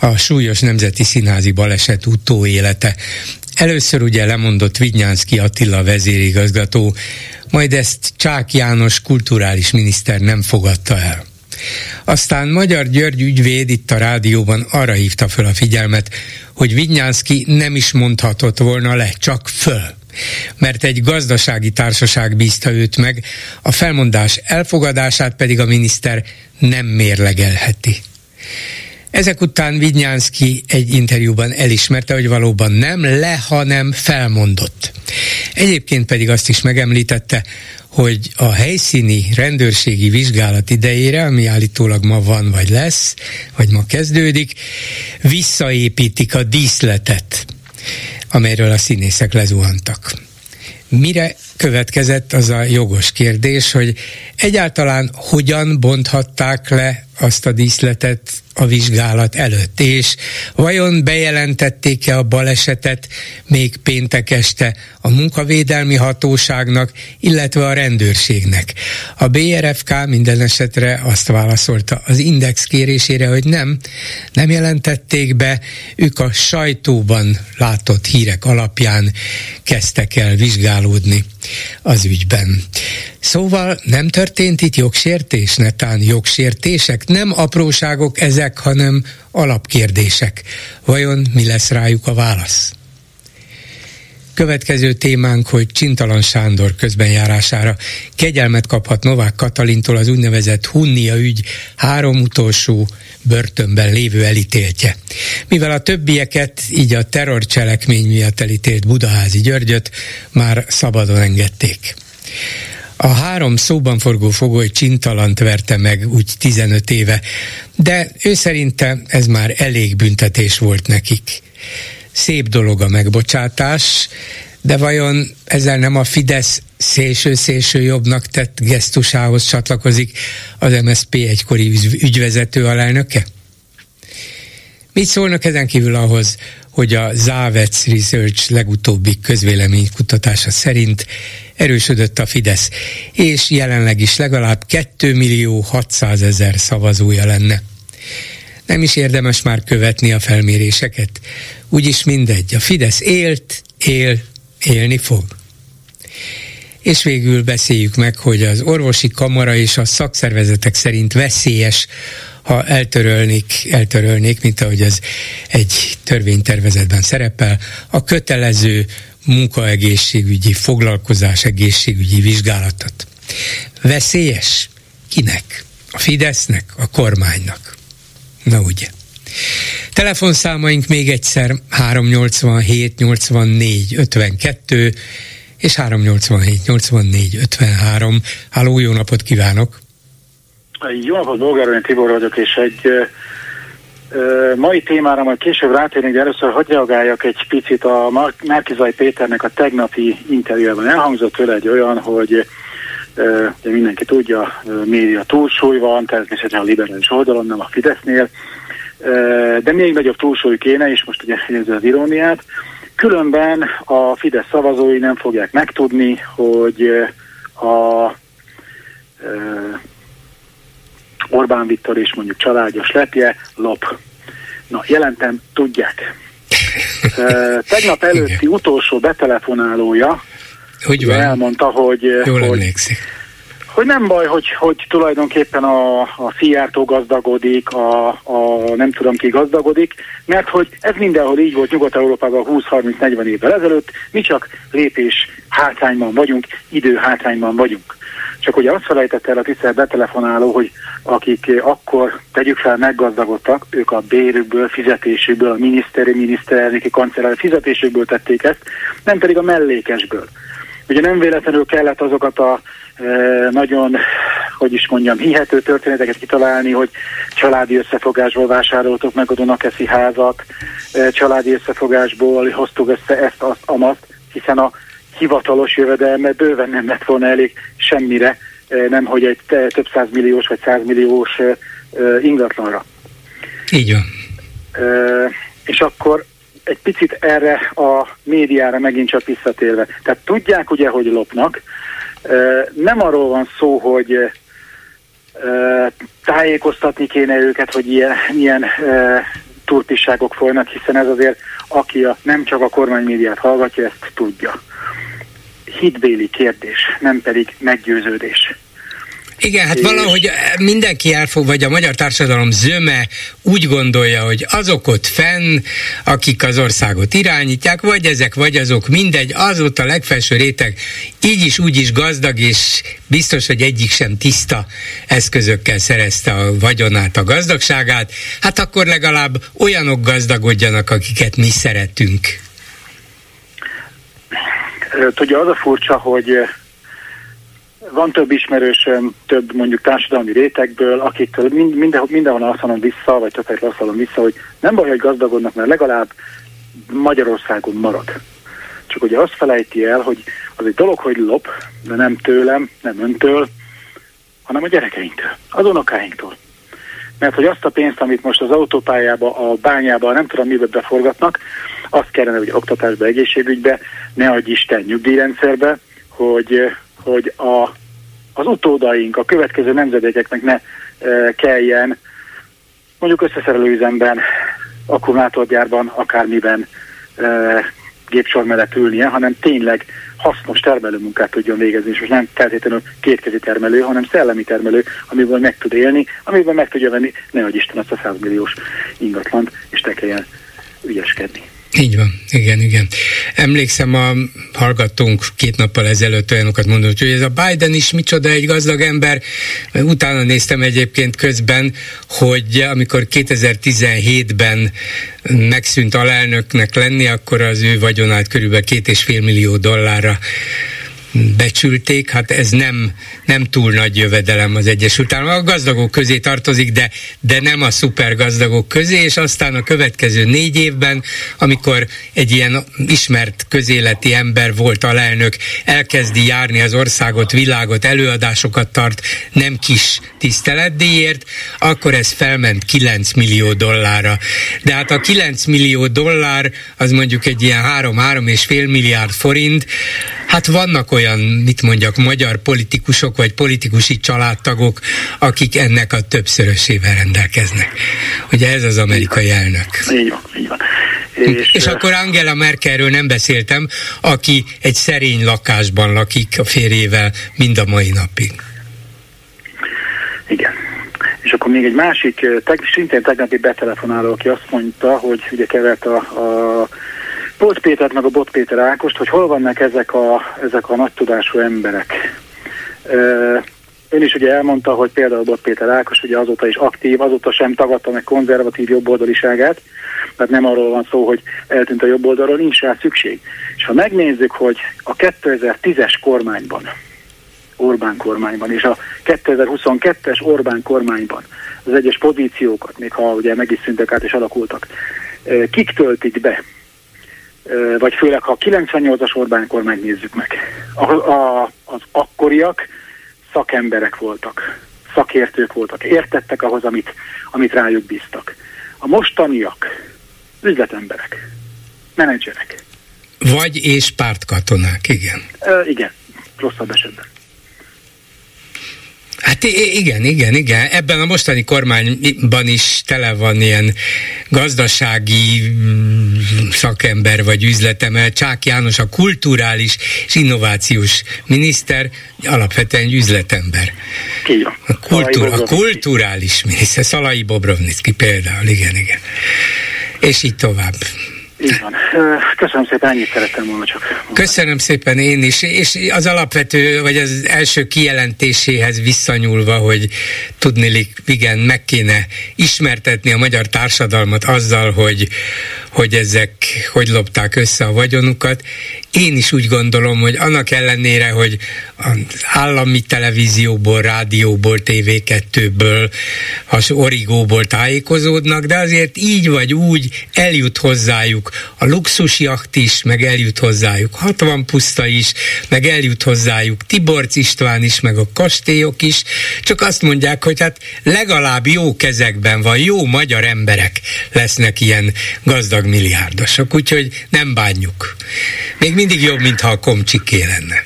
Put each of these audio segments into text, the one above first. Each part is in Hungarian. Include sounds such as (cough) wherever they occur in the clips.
a súlyos nemzeti színházi baleset utóélete. Először ugye lemondott Vignyánszki Attila vezérigazgató, majd ezt Csák János kulturális miniszter nem fogadta el. Aztán Magyar György ügyvéd itt a rádióban arra hívta föl a figyelmet, hogy Vignyánszki nem is mondhatott volna le, csak föl mert egy gazdasági társaság bízta őt meg, a felmondás elfogadását pedig a miniszter nem mérlegelheti. Ezek után Vidnyánszki egy interjúban elismerte, hogy valóban nem le, hanem felmondott. Egyébként pedig azt is megemlítette, hogy a helyszíni rendőrségi vizsgálat idejére, ami állítólag ma van, vagy lesz, vagy ma kezdődik, visszaépítik a díszletet amelyről a színészek lezuhantak. Mire következett az a jogos kérdés, hogy egyáltalán hogyan bonthatták le azt a díszletet a vizsgálat előtt, és vajon bejelentették-e a balesetet még péntek este a munkavédelmi hatóságnak, illetve a rendőrségnek. A BRFK minden esetre azt válaszolta az index kérésére, hogy nem, nem jelentették be, ők a sajtóban látott hírek alapján kezdtek el vizsgálódni az ügyben. Szóval nem történt itt jogsértés, netán jogsértések, nem apróságok ezek, hanem alapkérdések. Vajon mi lesz rájuk a válasz? Következő témánk, hogy Csintalan Sándor közbenjárására kegyelmet kaphat Novák Katalintól az úgynevezett Hunnia ügy három utolsó börtönben lévő elítéltje. Mivel a többieket, így a terrorcselekmény miatt elítélt Budaházi Györgyöt már szabadon engedték. A három szóban forgó fogoly csintalant verte meg úgy 15 éve, de ő szerinte ez már elég büntetés volt nekik. Szép dolog a megbocsátás, de vajon ezzel nem a Fidesz szélső-szélső jobbnak tett gesztusához csatlakozik az MSZP egykori ügyvezető alelnöke? Mit szólnak ezen kívül ahhoz, hogy a Závec Research legutóbbi közvéleménykutatása szerint erősödött a Fidesz, és jelenleg is legalább 2 millió 600 ezer szavazója lenne. Nem is érdemes már követni a felméréseket. Úgyis mindegy. A Fidesz élt, él, élni fog. És végül beszéljük meg, hogy az orvosi kamara és a szakszervezetek szerint veszélyes, ha eltörölnék, eltörölnék, mint ahogy az egy törvénytervezetben szerepel, a kötelező munkaegészségügyi, foglalkozás egészségügyi vizsgálatot. Veszélyes? Kinek? A Fidesznek? A kormánynak? Na ugye. Telefonszámaink még egyszer 387 84 52 és 387 84 53. Háló, jó napot kívánok! Jó napot, Bolgár Tibor vagyok, és egy mai témára majd később rátérnék, de először hagyj reagáljak egy picit a Márkizai Péternek a tegnapi interjújában. Elhangzott tőle egy olyan, hogy de mindenki tudja, média túlsúly van, természetesen a liberális oldalon, nem a Fidesznél, de még nagyobb túlsúly kéne, és most ugye érző az iróniát. Különben a Fidesz szavazói nem fogják megtudni, hogy a Orbán Viktor és mondjuk családjas lepje lop. Na, jelentem, tudják. Tegnap előtti utolsó betelefonálója hogy van? elmondta, hogy, Jól hogy, hogy nem baj, hogy, hogy tulajdonképpen a, a Szijjártó gazdagodik, a, a nem tudom ki gazdagodik, mert hogy ez mindenhol így volt Nyugat-Európában 20-30-40 évvel ezelőtt, mi csak lépés hátrányban vagyunk, idő hátrányban vagyunk. Csak ugye azt felejtett el a tisztelt betelefonáló, hogy akik akkor tegyük fel meggazdagodtak, ők a bérükből, fizetésükből, a miniszteri, miniszterelnöki kancellár fizetésükből tették ezt, nem pedig a mellékesből. Ugye nem véletlenül kellett azokat a e, nagyon, hogy is mondjam, hihető történeteket kitalálni, hogy családi összefogásból vásároltok meg a Dunakeszi házat, családi összefogásból hoztuk össze ezt, azt, amazt, hiszen a hivatalos jövedelme bőven nem lett volna elég semmire, nem hogy egy több százmilliós vagy százmilliós ingatlanra. Így van. És akkor egy picit erre a médiára megint csak visszatérve. Tehát tudják ugye, hogy lopnak. Nem arról van szó, hogy tájékoztatni kéne őket, hogy ilyen, ilyen turpisságok folynak, hiszen ez azért, aki a, nem csak a kormánymédiát hallgatja, ezt tudja. Hitbéli kérdés, nem pedig meggyőződés. Igen, hát valahogy mindenki elfog, vagy a magyar társadalom zöme úgy gondolja, hogy azok ott fenn, akik az országot irányítják, vagy ezek, vagy azok, mindegy, az ott a legfelső réteg, így is, úgy is gazdag, és biztos, hogy egyik sem tiszta eszközökkel szerezte a vagyonát, a gazdagságát, hát akkor legalább olyanok gazdagodjanak, akiket mi szeretünk. Tudja, az a furcsa, hogy van több ismerősöm, több mondjuk társadalmi rétegből, akiktől mind, minden, mindenhol azt mondom vissza, vagy többet azt mondom vissza, hogy nem baj, hogy gazdagodnak, mert legalább Magyarországon marad. Csak ugye azt felejti el, hogy az egy dolog, hogy lop, de nem tőlem, nem öntől, hanem a gyerekeinktől, az unokáinktól. Mert hogy azt a pénzt, amit most az autópályába, a bányába, nem tudom mibe beforgatnak, azt kellene, hogy oktatásba, egészségügybe, ne adj Isten nyugdíjrendszerbe, hogy, hogy a az utódaink, a következő nemzedékeknek ne e, kelljen mondjuk összeszerelőüzemben, akkumulátorgyárban, akármiben e, gépsor mellett ülnie, hanem tényleg hasznos termelőmunkát tudjon végezni, és most nem feltétlenül kétkezi termelő, hanem szellemi termelő, amiből meg tud élni, amiből meg tudja venni, ne Isten azt a 100 milliós ingatlant, és te kelljen ügyeskedni. Így van, igen, igen. Emlékszem, a hallgattunk két nappal ezelőtt olyanokat mondott, hogy ez a Biden is micsoda egy gazdag ember. Utána néztem egyébként közben, hogy amikor 2017-ben megszűnt alelnöknek lenni, akkor az ő vagyonát körülbelül két és fél millió dollárra becsülték, hát ez nem, nem túl nagy jövedelem az Egyesült Államok. A gazdagok közé tartozik, de, de nem a szuper gazdagok közé, és aztán a következő négy évben, amikor egy ilyen ismert közéleti ember volt alelnök, elkezdi járni az országot, világot, előadásokat tart, nem kis tiszteletdíjért, akkor ez felment 9 millió dollárra. De hát a 9 millió dollár, az mondjuk egy ilyen 3-3 és fél milliárd forint, hát vannak olyan olyan, mit mondjak, magyar politikusok vagy politikusi családtagok, akik ennek a többszörösével rendelkeznek. Ugye ez az amerikai elnök. Így van, így van. És, és akkor Angela Merkelről nem beszéltem, aki egy szerény lakásban lakik a férjével mind a mai napig. Igen. És akkor még egy másik, teg, szintén tegnapi betelefonáló, aki azt mondta, hogy ugye kevert a, a Bolt Pétert meg a Bot Péter Ákost, hogy hol vannak ezek a, ezek a nagy tudású emberek. Ön is ugye elmondta, hogy például Bot Péter Ákos ugye azóta is aktív, azóta sem tagadta meg konzervatív jobboldaliságát, mert nem arról van szó, hogy eltűnt a jobboldalról, nincs rá szükség. És ha megnézzük, hogy a 2010-es kormányban, Orbán kormányban, és a 2022-es Orbán kormányban az egyes pozíciókat, még ha ugye meg is szüntek át és alakultak, kik töltik be, vagy főleg ha a 98-as Orbán kormány nézzük meg. A, a, az akkoriak szakemberek voltak, szakértők voltak, értettek ahhoz, amit, amit rájuk bíztak. A mostaniak üzletemberek, menedzserek. Vagy és pártkatonák, igen. E, igen, rosszabb esetben. Hát igen, igen, igen. Ebben a mostani kormányban is tele van ilyen gazdasági mm, szakember vagy üzletemel. Csák János a kulturális és innovációs miniszter, alapvetően üzletember. A, kultúr, a kulturális miniszter, Szalai Bobrovnicki például, igen, igen. És így tovább. Így. Köszönöm szépen, ennyit szerettem volna csak. Köszönöm szépen én is, és az alapvető, vagy az első kijelentéséhez visszanyúlva, hogy tudni, igen, meg kéne ismertetni a magyar társadalmat azzal, hogy, hogy ezek hogy lopták össze a vagyonukat. Én is úgy gondolom, hogy annak ellenére, hogy az állami televízióból, rádióból, TV2-ből, az origóból tájékozódnak, de azért így vagy úgy eljut hozzájuk a luxusjacht is, meg eljut hozzájuk 60 puszta is, meg eljut hozzájuk Tiborc István is, meg a kastélyok is, csak azt mondják, hogy hát legalább jó kezekben van, jó magyar emberek lesznek ilyen gazdag milliárdosok, úgyhogy nem bánjuk. Még mindig jobb, mintha a komcsiké lenne.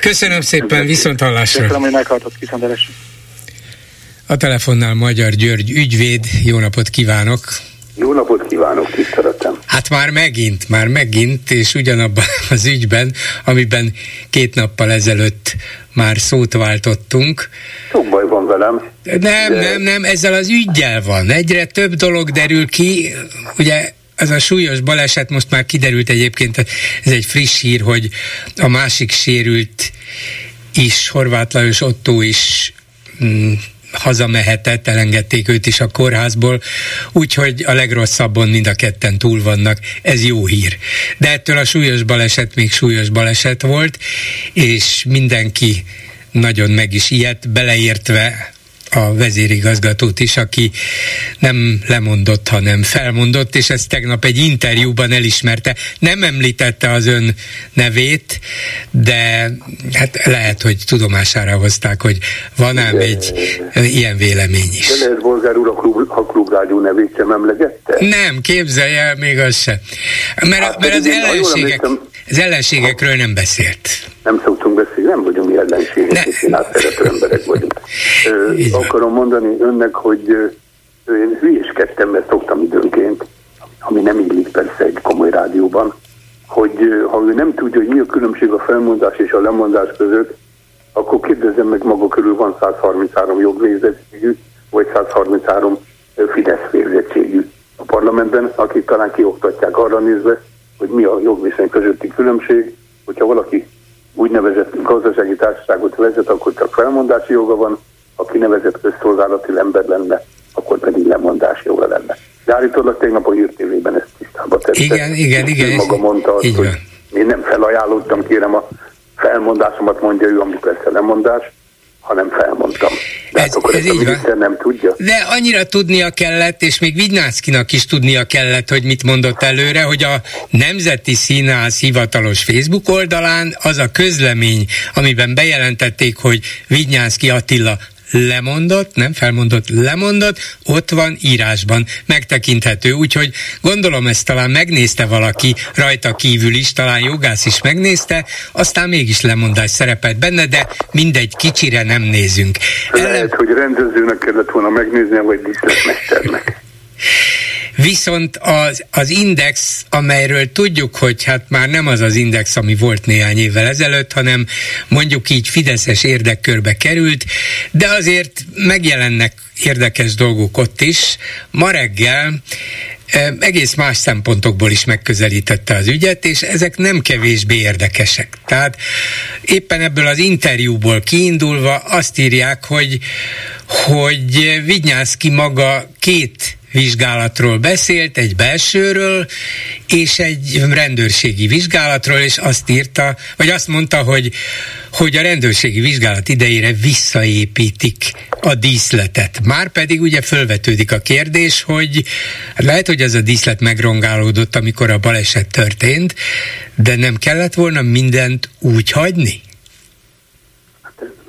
Köszönöm szépen, viszont hallásra. Köszönöm, hogy meghallgatott, viszont A telefonnál Magyar György ügyvéd, jó napot kívánok! Jó napot kívánok, tiszteletem! Hát már megint, már megint, és ugyanabban az ügyben, amiben két nappal ezelőtt már szót váltottunk. Sok baj van velem. Nem, de... nem, nem, ezzel az ügyjel van. Egyre több dolog derül ki, ugye ez a súlyos baleset most már kiderült egyébként, ez egy friss hír, hogy a másik sérült is, Horváth Lajos Otto is mm, hazamehetett, elengedték őt is a kórházból, úgyhogy a legrosszabbon mind a ketten túl vannak, ez jó hír. De ettől a súlyos baleset még súlyos baleset volt, és mindenki nagyon meg is ilyet, beleértve a vezérigazgatót is, aki nem lemondott, hanem felmondott, és ezt tegnap egy interjúban elismerte. Nem említette az ön nevét, de hát lehet, hogy tudomására hozták, hogy van ám egy ilyen vélemény is. De lehet bolgár úr a, klub, a klubrádió nevét sem emlegette? Nem, képzelje el még az se. Mert, hát, mert az, ellenségek, az ellenségekről nem beszélt. Nem szoktunk beszélni, mi ellenségek, és én átszerető emberek vagyunk. Ö, akarom mondani önnek, hogy én hülyéskedtem, mert szoktam időnként, ami nem illik persze egy komoly rádióban, hogy ha ő nem tudja, hogy mi a különbség a felmondás és a lemondás között, akkor kérdezzem meg maga körül van 133 jogvégzettségű, vagy 133 Fidesz végzettségű a parlamentben, akik talán kioktatják arra nézve, hogy mi a jogviszony közötti különbség, hogyha valaki úgynevezett gazdasági társaságot vezet, akkor csak felmondási joga van, aki nevezett közszolgálati ember lenne, akkor pedig lemondási joga lenne. De állítólag tegnap a hírtévében ezt tisztába tette. Igen, igen, igen. Ő maga mondta azt, hogy én nem felajánlottam, kérem a felmondásomat mondja ő, ami persze lemondás, hanem felmondtam. De ez, hát akkor ez így van. nem tudja. De annyira tudnia kellett, és még Vignászkinak is tudnia kellett, hogy mit mondott előre, hogy a Nemzeti Színház hivatalos Facebook oldalán az a közlemény, amiben bejelentették, hogy Vignyánszki Attila lemondott, nem felmondott, lemondott, ott van írásban, megtekinthető, úgyhogy gondolom ezt talán megnézte valaki rajta kívül is, talán jogász is megnézte, aztán mégis lemondás szerepelt benne, de mindegy, kicsire nem nézünk. Lehet, Ellen... hogy rendezőnek kellett volna megnézni, vagy díszletmesternek. (laughs) Viszont az, az index, amelyről tudjuk, hogy hát már nem az az index, ami volt néhány évvel ezelőtt, hanem mondjuk így Fideszes érdekkörbe került, de azért megjelennek érdekes dolgok ott is. Ma reggel egész más szempontokból is megközelítette az ügyet, és ezek nem kevésbé érdekesek. Tehát éppen ebből az interjúból kiindulva azt írják, hogy, hogy Vignyászki maga két vizsgálatról beszélt, egy belsőről, és egy rendőrségi vizsgálatról, és azt írta, vagy azt mondta, hogy, hogy a rendőrségi vizsgálat idejére visszaépítik a díszletet. Már pedig ugye fölvetődik a kérdés, hogy lehet, hogy ez a díszlet megrongálódott, amikor a baleset történt, de nem kellett volna mindent úgy hagyni?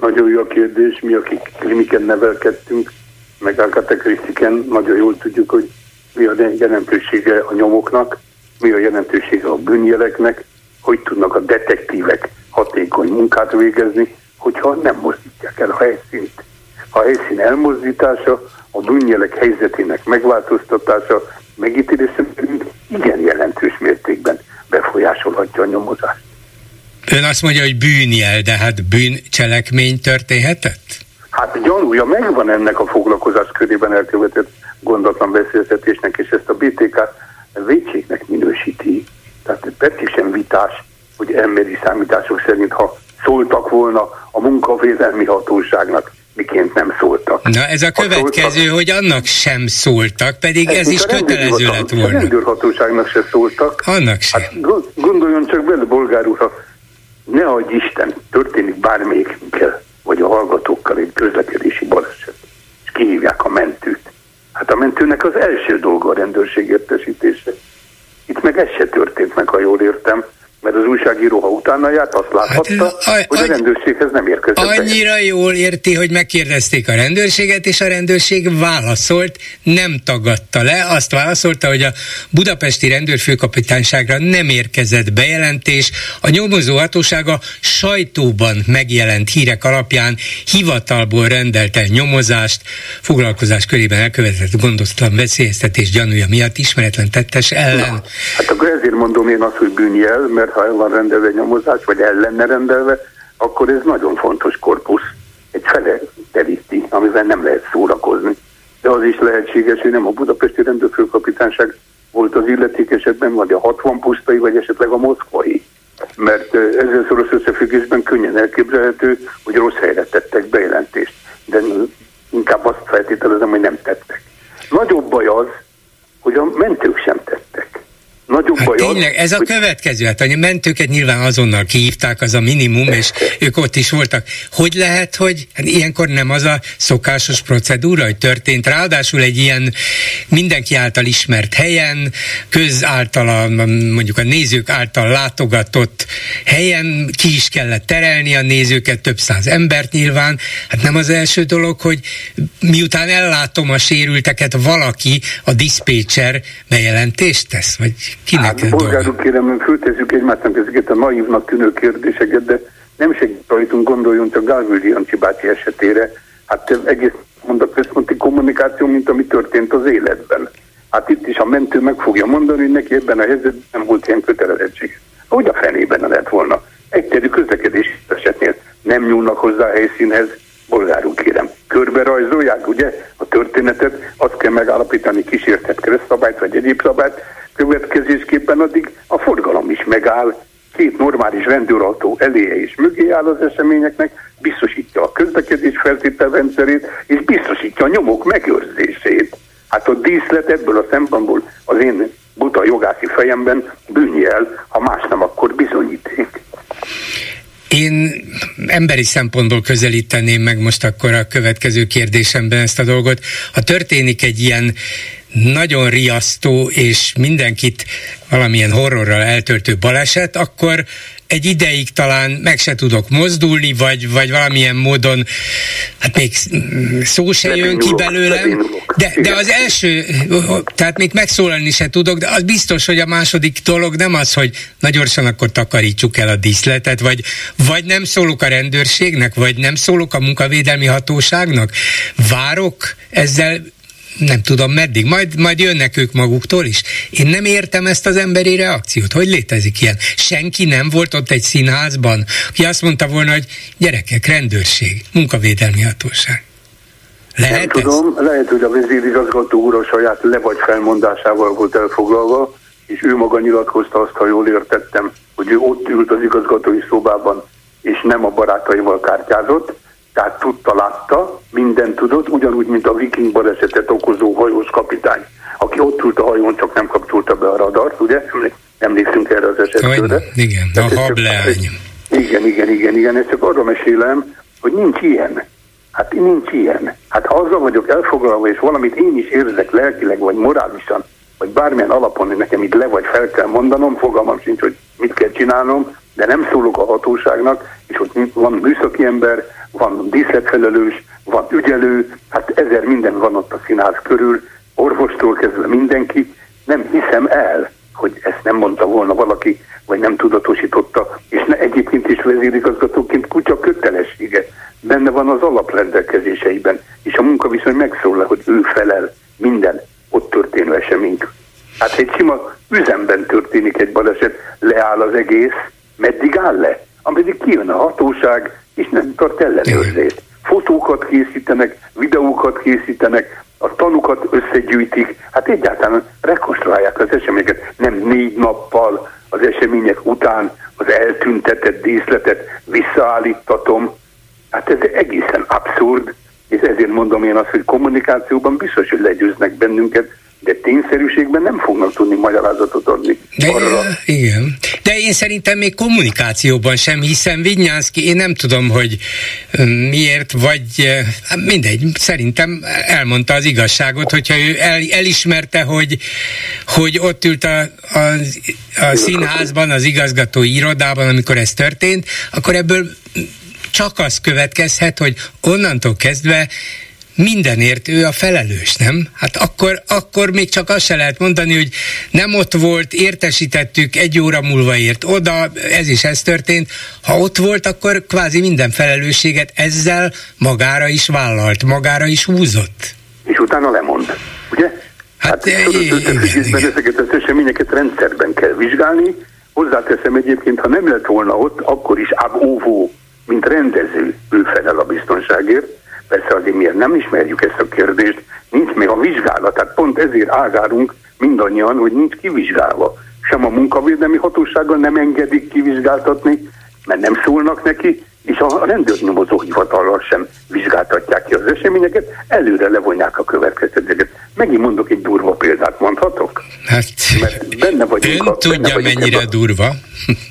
Nagyon jó a kérdés, mi, akik kliniken nevelkedtünk, meg Agatha Christiken nagyon jól tudjuk, hogy mi a jelentősége a nyomoknak, mi a jelentősége a bűnjeleknek, hogy tudnak a detektívek hatékony munkát végezni, hogyha nem mozdítják el a helyszínt. A helyszín elmozdítása, a bűnjelek helyzetének megváltoztatása, megítélése igen jelentős mértékben befolyásolhatja a nyomozást. Ön azt mondja, hogy bűnjel, de hát bűncselekmény történhetett? Hát gyanúja megvan ennek a foglalkozás körében elkövetett gondatlan beszélgetésnek, és ezt a BTK vétségnek minősíti. Tehát pedig sem vitás, hogy emberi számítások szerint, ha szóltak volna a munkavédelmi hatóságnak, miként nem szóltak. Na ez a következő, szóltak. hogy annak sem szóltak, pedig ez, ez is kötelező lett volna. A rendőrhatóságnak se szóltak. Annak sem. Hát gondoljon csak bele, bolgár úr, ha ne adj Isten, történik bármelyikünkkel, vagy a hallgatókkal egy közlekedési baleset, és kihívják a mentőt. Hát a mentőnek az első dolga a rendőrség értesítése. Itt meg ez se történt meg, ha jól értem mert az újságíró, ha utána járt, azt láthatta, hát, a, hogy a rendőrséghez nem érkezett. Annyira be. jól érti, hogy megkérdezték a rendőrséget, és a rendőrség válaszolt, nem tagadta le, azt válaszolta, hogy a budapesti rendőrfőkapitányságra nem érkezett bejelentés, a nyomozó hatósága sajtóban megjelent hírek alapján hivatalból rendelt el nyomozást, foglalkozás körében elkövetett gondozatlan veszélyeztetés gyanúja miatt ismeretlen tettes ellen. Na, hát akkor ezért mondom én azt, hogy bűnjel, mert ha el van rendelve nyomozás, vagy el lenne rendelve, akkor ez nagyon fontos korpusz. Egy fele teríti, amivel nem lehet szórakozni. De az is lehetséges, hogy nem a budapesti rendőrfőkapitányság volt az illetékesetben, vagy a 60 pusztai, vagy esetleg a moszkvai. Mert ezzel szoros összefüggésben könnyen elképzelhető, hogy rossz helyre tettek bejelentést. De inkább azt feltételezem, hogy nem tettek. Nagyobb baj az, hogy a mentők sem tettek. Nagyobb hát tényleg, ez a következő, hát a mentőket nyilván azonnal kihívták, az a minimum, és ők ott is voltak. Hogy lehet, hogy hát ilyenkor nem az a szokásos procedúra, hogy történt, ráadásul egy ilyen mindenki által ismert helyen, köz által, mondjuk a nézők által látogatott helyen ki is kellett terelni a nézőket, több száz embert nyilván. Hát nem az első dolog, hogy miután ellátom a sérülteket, valaki, a diszpécser bejelentést tesz, vagy Kinek hát, polgárok kérem, föltezzük egymásnak ezeket a naívnak tűnő kérdéseket, de nem segít rajtunk, gondoljunk csak Gálvöldi Jancsi bácsi esetére. Hát egész mond a központi kommunikáció, mint ami történt az életben. Hát itt is a mentő meg fogja mondani, hogy neki ebben a helyzetben nem volt ilyen kötelezettség. Hogy a fenében lehet volna? Egyszerű közlekedés esetnél nem nyúlnak hozzá a helyszínhez, bolgárunk kérem. Körbe rajzolják, ugye, a történetet, azt kell megállapítani kísértett keresztszabályt vagy egyéb szabályt, következésképpen addig a forgalom is megáll, két normális rendőrautó eléje és mögé áll az eseményeknek, biztosítja a közlekedés feltételrendszerét, és biztosítja a nyomok megőrzését. Hát a díszlet ebből a szempontból az én buta jogászi fejemben bűnjel, ha más nem, akkor bizonyíték. Én emberi szempontból közelíteném meg most akkor a következő kérdésemben ezt a dolgot. Ha történik egy ilyen nagyon riasztó és mindenkit valamilyen horrorral eltöltő baleset, akkor egy ideig talán meg se tudok mozdulni, vagy, vagy valamilyen módon, hát még szó se jön ki belőlem, de, de az első, tehát még megszólalni se tudok, de az biztos, hogy a második dolog nem az, hogy nagyon gyorsan akkor takarítsuk el a díszletet, vagy, vagy nem szólok a rendőrségnek, vagy nem szólok a munkavédelmi hatóságnak. Várok ezzel nem tudom meddig, majd, majd jönnek ők maguktól is. Én nem értem ezt az emberi reakciót. Hogy létezik ilyen? Senki nem volt ott egy színházban, aki azt mondta volna, hogy gyerekek, rendőrség, munkavédelmi hatóság. Lehet nem ez? tudom, lehet, hogy a vezérigazgató úr a saját le vagy felmondásával volt elfoglalva, és ő maga nyilatkozta azt, ha jól értettem, hogy ő ott ült az igazgatói szobában, és nem a barátaival kártyázott, tehát tudta, látta, minden tudott, ugyanúgy, mint a viking balesetet okozó hajós kapitány, aki ott ült a hajón, csak nem kapcsolta be a radart, ugye? Emlékszünk erre az esetre. Igen, a hableány. Igen, igen, igen, igen, ezt csak arra mesélem, hogy nincs ilyen. Hát nincs ilyen. Hát ha azzal vagyok elfoglalva, és valamit én is érzek lelkileg, vagy morálisan, vagy bármilyen alapon, hogy nekem itt le vagy fel kell mondanom, fogalmam sincs, hogy mit kell csinálnom, de nem szólok a hatóságnak, és ott van műszaki ember, van díszletfelelős, van ügyelő, hát ezer minden van ott a színház körül, orvostól kezdve mindenki, nem hiszem el, hogy ezt nem mondta volna valaki, vagy nem tudatosította, és ne egyébként is vezérigazgatóként kutya kötelessége. Benne van az alaprendelkezéseiben, és a munkaviszony megszól le, hogy ő felel minden ott történő esemény. Hát egy sima üzemben történik egy baleset, leáll az egész, meddig áll le? Ameddig kijön a hatóság, és nem tart ellenőrzést. Fotókat készítenek, videókat készítenek, a tanukat összegyűjtik, hát egyáltalán rekonstruálják az eseményeket, nem négy nappal az események után az eltüntetett díszletet visszaállítatom. Hát ez egészen abszurd, és ezért mondom én azt, hogy kommunikációban biztos, hogy legyőznek bennünket, de tényszerűségben nem fognak tudni magyarázatot adni. De, arra. Igen. De én szerintem még kommunikációban sem hiszem Vinyánszki, én nem tudom, hogy miért, vagy hát mindegy, szerintem elmondta az igazságot, hogyha ő el, elismerte, hogy, hogy ott ült a, a, a színházban, az igazgatói irodában, amikor ez történt, akkor ebből csak az következhet, hogy onnantól kezdve mindenért ő a felelős, nem? Hát akkor, akkor még csak azt se lehet mondani, hogy nem ott volt, értesítettük, egy óra múlva ért oda, ez is ez történt. Ha ott volt, akkor kvázi minden felelősséget ezzel magára is vállalt, magára is húzott. És utána lemond, ugye? Hát, hát összefüggésben ezeket az eseményeket rendszerben kell vizsgálni. Hozzáteszem egyébként, ha nem lett volna ott, akkor is ab óvó, mint rendező ő felel a biztonságért, Persze azért miért nem ismerjük ezt a kérdést, nincs még a vizsgálat, tehát pont ezért ágárunk mindannyian, hogy nincs kivizsgálva. Sem a munkavédelmi hatósággal nem engedik kivizsgáltatni, mert nem szólnak neki, és a rendőrnyomozó hivatallal sem vizsgáltatják ki az eseményeket, előre levonják a következtetéseket. Megint mondok egy durva példát, mondhatok? Hát, Mert benne vagyunk ön a, tudja, benne vagyunk mennyire a, durva.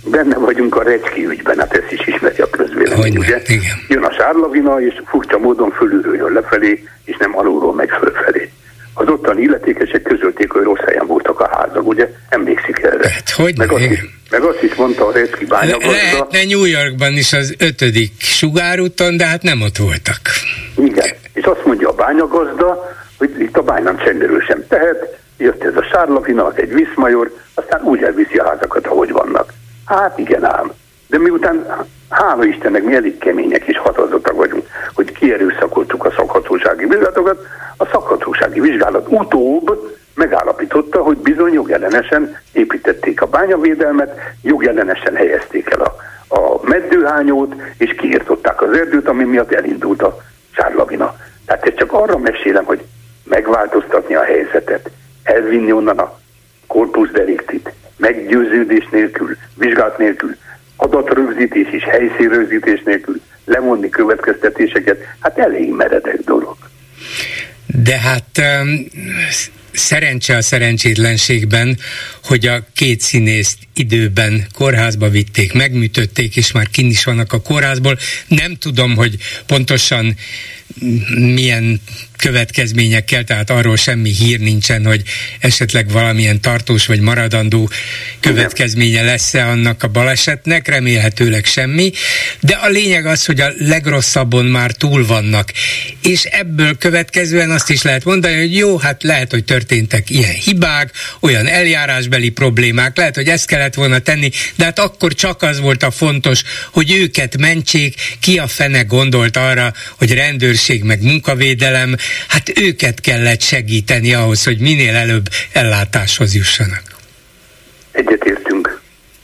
Benne vagyunk a Recski ügyben, hát ezt is ismeri a közvélemény, ugye? Igen. Jön a sárlavina, és furcsa módon fölülről jön lefelé, és nem alulról megy fölfelé. Az ottani illetékesek közölték, hogy rossz helyen voltak a házak, ugye? Emlékszik erre? Hát, hogy meg, azt is, meg azt is mondta a Recki bányagazda. Lehetne New Yorkban is az ötödik sugárúton, de hát nem ott voltak. Igen, és azt mondja a bányagazda, hogy itt a bányán csenderül sem tehet, jött ez a sárlavina, az egy viszmajor, aztán úgy elviszi a házakat, ahogy vannak. Hát igen ám. De miután, hála Istennek, mi elég kemények és határozottak vagyunk, hogy kierőszakoltuk a szakhatósági vizsgálatokat, a szakhatósági vizsgálat utóbb megállapította, hogy bizony jogellenesen építették a bányavédelmet, jogellenesen helyezték el a, a meddőhányót, és kiirtották az erdőt, ami miatt elindult a sárlavina. Tehát ezt csak arra mesélem, hogy megváltoztatni a helyzetet, elvinni onnan a korpusz meggyőződés nélkül, vizsgálat nélkül, adatrögzítés és helyszínrögzítés nélkül lemondni következtetéseket, hát elég meredek dolog. De hát um, szerencse a szerencsétlenségben, hogy a két színészt időben kórházba vitték, megműtötték, és már kin is vannak a kórházból. Nem tudom, hogy pontosan milyen következményekkel, tehát arról semmi hír nincsen, hogy esetleg valamilyen tartós vagy maradandó következménye lesz-e annak a balesetnek, remélhetőleg semmi, de a lényeg az, hogy a legrosszabbon már túl vannak, és ebből következően azt is lehet mondani, hogy jó, hát lehet, hogy történtek ilyen hibák, olyan eljárásbeli problémák, lehet, hogy ezt kellett volna tenni, de hát akkor csak az volt a fontos, hogy őket mentsék, ki a fene gondolt arra, hogy rendőrség meg munkavédelem hát őket kellett segíteni ahhoz, hogy minél előbb ellátáshoz jussanak. Egyetértünk.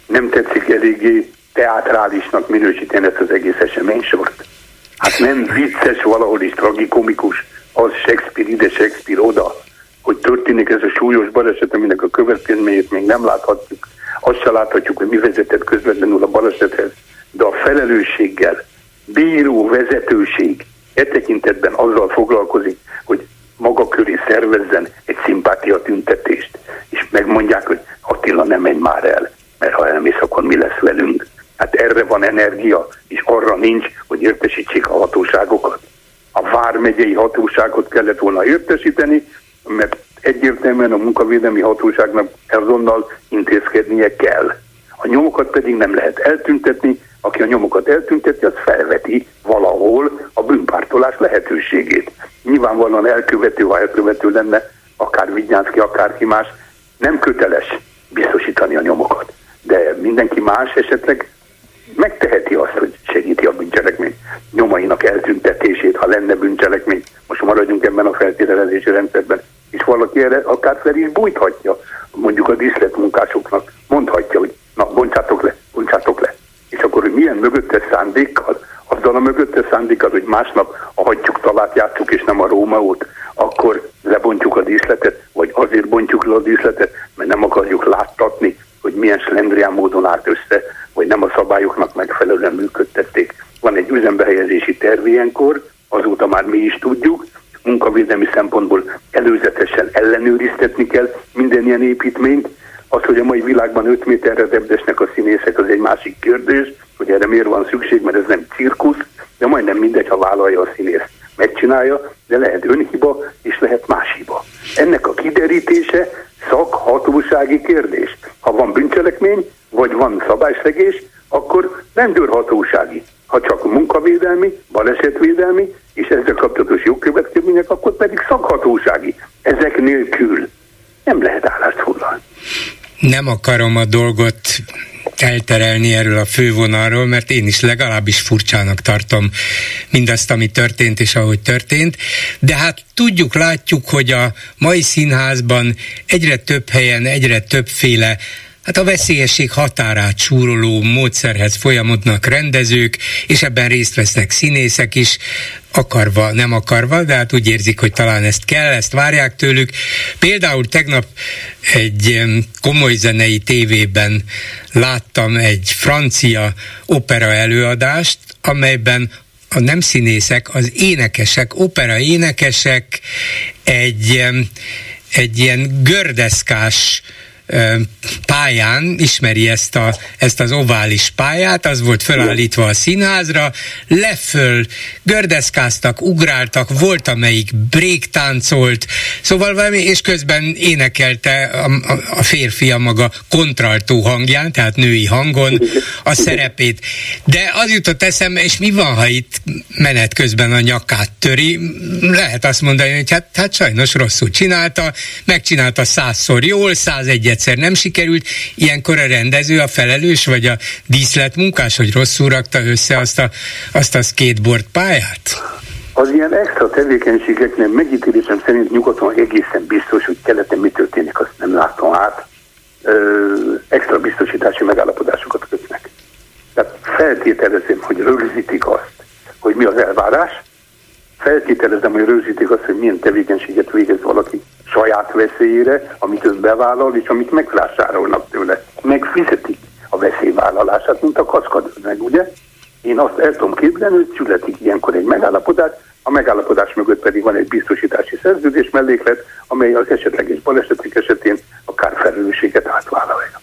Nem tetszik eléggé teátrálisnak minősíteni ezt az egész eseménysort. Hát nem vicces, valahol is tragikomikus, az Shakespeare ide, Shakespeare oda, hogy történik ez a súlyos baleset, aminek a következményét még nem láthatjuk. Azt se láthatjuk, hogy mi vezetett közvetlenül a balesethez, de a felelősséggel, bíró vezetőség e tekintetben azzal foglalkozik, hogy maga köré szervezzen egy szimpátia tüntetést, és megmondják, hogy Attila nem menj már el, mert ha elmész, akkor mi lesz velünk. Hát erre van energia, és arra nincs, hogy értesítsék a hatóságokat. A vármegyei hatóságot kellett volna értesíteni, mert egyértelműen a munkavédelmi hatóságnak azonnal intézkednie kell. A nyomokat pedig nem lehet eltüntetni, aki a nyomokat eltünteti, az felveti valahol a bűnpártolás lehetőségét. Nyilvánvalóan elkövető, ha elkövető lenne, akár Vigyánszki, akárki más, nem köteles biztosítani a nyomokat. De mindenki más esetleg megteheti azt, hogy segíti a bűncselekmény nyomainak eltüntetését, ha lenne bűncselekmény. Most maradjunk ebben a feltételezési rendszerben. És valaki erre akár fel is bújthatja, mondjuk a diszletmunkásoknak mondhatja, hogy na bontsátok le, bontsátok le. És akkor, hogy milyen mögöttes szándékkal, azzal a mögöttes szándékkal, hogy másnap a hagyjuk talát játszuk, és nem a Rómaót, akkor lebontjuk a díszletet, vagy azért bontjuk le a díszletet, mert nem akarjuk láttatni, hogy milyen slendrián módon állt össze, vagy nem a szabályoknak megfelelően működtették. Van egy üzembehelyezési terv ilyenkor, azóta már mi is tudjuk, munkavédelmi szempontból előzetesen ellenőriztetni kell minden ilyen építményt, az, hogy a mai világban 5 méterre debdesnek a színészek, az egy másik kérdés, hogy erre miért van szükség, mert ez nem cirkusz, de majdnem mindegy, ha vállalja a színész. Megcsinálja, de lehet önhiba, és lehet más hiba. Ennek a kiderítése szakhatósági kérdés. Ha van bűncselekmény, vagy van szabályszegés, akkor rendőrhatósági. Ha csak munkavédelmi, balesetvédelmi, és ezzel kapcsolatos jogkövetkezmények, akkor pedig szakhatósági. Ezek nélkül nem lehet állást foglalni. Nem akarom a dolgot elterelni erről a fővonalról, mert én is legalábbis furcsának tartom mindazt, ami történt és ahogy történt, de hát tudjuk, látjuk, hogy a mai színházban egyre több helyen, egyre többféle hát a veszélyesség határát súroló módszerhez folyamodnak rendezők, és ebben részt vesznek színészek is, akarva, nem akarva, de hát úgy érzik, hogy talán ezt kell, ezt várják tőlük. Például tegnap egy komoly zenei tévében láttam egy francia opera előadást, amelyben a nem színészek, az énekesek, opera énekesek egy, egy ilyen gördeszkás pályán, ismeri ezt, a, ezt az ovális pályát, az volt felállítva a színházra, leföl, gördeszkáztak, ugráltak, volt amelyik break táncolt, szóval valami, és közben énekelte a, a, a férfi a maga kontraltó hangján, tehát női hangon a szerepét. De az jutott eszembe, és mi van, ha itt menet közben a nyakát töri? Lehet azt mondani, hogy hát, hát sajnos rosszul csinálta, megcsinálta százszor jól, százegyet egyszer nem sikerült, ilyenkor a rendező, a felelős, vagy a díszletmunkás, hogy rosszul rakta össze azt a, azt a skateboard pályát? Az ilyen extra tevékenységeknél megítélésem szerint nyugaton egészen biztos, hogy keleten mi történik, azt nem látom át. Ö, extra biztosítási megállapodásokat kötnek. Tehát feltételezem, hogy rögzítik azt, hogy mi az elvárás, feltételezem, hogy rögzítik azt, hogy milyen tevékenységet végez valaki saját veszélyére, amit ön bevállal, és amit megvásárolnak tőle. Megfizetik a veszélyvállalását, mint a kaszkadőr meg, ugye? Én azt el tudom képzelni, hogy születik ilyenkor egy megállapodás, a megállapodás mögött pedig van egy biztosítási szerződés melléklet, amely az esetleges balesetek esetén a kárfelelősséget átvállalja.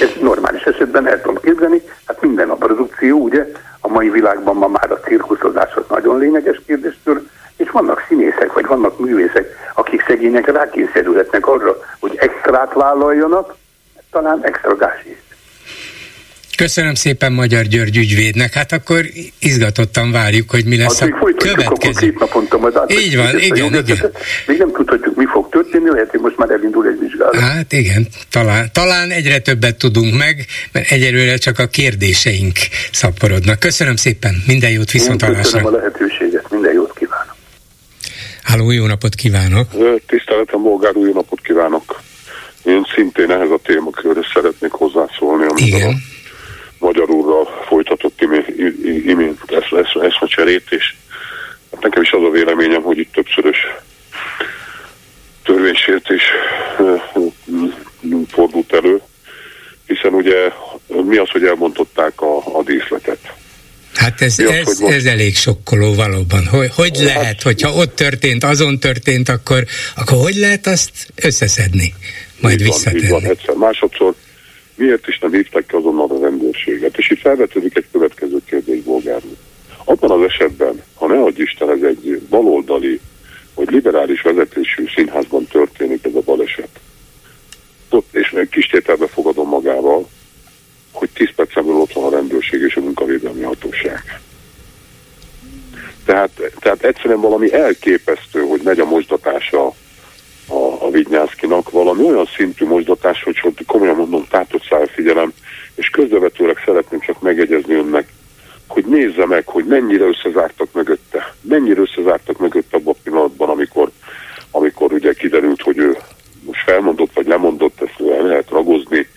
Ez normális esetben el tudom képzelni, hát minden a produkció, ugye, a mai világban ma már a cirkuszozás az nagyon lényeges kérdéstől, és vannak színészek, vagy vannak művészek, akik szegények rákényszerülhetnek arra, hogy extrát vállaljanak, talán extra gázsít. Köszönöm szépen Magyar György ügyvédnek. Hát akkor izgatottan várjuk, hogy mi lesz hát a következő. Két naponta majd át, Így van, igen, igen. Még nem tudhatjuk, mi fog történni, lehet, hogy most már elindul egy vizsgálat. Hát igen, talán, talán egyre többet tudunk meg, mert egyelőre csak a kérdéseink szaporodnak. Köszönöm szépen, minden jót viszontalásra. Köszönöm a lehetőséget. Háló, jó napot kívánok! Tiszteletem, Bolgár, jó napot kívánok! Én szintén ehhez a témakörre szeretnék hozzászólni, amit Igen. a magyar úrral folytatott imént eszmecserét, és hát nekem is az a véleményem, hogy itt többszörös törvénysértés fordult elő, hiszen ugye mi az, hogy elmondották a, a díszletet. Hát ez, az, ez, most... ez elég sokkoló valóban. Hogy, hogy hát, lehet, hogyha ott történt, azon történt, akkor, akkor hogy lehet azt összeszedni, majd visszatenni? Így van, egyszer. Másodszor miért is nem hívták ki azonnal a rendőrséget? És itt felvetődik egy következő kérdés, Bolgár Abban az esetben, ha ne adj Isten, ez egy baloldali, vagy liberális vezetésű színházban történik ez a baleset, ott, és meg kis tételbe fogadom magával, hogy 10 percen belül ott van a rendőrség és a munkavédelmi hatóság. Tehát, tehát egyszerűen valami elképesztő, hogy megy a mozdatása a, a Vignyászkinak, valami olyan szintű mozdatás, hogy, hogy komolyan mondom, tátott figyelem, és közbevetőleg szeretném csak megegyezni önnek, hogy nézze meg, hogy mennyire összezártak mögötte. Mennyire összezártak mögötte abban a pillanatban, amikor, amikor ugye kiderült, hogy ő most felmondott vagy lemondott, ezt el lehet ragozni,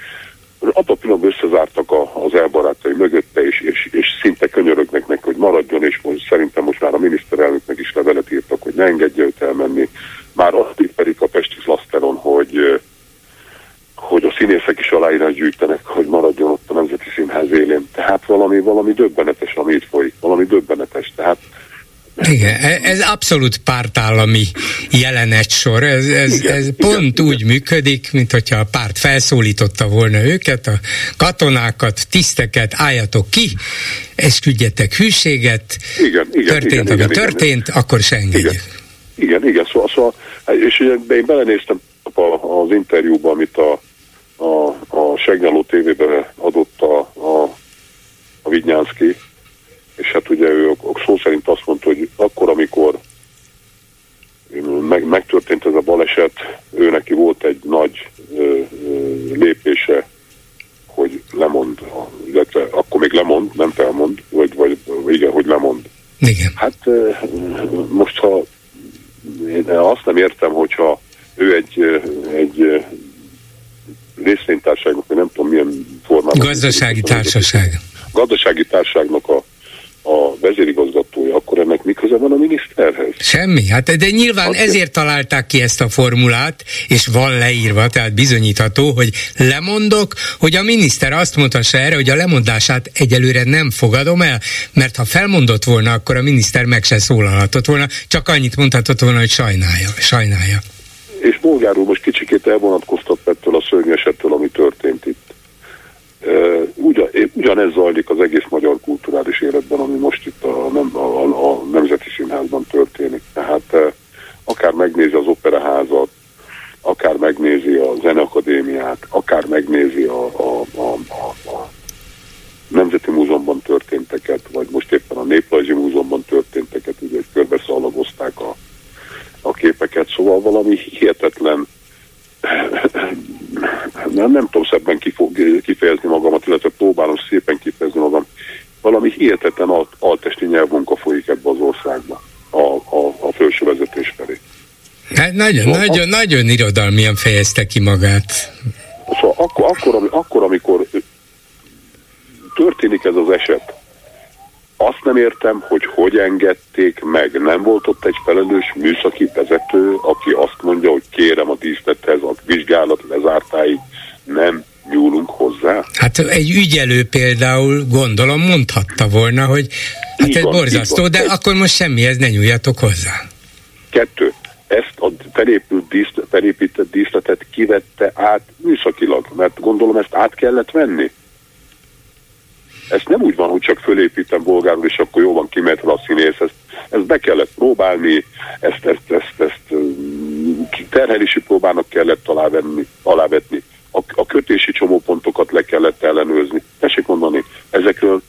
abban a pillanatban összezártak a, az elbarátai mögötte, és, és, és szinte könyörögnek neki, hogy maradjon, és most szerintem most már a miniszterelnöknek is levelet írtak, hogy ne engedje őt elmenni. Már azt írperik a Pesti Flaszteron, hogy, hogy a színészek is aláírás gyűjtenek, hogy maradjon ott a Nemzeti Színház élén. Tehát valami, valami döbbenetes, ami itt folyik, valami döbbenetes. Tehát Igen, e- ez abszolút pártállami jelenet sor. Ez, ez, igen, ez pont igen, úgy igen. működik, mint hogyha a párt felszólította volna őket, a katonákat, tiszteket, álljatok ki, esküdjetek hűséget, igen, igen, történt, igen, ami igen, történt, igen. akkor se engedjük. Igen, igen, igen szóval, szóval és én belenéztem az interjúba, amit a, a, a Segnyaló tévében adott a, a, a Vignyánszki, és hát ugye ő szó szerint azt mondta, hogy akkor, amikor meg, megtörtént ez a baleset, ő neki volt egy nagy ö, ö, lépése, hogy lemond, illetve akkor még lemond, nem felmond, vagy, vagy igen, hogy lemond. Igen. Hát ö, most, ha én azt nem értem, hogyha ő egy, egy részvénytárságnak, vagy nem tudom milyen formában. Gazdasági társaság. Gazdasági társaságnak a a vezérigazgatója, akkor ennek mi köze van a miniszterhez? Semmi, hát de nyilván Azért... ezért találták ki ezt a formulát, és van leírva, tehát bizonyítható, hogy lemondok, hogy a miniszter azt mondhassa erre, hogy a lemondását egyelőre nem fogadom el, mert ha felmondott volna, akkor a miniszter meg se szólalhatott volna, csak annyit mondhatott volna, hogy sajnálja, sajnálja. És bolgárul most kicsikét elvonatkoztat ettől a szörnyesettől, ami történt itt Ugyan, ugyanez zajlik az egész magyar kulturális életben, ami most itt a, nem, a, a Nemzeti Színházban történik. Tehát akár megnézi az operaházat, akár megnézi a zeneakadémiát, akár megnézi a, a, a, a, a Nemzeti Múzeumban történteket, vagy most éppen a Néprajzi Múzeumban történteket, ugye körbeszalagozták a, a képeket, szóval valami hihetetlen nem, nem tudom szebben kifog, kifejezni magamat, illetve próbálom szépen kifejezni magam. Valami hihetetlen alt, altesti nyelvmunka folyik ebbe az országba a, a, a felső vezetés felé. Hát nagyon, szóval nagyon, a, nagyon irodalmian fejezte ki magát. Szóval akkor, akkor, akkor, amikor történik ez az eset, azt nem értem, hogy hogy engedték meg. Nem volt ott egy felelős műszaki vezető, aki azt mondja, hogy kérem a díszlethez, a vizsgálat lezártáig nem nyúlunk hozzá. Hát egy ügyelő például gondolom mondhatta volna, hogy hát ez borzasztó, de egy... akkor most semmihez ne nyúljatok hozzá. Kettő. Ezt a felépült díszlet, felépített díszletet kivette át műszakilag, mert gondolom ezt át kellett venni. Ez nem úgy van, hogy csak fölépítem bolgárul, és akkor jó van, kimehet a színész. Ezt, ezt be kellett próbálni, ezt, ezt, ezt, ezt terhelési próbának kellett alávenni, alávetni. A, a kötési csomópontokat le kellett ellenőrizni. Tessék mondani, ezekről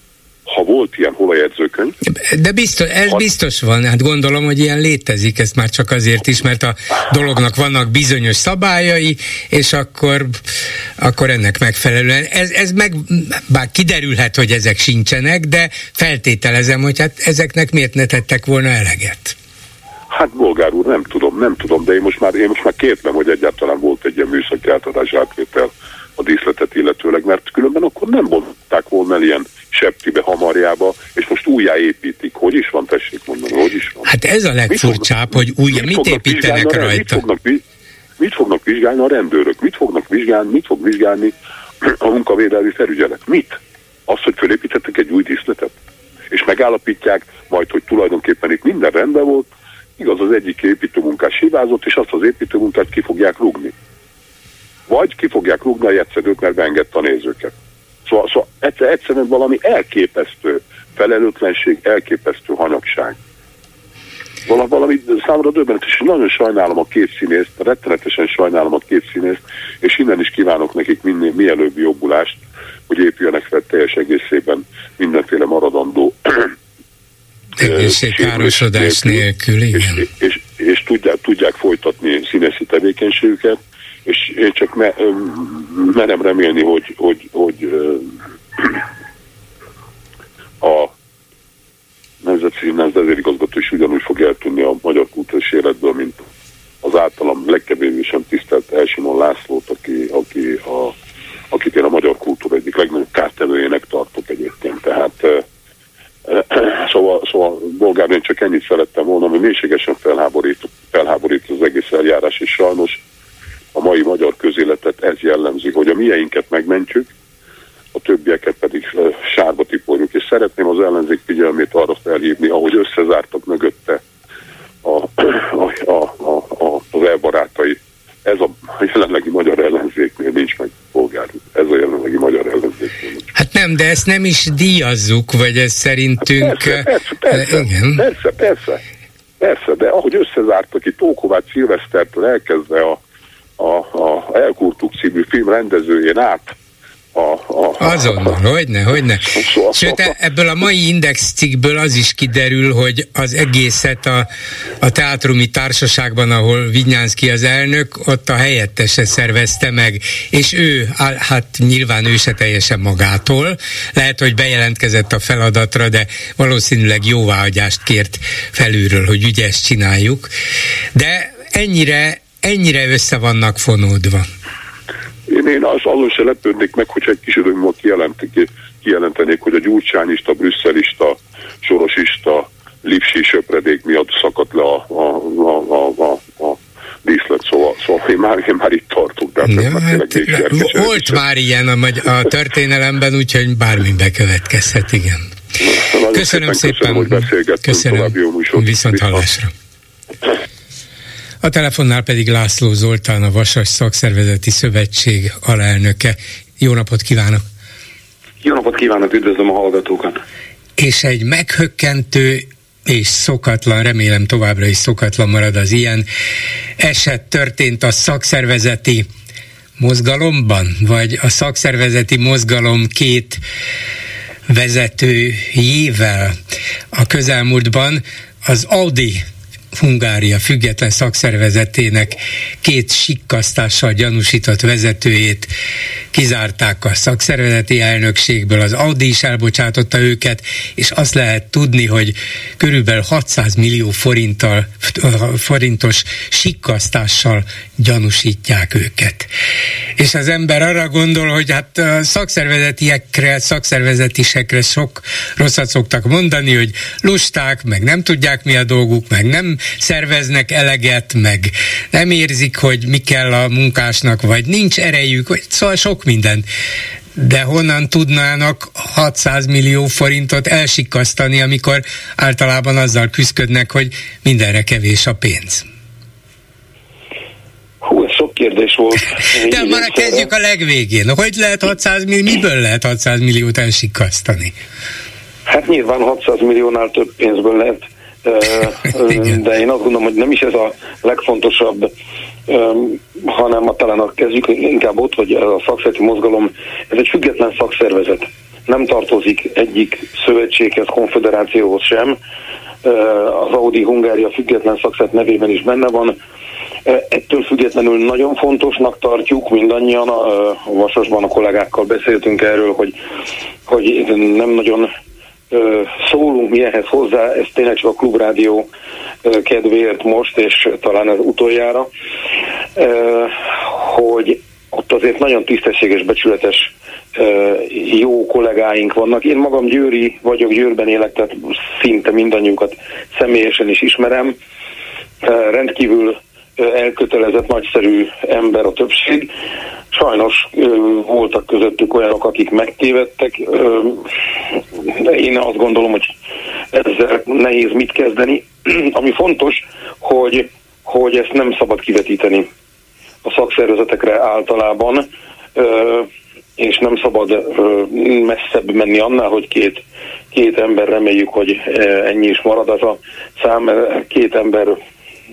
ha volt ilyen, hol a jegyzőkönyv? De biztos, ez ha... biztos van, hát gondolom, hogy ilyen létezik, ezt már csak azért is, mert a dolognak vannak bizonyos szabályai, és akkor, akkor ennek megfelelően, ez, ez meg, bár kiderülhet, hogy ezek sincsenek, de feltételezem, hogy hát ezeknek miért ne tettek volna eleget? Hát bolgár úr, nem tudom, nem tudom, de én most már, én most már kértem, hogy egyáltalán volt egy ilyen műszaki átadás átvétel a díszletet illetőleg, mert különben akkor nem mondták volna ilyen septibe, hamarjába, és most újjáépítik. Hogy is van, tessék mondani, hogy is van? Hát ez a legfurcsább, hogy újra, mit, mit építenek rajta? Mit fognak, mit fognak vizsgálni a rendőrök? Mit fognak vizsgálni, mit fog vizsgálni a munkavédelmi felügyelet? Mit? Azt, hogy fölépítettek egy új díszletet? És megállapítják majd, hogy tulajdonképpen itt minden rendben volt, igaz az egyik építőmunkás hibázott, és azt az építőmunkát ki fogják rúgni. Vagy ki fogják rúgni a jegyszedőt, mert beengedte a nézőket. Szóval, szóval egyszer, egyszerűen valami elképesztő felelőtlenség, elképesztő hanyagság. Val- valami számomra döbbenetes, és nagyon sajnálom a két színészt, rettenetesen sajnálom a két színészt, és innen is kívánok nekik minél mielőbb jobbulást, hogy épüljenek fel teljes egészében mindenféle maradandó (clears throat) egészségkárosodás nélkül, igen. És, és, és, és tudják, tudják folytatni színészi tevékenységüket, és én csak me, merem remélni, hogy, hogy, hogy a Nemzeti Színház vezérigazgató is ugyanúgy fog eltűnni a magyar kultúrás életből, mint az általam legkevésbé sem tisztelt Elsimon Lászlót, aki, aki a, akit én a magyar kultúra egyik legnagyobb kártevőjének tartok egyébként. Tehát szóval, szóval bolgár, én csak ennyit szerettem volna, hogy mélységesen felháborít, felháborít az egész eljárás, és sajnos a mai magyar közéletet ez jellemzi, hogy a mieinket megmentjük, a többieket pedig sárba tiporjuk. És szeretném az ellenzék figyelmét arra felhívni, ahogy összezártak mögötte a, a, a, a, a, az elbarátai. Ez a jelenlegi magyar ellenzéknél nincs meg polgár. Ez a jelenlegi magyar ellenzéknél. Hát nem, de ezt nem is díjazzuk, vagy ez szerintünk... Hát persze, persze, persze, igen. persze, persze, persze, de ahogy összezártak itt Ókovács Szilvesztertől elkezdve a, a, a Elkurtuk című film rendezőjén át, a, a, Azonnal, hogyne, hogyne. Sőt, e- ebből a mai index cikkből az is kiderül, hogy az egészet a, a teátrumi társaságban, ahol Vinyánszki az elnök, ott a helyettese szervezte meg, és ő, hát nyilván ő se teljesen magától, lehet, hogy bejelentkezett a feladatra, de valószínűleg jóváhagyást kért felülről, hogy ezt csináljuk, de ennyire, ennyire össze vannak fonódva. Én, én az, azon se lepődnék meg, hogyha egy kis időn múlva kijelentik, kijelentenék, hogy a gyurcsányista, brüsszelista, sorosista, lipsi söpredék miatt szakadt le a, a, a, a, a, a díszlet, szóval, szóval én, már, én már itt tartok. De ja, hát, volt már ilyen a, a történelemben, úgyhogy bármi bekövetkezhet, igen. Na, köszönöm szépen, szépen, hogy beszélgettünk. Köszönöm. Viszont hallásra. A telefonnál pedig László Zoltán, a Vasas Szakszervezeti Szövetség alelnöke. Jó napot kívánok! Jó napot kívánok, üdvözlöm a hallgatókat! És egy meghökkentő és szokatlan, remélem továbbra is szokatlan marad az ilyen eset történt a szakszervezeti mozgalomban, vagy a szakszervezeti mozgalom két vezetőjével a közelmúltban az Audi Hungária független szakszervezetének két sikkasztással gyanúsított vezetőjét kizárták a szakszervezeti elnökségből, az Audi is elbocsátotta őket, és azt lehet tudni, hogy körülbelül 600 millió forinttal, forintos sikkasztással gyanúsítják őket. És az ember arra gondol, hogy hát a szakszervezetiekre, szakszervezetisekre sok rosszat szoktak mondani, hogy lusták, meg nem tudják mi a dolguk, meg nem szerveznek eleget, meg nem érzik, hogy mi kell a munkásnak, vagy nincs erejük, vagy szóval sok minden de honnan tudnának 600 millió forintot elsikasztani, amikor általában azzal küzdködnek, hogy mindenre kevés a pénz? Hú, ez sok kérdés volt. De már kezdjük a legvégén. Hogy lehet 600 millió, miből lehet 600 milliót elsikasztani? Hát nyilván 600 milliónál több pénzből lehet de én azt gondolom, hogy nem is ez a legfontosabb, hanem a talán a kezdjük inkább ott, hogy ez a szakszereti mozgalom, ez egy független szakszervezet. Nem tartozik egyik szövetséghez, konfederációhoz sem. Az Audi Hungária független szakszervezet nevében is benne van. Ettől függetlenül nagyon fontosnak tartjuk, mindannyian a Vasasban a kollégákkal beszéltünk erről, hogy, hogy nem nagyon szólunk mi ehhez hozzá, ez tényleg csak a klubrádió kedvéért most, és talán ez utoljára, hogy ott azért nagyon tisztességes, becsületes, jó kollégáink vannak. Én magam Győri vagyok, Győrben élek, tehát szinte mindannyiukat személyesen is ismerem. Rendkívül elkötelezett, nagyszerű ember a többség. Sajnos voltak közöttük olyanok, akik megtévedtek. Én azt gondolom, hogy ezzel nehéz mit kezdeni. (clears throat) Ami fontos, hogy, hogy ezt nem szabad kivetíteni a szakszervezetekre általában, és nem szabad messzebb menni annál, hogy két, két ember reméljük, hogy ennyi is marad az a szám, két ember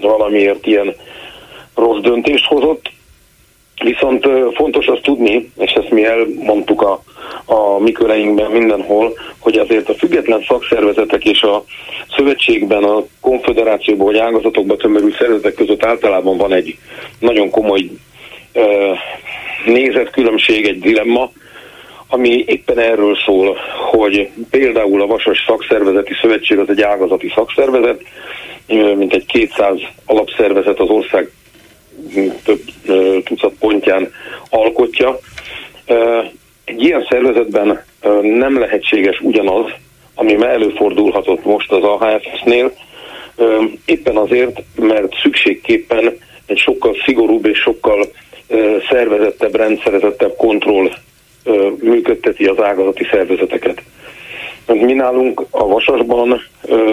valamiért ilyen rossz döntést hozott. Viszont fontos azt tudni, és ezt mi elmondtuk a, a mi köreinkben mindenhol, hogy azért a független szakszervezetek és a szövetségben, a konfederációban vagy ágazatokban tömörű szervezetek között általában van egy nagyon komoly uh, nézetkülönbség, egy dilemma, ami éppen erről szól, hogy például a Vasas Szakszervezeti Szövetség az egy ágazati szakszervezet, mint egy 200 alapszervezet az ország több tucat pontján alkotja. Egy ilyen szervezetben nem lehetséges ugyanaz, ami már előfordulhatott most az AHFS-nél, éppen azért, mert szükségképpen egy sokkal szigorúbb és sokkal szervezettebb, rendszerezettebb kontroll működteti az ágazati szervezeteket. Mi nálunk a Vasasban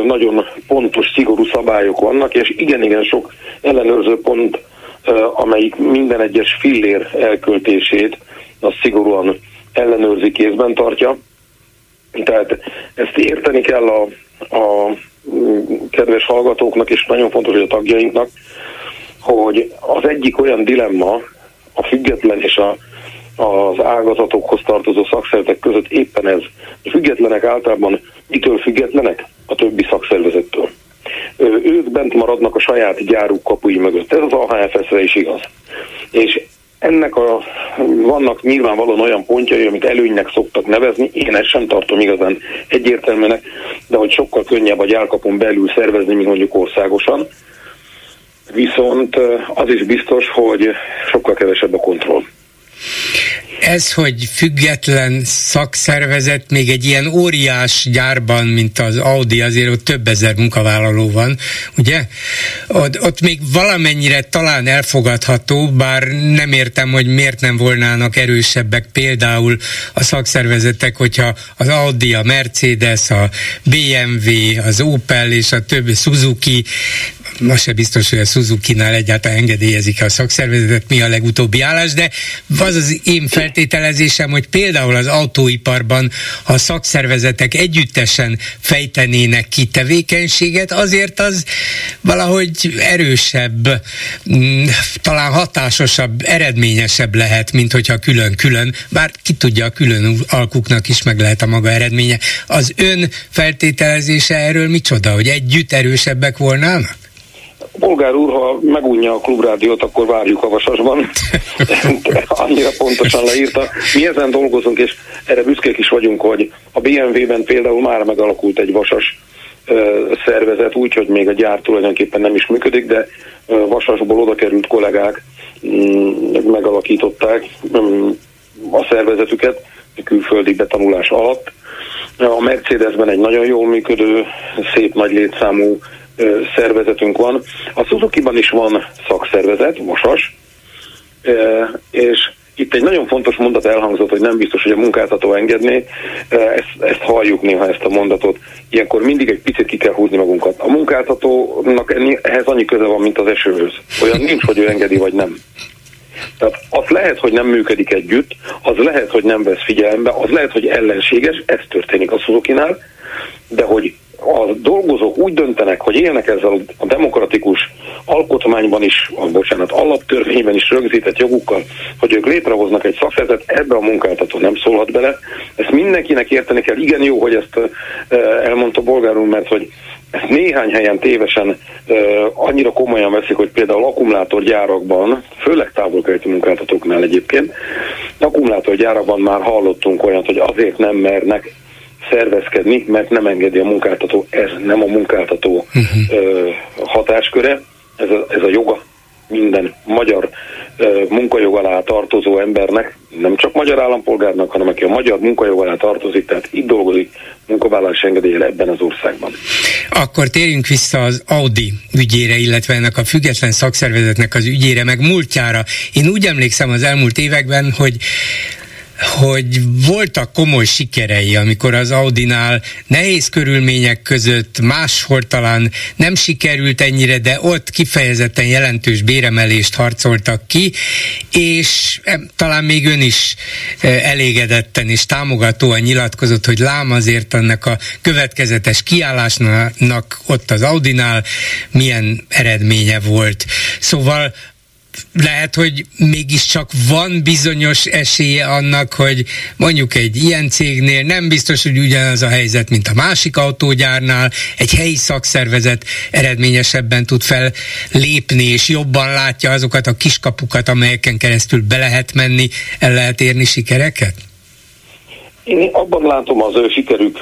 nagyon pontos, szigorú szabályok vannak, és igen-igen sok ellenőrző pont, amelyik minden egyes fillér elköltését az szigorúan ellenőrzi kézben tartja. Tehát ezt érteni kell a, a kedves hallgatóknak, és nagyon fontos, hogy a tagjainknak, hogy az egyik olyan dilemma a független és a, az ágazatokhoz tartozó szakszervezetek között éppen ez. A függetlenek általában mitől függetlenek? A többi szakszervezettől. Ők bent maradnak a saját gyáruk kapui mögött. Ez az AHFS-re is igaz. És ennek a, vannak nyilvánvalóan olyan pontjai, amit előnynek szoktak nevezni, én ezt sem tartom igazán egyértelműnek, de hogy sokkal könnyebb a gyárkapon belül szervezni, mint mondjuk országosan. Viszont az is biztos, hogy sokkal kevesebb a kontroll ez, hogy független szakszervezet még egy ilyen óriás gyárban, mint az Audi, azért ott több ezer munkavállaló van, ugye? Ott, ott még valamennyire talán elfogadható, bár nem értem, hogy miért nem volnának erősebbek például a szakszervezetek, hogyha az Audi, a Mercedes, a BMW, az Opel és a többi Suzuki ma se biztos, hogy a Suzuki-nál egyáltalán engedélyezik a szakszervezetet, mi a legutóbbi állás, de az az én feltételezésem, hogy például az autóiparban, a szakszervezetek együttesen fejtenének ki tevékenységet, azért az valahogy erősebb, mm, talán hatásosabb, eredményesebb lehet, mint hogyha külön-külön, bár ki tudja, a külön alkuknak is meg lehet a maga eredménye. Az ön feltételezése erről micsoda, hogy együtt erősebbek volnának? Bolgár úr, ha megunja a klubrádiót, akkor várjuk a vasasban. (laughs) Annyira pontosan leírta. Mi ezen dolgozunk, és erre büszkék is vagyunk, hogy a BMW-ben például már megalakult egy vasas szervezet, úgyhogy még a gyár tulajdonképpen nem is működik, de vasasból oda került kollégák mm, megalakították mm, a szervezetüket külföldi betanulás alatt. A Mercedesben egy nagyon jól működő, szép nagy létszámú szervezetünk van. A Suzuki-ban is van szakszervezet, Mosas, és itt egy nagyon fontos mondat elhangzott, hogy nem biztos, hogy a munkáltató engedné. Ezt, ezt halljuk néha, ezt a mondatot. Ilyenkor mindig egy picit ki kell húzni magunkat. A munkáltatónak ehhez annyi köze van, mint az esőhöz. Olyan nincs, hogy ő engedi, vagy nem. Tehát az lehet, hogy nem működik együtt, az lehet, hogy nem vesz figyelembe, az lehet, hogy ellenséges, ez történik a Suzuki-nál, de hogy a dolgozók úgy döntenek, hogy élnek ezzel a demokratikus alkotmányban is, a, bocsánat, alaptörvényben is rögzített jogukkal, hogy ők létrehoznak egy szakszervezet, ebbe a munkáltató nem szólhat bele. Ezt mindenkinek érteni kell. Igen jó, hogy ezt elmondta Bolgár úr, mert hogy ezt néhány helyen tévesen annyira komolyan veszik, hogy például akkumulátorgyárakban, főleg távolkeleti munkáltatóknál egyébként, akkumulátorgyárakban már hallottunk olyat, hogy azért nem mernek szervezkedni, mert nem engedi a munkáltató, ez nem a munkáltató uh-huh. ö, hatásköre, ez a, ez a joga minden magyar ö, munkajog alá tartozó embernek, nem csak magyar állampolgárnak, hanem aki a magyar munkajog alá tartozik, tehát itt dolgozik munkavállalási engedélye ebben az országban. Akkor térjünk vissza az Audi ügyére, illetve ennek a független szakszervezetnek az ügyére, meg múltjára. Én úgy emlékszem az elmúlt években, hogy hogy voltak komoly sikerei, amikor az Audinál nehéz körülmények között máshol talán nem sikerült ennyire, de ott kifejezetten jelentős béremelést harcoltak ki, és talán még ön is e, elégedetten és támogatóan nyilatkozott, hogy lám azért annak a következetes kiállásnak ott az Audinál milyen eredménye volt. Szóval lehet, hogy mégiscsak van bizonyos esélye annak, hogy mondjuk egy ilyen cégnél nem biztos, hogy ugyanaz a helyzet, mint a másik autógyárnál, egy helyi szakszervezet eredményesebben tud fel lépni, és jobban látja azokat a kiskapukat, amelyeken keresztül be lehet menni, el lehet érni sikereket? Én abban látom az ő sikerük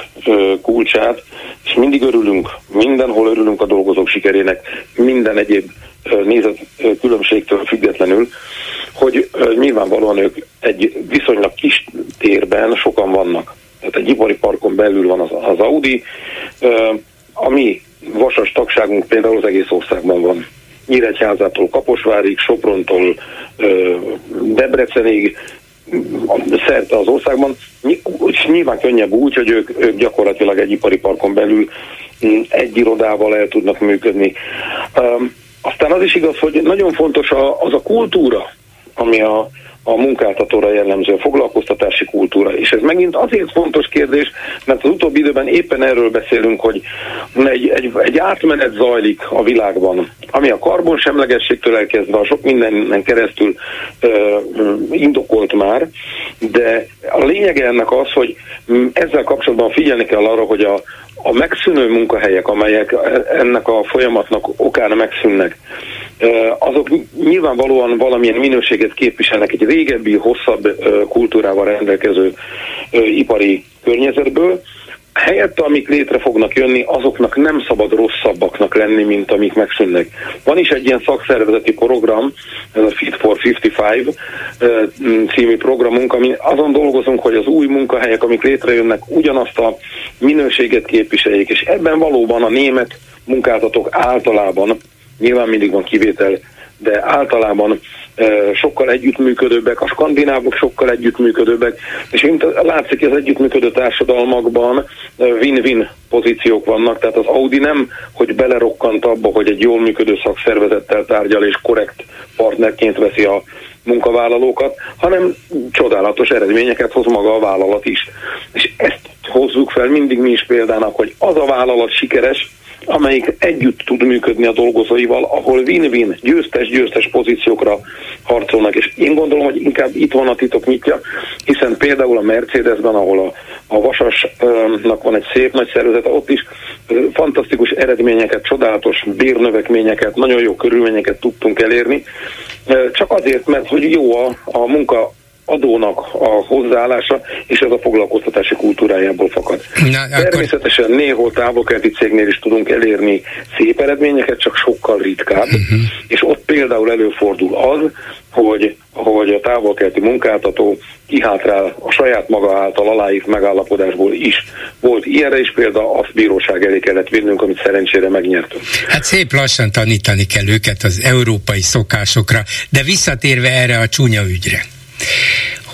kulcsát, és mindig örülünk, mindenhol örülünk a dolgozók sikerének, minden egyéb nézet különbségtől függetlenül, hogy nyilvánvalóan ők egy viszonylag kis térben sokan vannak. Tehát egy ipari parkon belül van az, az Audi, ami vasas tagságunk például az egész országban van. Nyíregyházától Kaposvárig, Soprontól Debrecenig, szerte az országban, nyilván könnyebb úgy, hogy ők, ők gyakorlatilag egy ipari parkon belül mm, egy irodával el tudnak működni. Aztán az is igaz, hogy nagyon fontos az a kultúra, ami a, a munkáltatóra jellemző a foglalkoztatási kultúra. És ez megint azért fontos kérdés, mert az utóbbi időben éppen erről beszélünk, hogy egy, egy, egy átmenet zajlik a világban, ami a karbonsemlegességtől elkezdve a sok mindennen keresztül ö, indokolt már, de a lényege ennek az, hogy ezzel kapcsolatban figyelni kell arra, hogy a, a megszűnő munkahelyek, amelyek ennek a folyamatnak okán megszűnnek, azok nyilvánvalóan valamilyen minőséget képviselnek egy régebbi, hosszabb kultúrával rendelkező ipari környezetből, helyette, amik létre fognak jönni, azoknak nem szabad rosszabbaknak lenni, mint amik megszűnnek. Van is egy ilyen szakszervezeti program, ez a Fit for 55 című programunk, ami azon dolgozunk, hogy az új munkahelyek, amik létrejönnek, ugyanazt a minőséget képviseljék, és ebben valóban a német munkáltatók általában nyilván mindig van kivétel, de általában sokkal együttműködőbbek, a skandinávok sokkal együttműködőbbek, és mint látszik, az együttműködő társadalmakban win-win pozíciók vannak, tehát az Audi nem, hogy belerokkant abba, hogy egy jól működő szakszervezettel tárgyal és korrekt partnerként veszi a munkavállalókat, hanem csodálatos eredményeket hoz maga a vállalat is. És ezt hozzuk fel mindig mi is példának, hogy az a vállalat sikeres, amelyik együtt tud működni a dolgozóival, ahol win-win, győztes-győztes pozíciókra harcolnak. És én gondolom, hogy inkább itt van a titok nyitja, hiszen például a Mercedesben, ahol a, a Vasasnak van egy szép nagy szervezet, ott is fantasztikus eredményeket, csodálatos bérnövekményeket, nagyon jó körülményeket tudtunk elérni, csak azért, mert hogy jó a, a munka adónak a hozzáállása, és ez a foglalkoztatási kultúrájából fakad. Na, akkor... Természetesen néhol távolkeleti cégnél is tudunk elérni szép eredményeket, csak sokkal ritkább, uh-huh. és ott például előfordul az, hogy, hogy a távolkeleti munkáltató kihátrál a saját maga által aláírt megállapodásból is. Volt ilyenre is példa, azt bíróság elé kellett vinnünk, amit szerencsére megnyertünk. Hát szép lassan tanítani kell őket az európai szokásokra, de visszatérve erre a csúnya ügyre.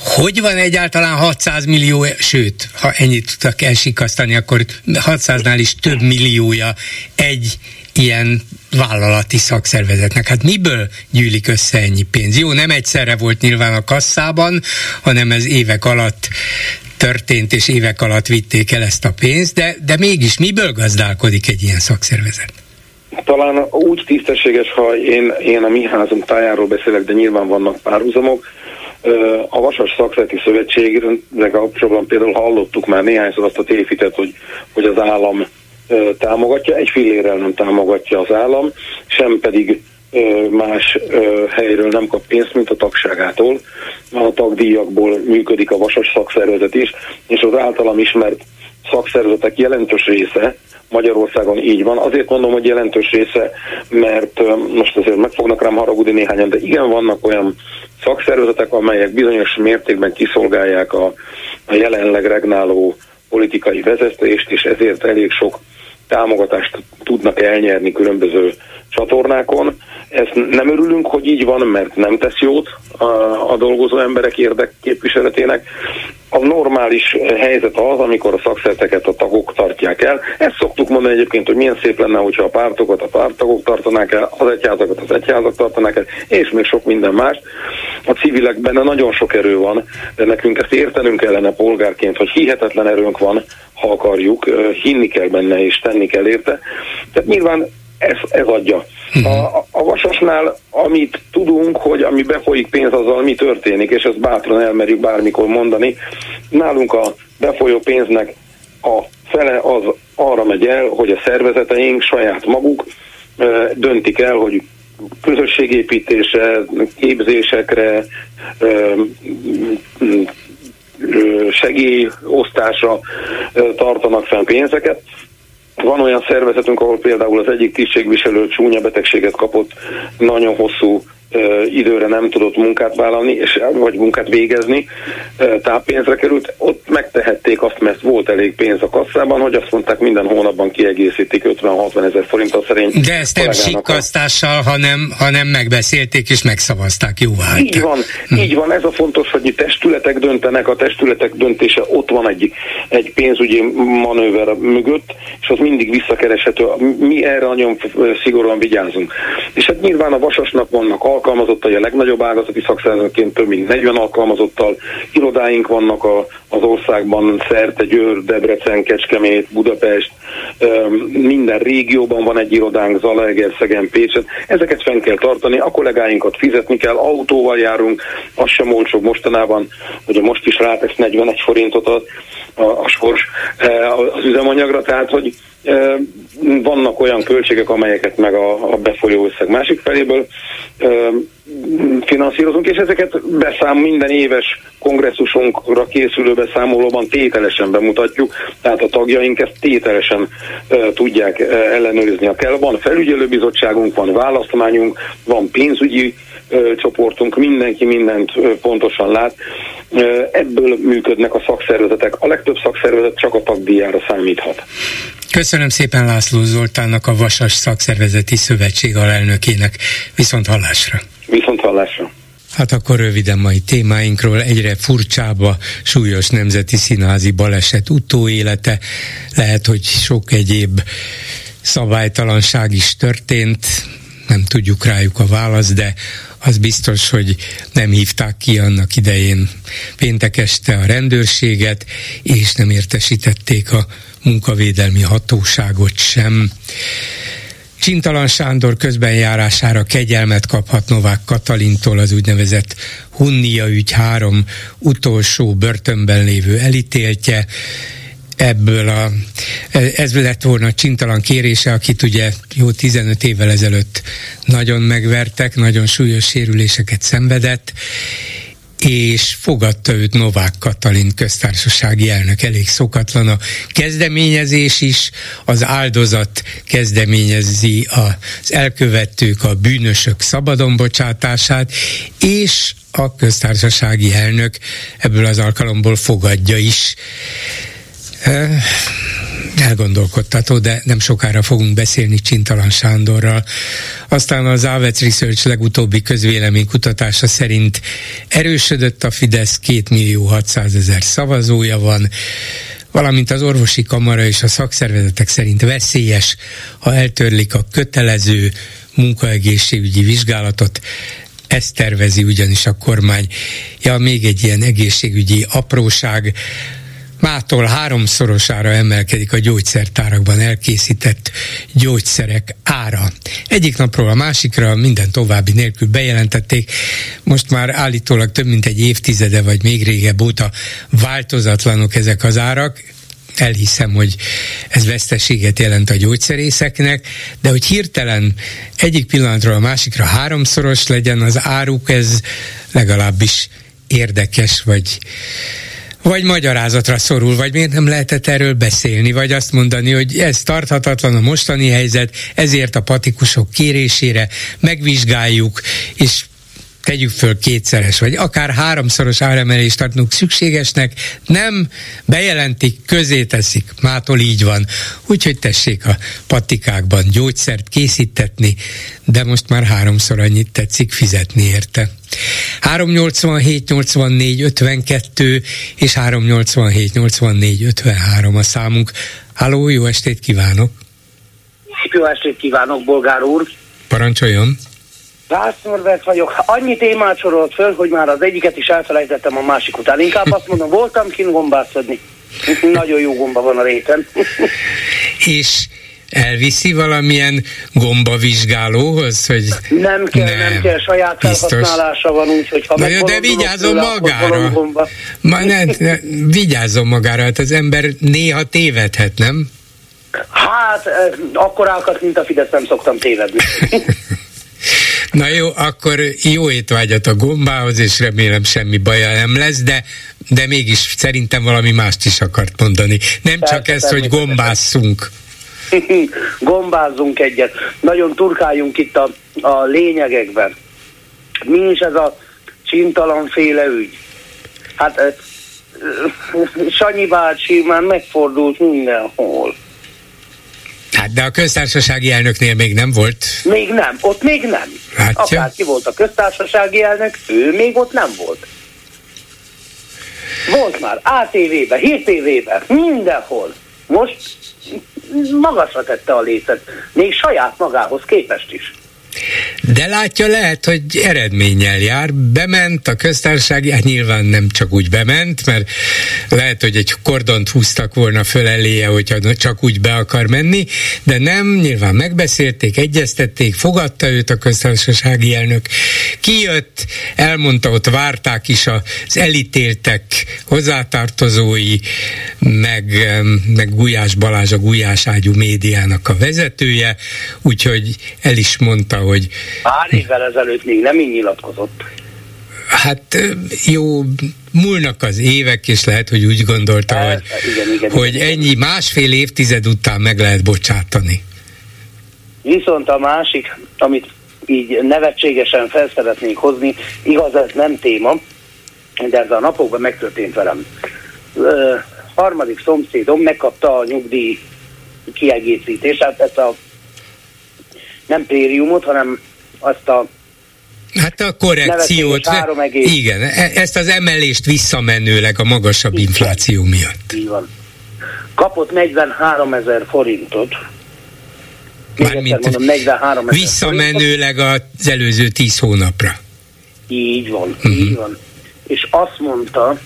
Hogy van egyáltalán 600 millió, sőt, ha ennyit tudtak elsikasztani, akkor 600-nál is több milliója egy ilyen vállalati szakszervezetnek. Hát miből gyűlik össze ennyi pénz? Jó, nem egyszerre volt nyilván a kasszában, hanem ez évek alatt történt, és évek alatt vitték el ezt a pénzt, de, de mégis miből gazdálkodik egy ilyen szakszervezet? Talán úgy tisztességes, ha én, én a mi házunk tájáról beszélek, de nyilván vannak párhuzamok, a Vasas Szakszereti Szövetségre kapcsolatban például hallottuk már néhányszor azt a tévitet, hogy, hogy az állam támogatja, egy fillérrel nem támogatja az állam, sem pedig más helyről nem kap pénzt, mint a tagságától. A tagdíjakból működik a vasas szakszervezet is, és az általam ismert szakszervezetek jelentős része Magyarországon így van. Azért mondom, hogy jelentős része, mert most azért meg fognak rám haragudni néhányan, de igen, vannak olyan szakszervezetek, amelyek bizonyos mértékben kiszolgálják a, a jelenleg regnáló politikai vezetést, és ezért elég sok támogatást tudnak elnyerni különböző csatornákon. Ezt nem örülünk, hogy így van, mert nem tesz jót a, a dolgozó emberek érdekképviseletének. A normális helyzet az, amikor a szakszerteket a tagok tartják el. Ezt szoktuk mondani egyébként, hogy milyen szép lenne, hogyha a pártokat a pártagok tartanák el, az egyházakat az egyházak tartanák el, és még sok minden más. A civilekben nagyon sok erő van, de nekünk ezt értenünk kellene polgárként, hogy hihetetlen erőnk van, ha akarjuk, hinni kell benne és tenni kell érte. Tehát nyilván ez, ez adja. Mhm. A, a vasasnál, amit tudunk, hogy ami befolyik pénz, azzal mi történik, és ezt bátran elmerjük bármikor mondani. Nálunk a befolyó pénznek a fele az arra megy el, hogy a szervezeteink saját maguk döntik el, hogy közösségépítésre, képzésekre, segélyosztásra tartanak fenn pénzeket. Van olyan szervezetünk, ahol például az egyik tisztségviselő csúnya betegséget kapott, nagyon hosszú időre nem tudott munkát vállalni, és, vagy munkát végezni, táppénzre került, ott megtehették azt, mert volt elég pénz a kasszában, hogy azt mondták minden hónapban kiegészítik 50-60 ezer forinttal szerint. De ezt nem sikkasztással, hanem, hanem megbeszélték és megszavazták, jó Így van, hm. így van, ez a fontos, hogy testületek döntenek, a testületek döntése ott van egy, egy pénzügyi manőver mögött, és az mindig visszakereshető. Mi erre nagyon szigorúan vigyázunk. És hát nyilván a Vasasnak vannak alkalmazottai, a legnagyobb ágazati szakszervezetként több mint 40 alkalmazottal, irodáink vannak a, az országban szerte, Győr, Debrecen, Kecskemét, Budapest, minden régióban van egy irodánk, Zalaegerszegen, Pécset, ezeket fenn kell tartani, a kollégáinkat fizetni kell, autóval járunk, az sem olcsó mostanában, hogy most is rátesz 41 forintot a, a, a sors az üzemanyagra, tehát hogy vannak olyan költségek, amelyeket meg a, a befolyó összeg másik feléből finanszírozunk, és ezeket beszám minden éves kongresszusunkra készülő beszámolóban tételesen bemutatjuk, tehát a tagjaink ezt tételesen uh, tudják uh, ellenőrizni. A kell van felügyelőbizottságunk, van választmányunk, van pénzügyi uh, csoportunk, mindenki mindent uh, pontosan lát. Uh, ebből működnek a szakszervezetek. A legtöbb szakszervezet csak a tagdíjára számíthat. Köszönöm szépen László Zoltánnak, a Vasas Szakszervezeti Szövetség alelnökének. Viszont hallásra! Viszont hallásra! Hát akkor röviden mai témáinkról egyre furcsába súlyos nemzeti színházi baleset utóélete. Lehet, hogy sok egyéb szabálytalanság is történt, nem tudjuk rájuk a választ, de az biztos, hogy nem hívták ki annak idején péntek este a rendőrséget, és nem értesítették a munkavédelmi hatóságot sem. Csintalan Sándor közbenjárására kegyelmet kaphat Novák Katalintól az úgynevezett Hunnia ügy három utolsó börtönben lévő elítéltje. Ebből a, ez lett volna Csintalan kérése, akit ugye jó 15 évvel ezelőtt nagyon megvertek, nagyon súlyos sérüléseket szenvedett, és fogadta őt Novák Katalin köztársasági elnök. Elég szokatlan a kezdeményezés is, az áldozat kezdeményezi az elkövetők, a bűnösök szabadon bocsátását, és a köztársasági elnök ebből az alkalomból fogadja is elgondolkodtató, de nem sokára fogunk beszélni Csintalan Sándorral. Aztán az Avec Research legutóbbi közvéleménykutatása szerint erősödött a Fidesz, 2 millió 600 ezer szavazója van, valamint az orvosi kamara és a szakszervezetek szerint veszélyes, ha eltörlik a kötelező munkaegészségügyi vizsgálatot, ezt tervezi ugyanis a kormány. Ja, még egy ilyen egészségügyi apróság, mától háromszorosára emelkedik a gyógyszertárakban elkészített gyógyszerek ára. Egyik napról a másikra minden további nélkül bejelentették, most már állítólag több mint egy évtizede vagy még régebb óta változatlanok ezek az árak, elhiszem, hogy ez veszteséget jelent a gyógyszerészeknek, de hogy hirtelen egyik pillanatról a másikra háromszoros legyen az áruk, ez legalábbis érdekes, vagy vagy magyarázatra szorul, vagy miért nem lehetett erről beszélni, vagy azt mondani, hogy ez tarthatatlan a mostani helyzet, ezért a patikusok kérésére megvizsgáljuk, és tegyük föl kétszeres, vagy akár háromszoros áremelést tartunk szükségesnek, nem bejelentik, közé teszik. Mától így van. Úgyhogy tessék a patikákban gyógyszert készítetni, de most már háromszor annyit tetszik fizetni érte. 387 84 52 és 387 84 53 a számunk. Háló, jó estét kívánok! Jó estét kívánok, bolgár úr! Parancsoljon! Vász vagyok. Annyi témát sorolt föl, hogy már az egyiket is elfelejtettem a másik után. Inkább azt mondom, voltam kint gombászodni. Nagyon jó gomba van a réten. (laughs) és elviszi valamilyen gombavizsgálóhoz, hogy nem kell, nem, nem kell, saját felhasználása van, úgyhogy ha Na de vigyázzon magára. Ma ne, ne, vigyázzon magára, hát az ember néha tévedhet, nem? Hát, eh, akkorákat, mint a Fidesz nem szoktam tévedni. (laughs) Na jó, akkor jó étvágyat a gombához, és remélem semmi baja nem lesz, de, de mégis szerintem valami mást is akart mondani. Nem Persze, csak ezt, hogy gombásszunk. (laughs) Gombázzunk egyet. Nagyon turkáljunk itt a, a lényegekben. Mi is ez a csintalanféle ügy? Hát (laughs) Sanyi bácsi már megfordult mindenhol. Hát de a köztársasági elnöknél még nem volt. Még nem, ott még nem. Látja? Akárki volt a köztársasági elnök, ő még ott nem volt. Volt már ATV-be, HírTV-be, mindenhol. Most magasra tette a lécet, még saját magához képest is. De látja, lehet, hogy eredménnyel jár. Bement a köztársaság, hát nyilván nem csak úgy bement, mert lehet, hogy egy kordont húztak volna föl eléje, hogyha csak úgy be akar menni, de nem, nyilván megbeszélték, egyeztették, fogadta őt a köztársasági elnök. Kijött, elmondta, ott várták is az elítéltek hozzátartozói, meg, meg Gulyás Balázs, a Gulyás ágyú médiának a vezetője, úgyhogy el is mondta, hogy... Pár évvel ezelőtt még nem így nyilatkozott. Hát jó, múlnak az évek, és lehet, hogy úgy gondolta, El, hogy, igen, igen, hogy igen, ennyi másfél évtized után meg lehet bocsátani. Viszont a másik, amit így nevetségesen fel szeretnék hozni, igaz, ez nem téma, de ez a napokban megtörtént velem. Ö, harmadik szomszédom megkapta a nyugdíj kiegészítést, hát ezt a nem périumot, hanem azt a Hát a korrekciót, igen, e- ezt az emelést visszamenőleg a magasabb igen. infláció miatt. Így van. Kapott 43 ezer forintot. Mármint mondom, 43 ezer Visszamenőleg forintot. az előző 10 hónapra. Így van, uh-huh. így van. És azt mondta,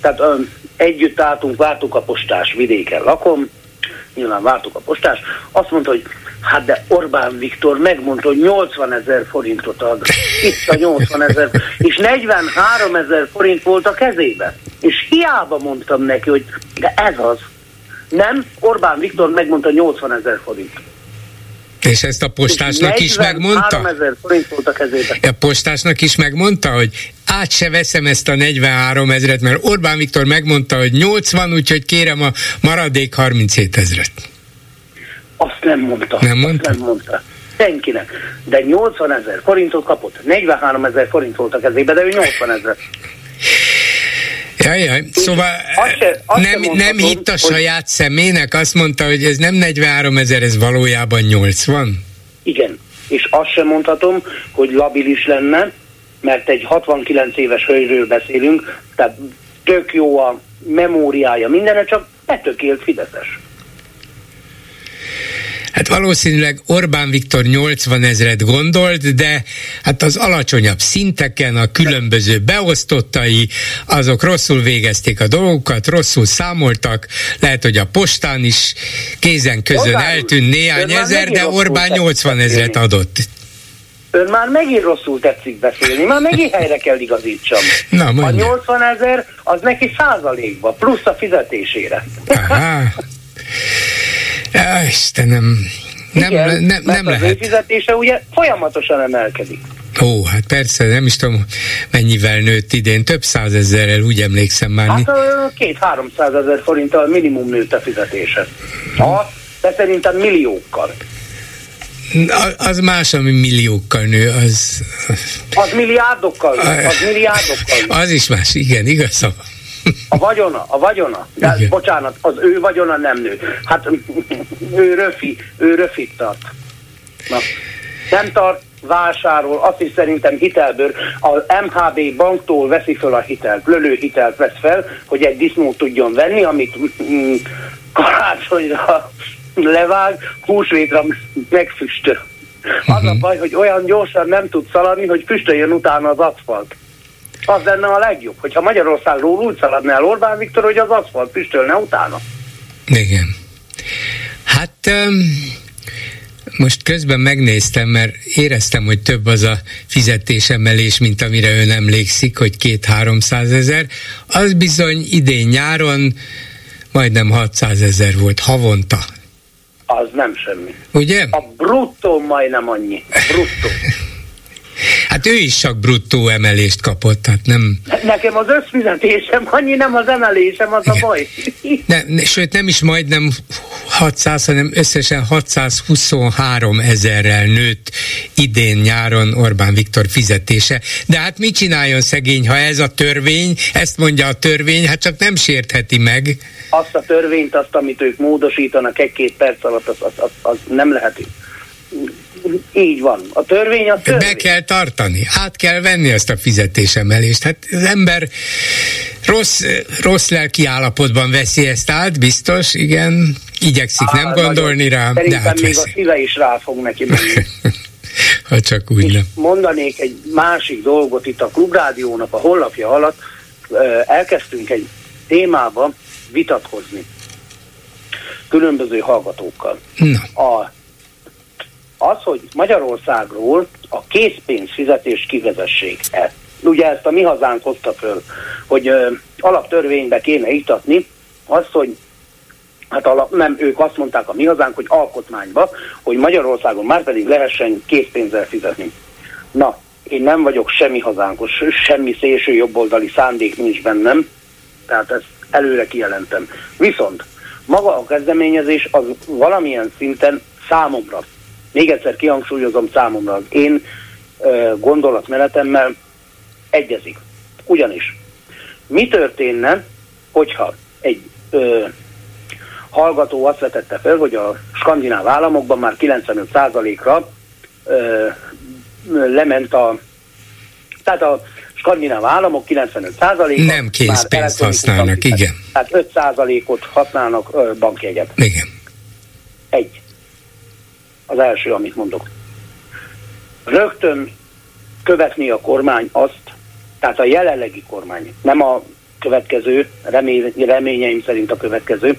tehát um, együtt álltunk, vártuk a postás, vidéken lakom, nyilván vártuk a postás, azt mondta, hogy Hát de Orbán Viktor megmondta, hogy 80 ezer forintot ad. Itt a 80 ezer, és 43 ezer forint volt a kezében. És hiába mondtam neki, hogy de ez az. Nem, Orbán Viktor megmondta 80 ezer forint. És ezt a postásnak is megmondta? forint volt a kezében. A postásnak is megmondta, hogy át se veszem ezt a 43 ezeret, mert Orbán Viktor megmondta, hogy 80, úgyhogy kérem a maradék 37 ezeret. Nem mondta. Nem mondta? Azt nem mondta. Senkinek. De 80 ezer forintot kapott. 43 ezer forint volt a kezébe, de ő 80 ezer. Jaj, jaj. Szóval azt se, azt nem, nem hitt a saját hogy... szemének, azt mondta, hogy ez nem 43 ezer, ez valójában 80? Igen, és azt sem mondhatom, hogy labilis lenne, mert egy 69 éves hölgyről beszélünk, tehát tök jó a memóriája, mindene, csak betökélt Fideszes. Hát valószínűleg Orbán Viktor 80 ezret gondolt, de hát az alacsonyabb szinteken a különböző beosztottai, azok rosszul végezték a dolgokat, rosszul számoltak, lehet, hogy a postán is kézen közön Orbán, eltűnt néhány ezer, de Orbán 80 ezret adott. Ön már megint rosszul tetszik beszélni, már megint helyre kell igazítsam. Na, a 80 ezer az neki százalékba, plusz a fizetésére. Aha. Istenem, nem, Igen, nem, nem mert lehet. az fizetése ugye folyamatosan emelkedik. Ó, hát persze, nem is tudom, mennyivel nőtt idén, több százezerrel, úgy emlékszem már. Hát két-háromszáz ezer forinttal minimum nőtt a fizetése. Ha, de szerintem milliókkal. Az más, ami milliókkal nő, az... Az milliárdokkal, az milliárdokkal. Az is más, igen, igazam. A vagyona, a vagyona. De Igen. bocsánat, az ő vagyona nem nő. Hát ő röfi, ő röfit tart. Na. Nem tart, vásárol, azt is szerintem hitelből. A MHB banktól veszi fel a hitelt, lölő hitelt vesz fel, hogy egy disznót tudjon venni, amit mm, karácsonyra levág, húsvétra megfüstöl. Az a mhm. baj, hogy olyan gyorsan nem tud szaladni, hogy füstöljön utána az aszfalt az lenne a legjobb, hogyha Magyarországról úgy szaladna el Orbán Viktor, hogy az aszfalt püstölne utána. Igen. Hát um, most közben megnéztem, mert éreztem, hogy több az a fizetésemelés, mint amire ön emlékszik, hogy két-háromszáz ezer. Az bizony idén nyáron majdnem 600 ezer volt havonta. Az nem semmi. Ugye? A bruttó majdnem annyi. Bruttó. (laughs) Hát ő is csak bruttó emelést kapott, tehát nem... Nekem az összfizetésem, annyi nem az emelésem, az Igen. a baj. Ne, sőt, nem is majdnem 600, hanem összesen 623 ezerrel nőtt idén nyáron Orbán Viktor fizetése. De hát mit csináljon szegény, ha ez a törvény, ezt mondja a törvény, hát csak nem sértheti meg. Azt a törvényt, azt, amit ők módosítanak egy-két perc alatt, az, az, az, az nem lehet így van. A törvény a törvény. Be kell tartani. Át kell venni ezt a fizetésemelést. Hát az ember rossz, rossz lelki állapotban veszi ezt át, biztos, igen. Igyekszik Á, nem gondolni nagyon. rá, Szerintem de hát még veszi. a szíve is rá fog neki menni. (laughs) ha csak úgy nem. Mondanék egy másik dolgot itt a Klubrádiónak a hollapja alatt. Elkezdtünk egy témába vitatkozni különböző hallgatókkal. Na. A az, hogy Magyarországról a készpénz fizetés kivezessék el. Ugye ezt a mi hazánk hozta föl, hogy ö, alaptörvénybe kéne itatni azt, hogy hát alap, nem, ők azt mondták a mi hazánk, hogy alkotmányba, hogy Magyarországon már pedig lehessen készpénzzel fizetni. Na, én nem vagyok semmi hazánkos, semmi szélső jobboldali szándék nincs bennem, tehát ezt előre kijelentem. Viszont maga a kezdeményezés az valamilyen szinten számomra még egyszer kihangsúlyozom számomra, az én gondolatmenetemmel egyezik. Ugyanis mi történne, hogyha egy ö, hallgató azt vetette fel, hogy a skandináv államokban már 95%-ra ö, lement a tehát a skandináv államok 95%-a nem készpénzt használnak, igen. Tehát 5%-ot használnak ö, bankjegyet. Igen. Egy. Az első, amit mondok. Rögtön követni a kormány azt, tehát a jelenlegi kormány, nem a következő, remény, reményeim szerint a következő,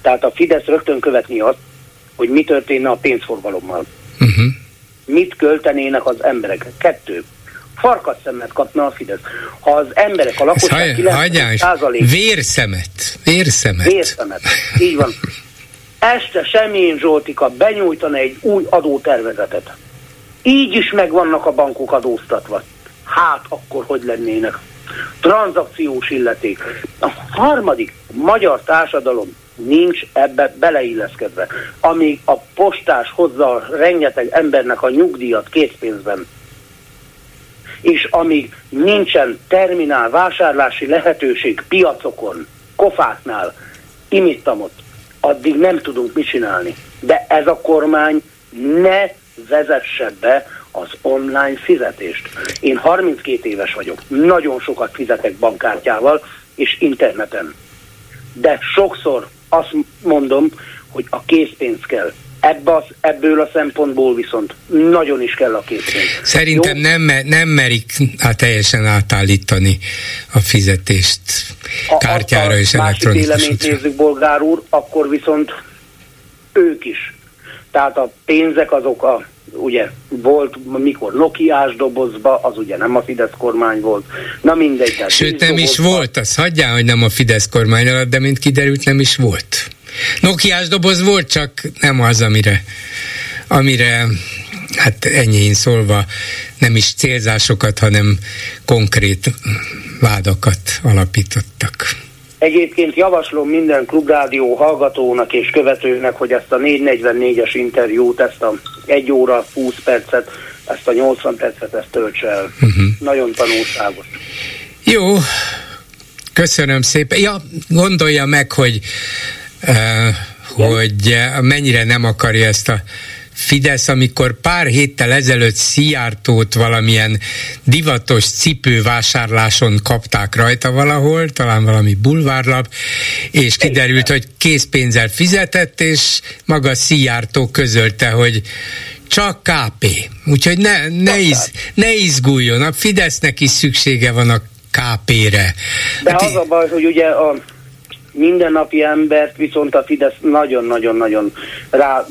tehát a Fidesz rögtön követni azt, hogy mi történne a pénzforgalommal. Uh-huh. Mit költenének az emberek? Kettő. Farkas szemet kapna a Fidesz. Ha az emberek, a lakosság 90%... Vérszemet. Vérszemet. Vérszemet. Így van (laughs) este Semjén Zsoltika benyújtana egy új adótervezetet. Így is megvannak a bankok adóztatva. Hát akkor hogy lennének? Tranzakciós illeték. A harmadik, magyar társadalom nincs ebbe beleilleszkedve. Amíg a postás hozza a rengeteg embernek a nyugdíjat készpénzben, és amíg nincsen terminál vásárlási lehetőség piacokon, kofáknál, imittamot, addig nem tudunk mit csinálni. De ez a kormány ne vezesse be az online fizetést. Én 32 éves vagyok, nagyon sokat fizetek bankkártyával és interneten. De sokszor azt mondom, hogy a készpénz kell. Ebbe az, ebből a szempontból viszont nagyon is kell a készpénz. Szerintem nem, nem merik hát teljesen átállítani a fizetést kártyára és elektronikus véleményt nézzük, bolgár úr, akkor viszont ők is. Tehát a pénzek azok a ugye volt, mikor Nokiás dobozba, az ugye nem a Fidesz kormány volt, na mindegy. Sőt, nem dobozba. is volt, az hagyjál, hogy nem a Fidesz kormány alatt, de mint kiderült, nem is volt. Nokiás doboz volt, csak nem az, amire, amire hát ennyi szólva nem is célzásokat, hanem konkrét vádakat alapítottak. Egyébként javaslom minden klubrádió hallgatónak és követőnek, hogy ezt a 444-es interjút, ezt a 1 óra 20 percet, ezt a 80 percet, ezt töltse el. Uh-huh. Nagyon tanulságos. Jó, köszönöm szépen. Ja, gondolja meg, hogy hogy mennyire nem akarja ezt a Fidesz, amikor pár héttel ezelőtt Szijjártót valamilyen divatos cipővásárláson kapták rajta valahol, talán valami bulvárlap, és kiderült, hogy készpénzzel fizetett, és maga Szijjártó közölte, hogy csak KP. Úgyhogy ne, ne, iz, ne izguljon, a Fidesznek is szüksége van a KP-re. De hát az a baj, hogy ugye a mindennapi embert viszont a Fidesz nagyon-nagyon-nagyon rá,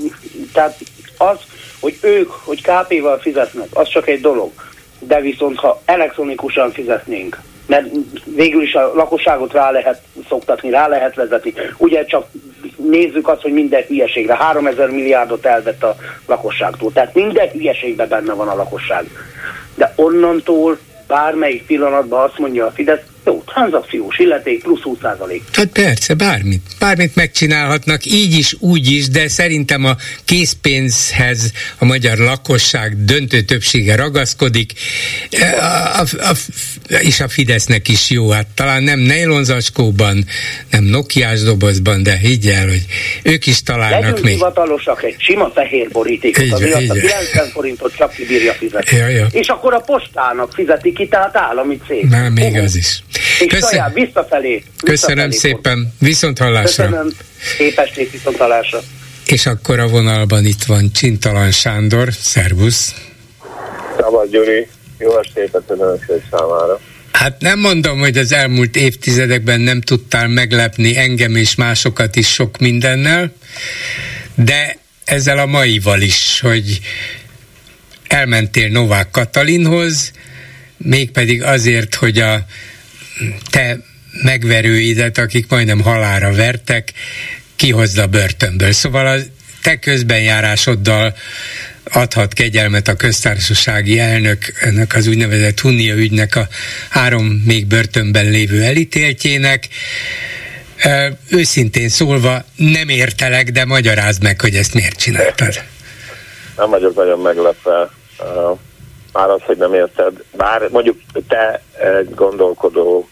tehát az, hogy ők, hogy KP-val fizetnek, az csak egy dolog. De viszont ha elektronikusan fizetnénk, mert végül is a lakosságot rá lehet szoktatni, rá lehet vezetni. Ugye csak nézzük azt, hogy minden hülyeségre 3000 milliárdot elvett a lakosságtól. Tehát minden hülyeségben benne van a lakosság. de onnantól bármelyik pillanatban azt mondja a Fidesz, jó, tranzakciós illeték plusz 20 Hát persze, bármit. Bármit megcsinálhatnak, így is, úgy is, de szerintem a készpénzhez a magyar lakosság döntő többsége ragaszkodik, a, a, a, és a Fidesznek is jó. Hát talán nem nejlonzacskóban, nem Nokiás dobozban, de higgy el, hogy ők is találnak Legyünk még. hivatalosak egy sima fehér borítékot, így, ami azt a 90 forintot csak kibírja fizetni. Ja, ja. És akkor a postának fizeti ki, tehát állami cég. Már még uh-huh. az is. És Köszön... saját visszafelé. visszafelé Köszönöm szépen, viszont hallásra. Köszönöm, viszont hallásra. És akkor a vonalban itt van Csintalan Sándor, szervusz. Szabad Gyuri, jó estét a önökség számára. Hát nem mondom, hogy az elmúlt évtizedekben nem tudtál meglepni engem és másokat is sok mindennel, de ezzel a maival is, hogy elmentél Novák Katalinhoz, mégpedig azért, hogy a te megverőidet, akik majdnem halára vertek, kihozza börtönből. Szóval a te közbenjárásoddal adhat kegyelmet a köztársasági elnök ennek az úgynevezett Hunia ügynek a három még börtönben lévő elítéltjének. Őszintén szólva nem értelek, de magyarázd meg, hogy ezt miért csináltad. Nem vagyok nagyon meglepve. Már az, hogy nem érted. Bár mondjuk te egy gondolkodó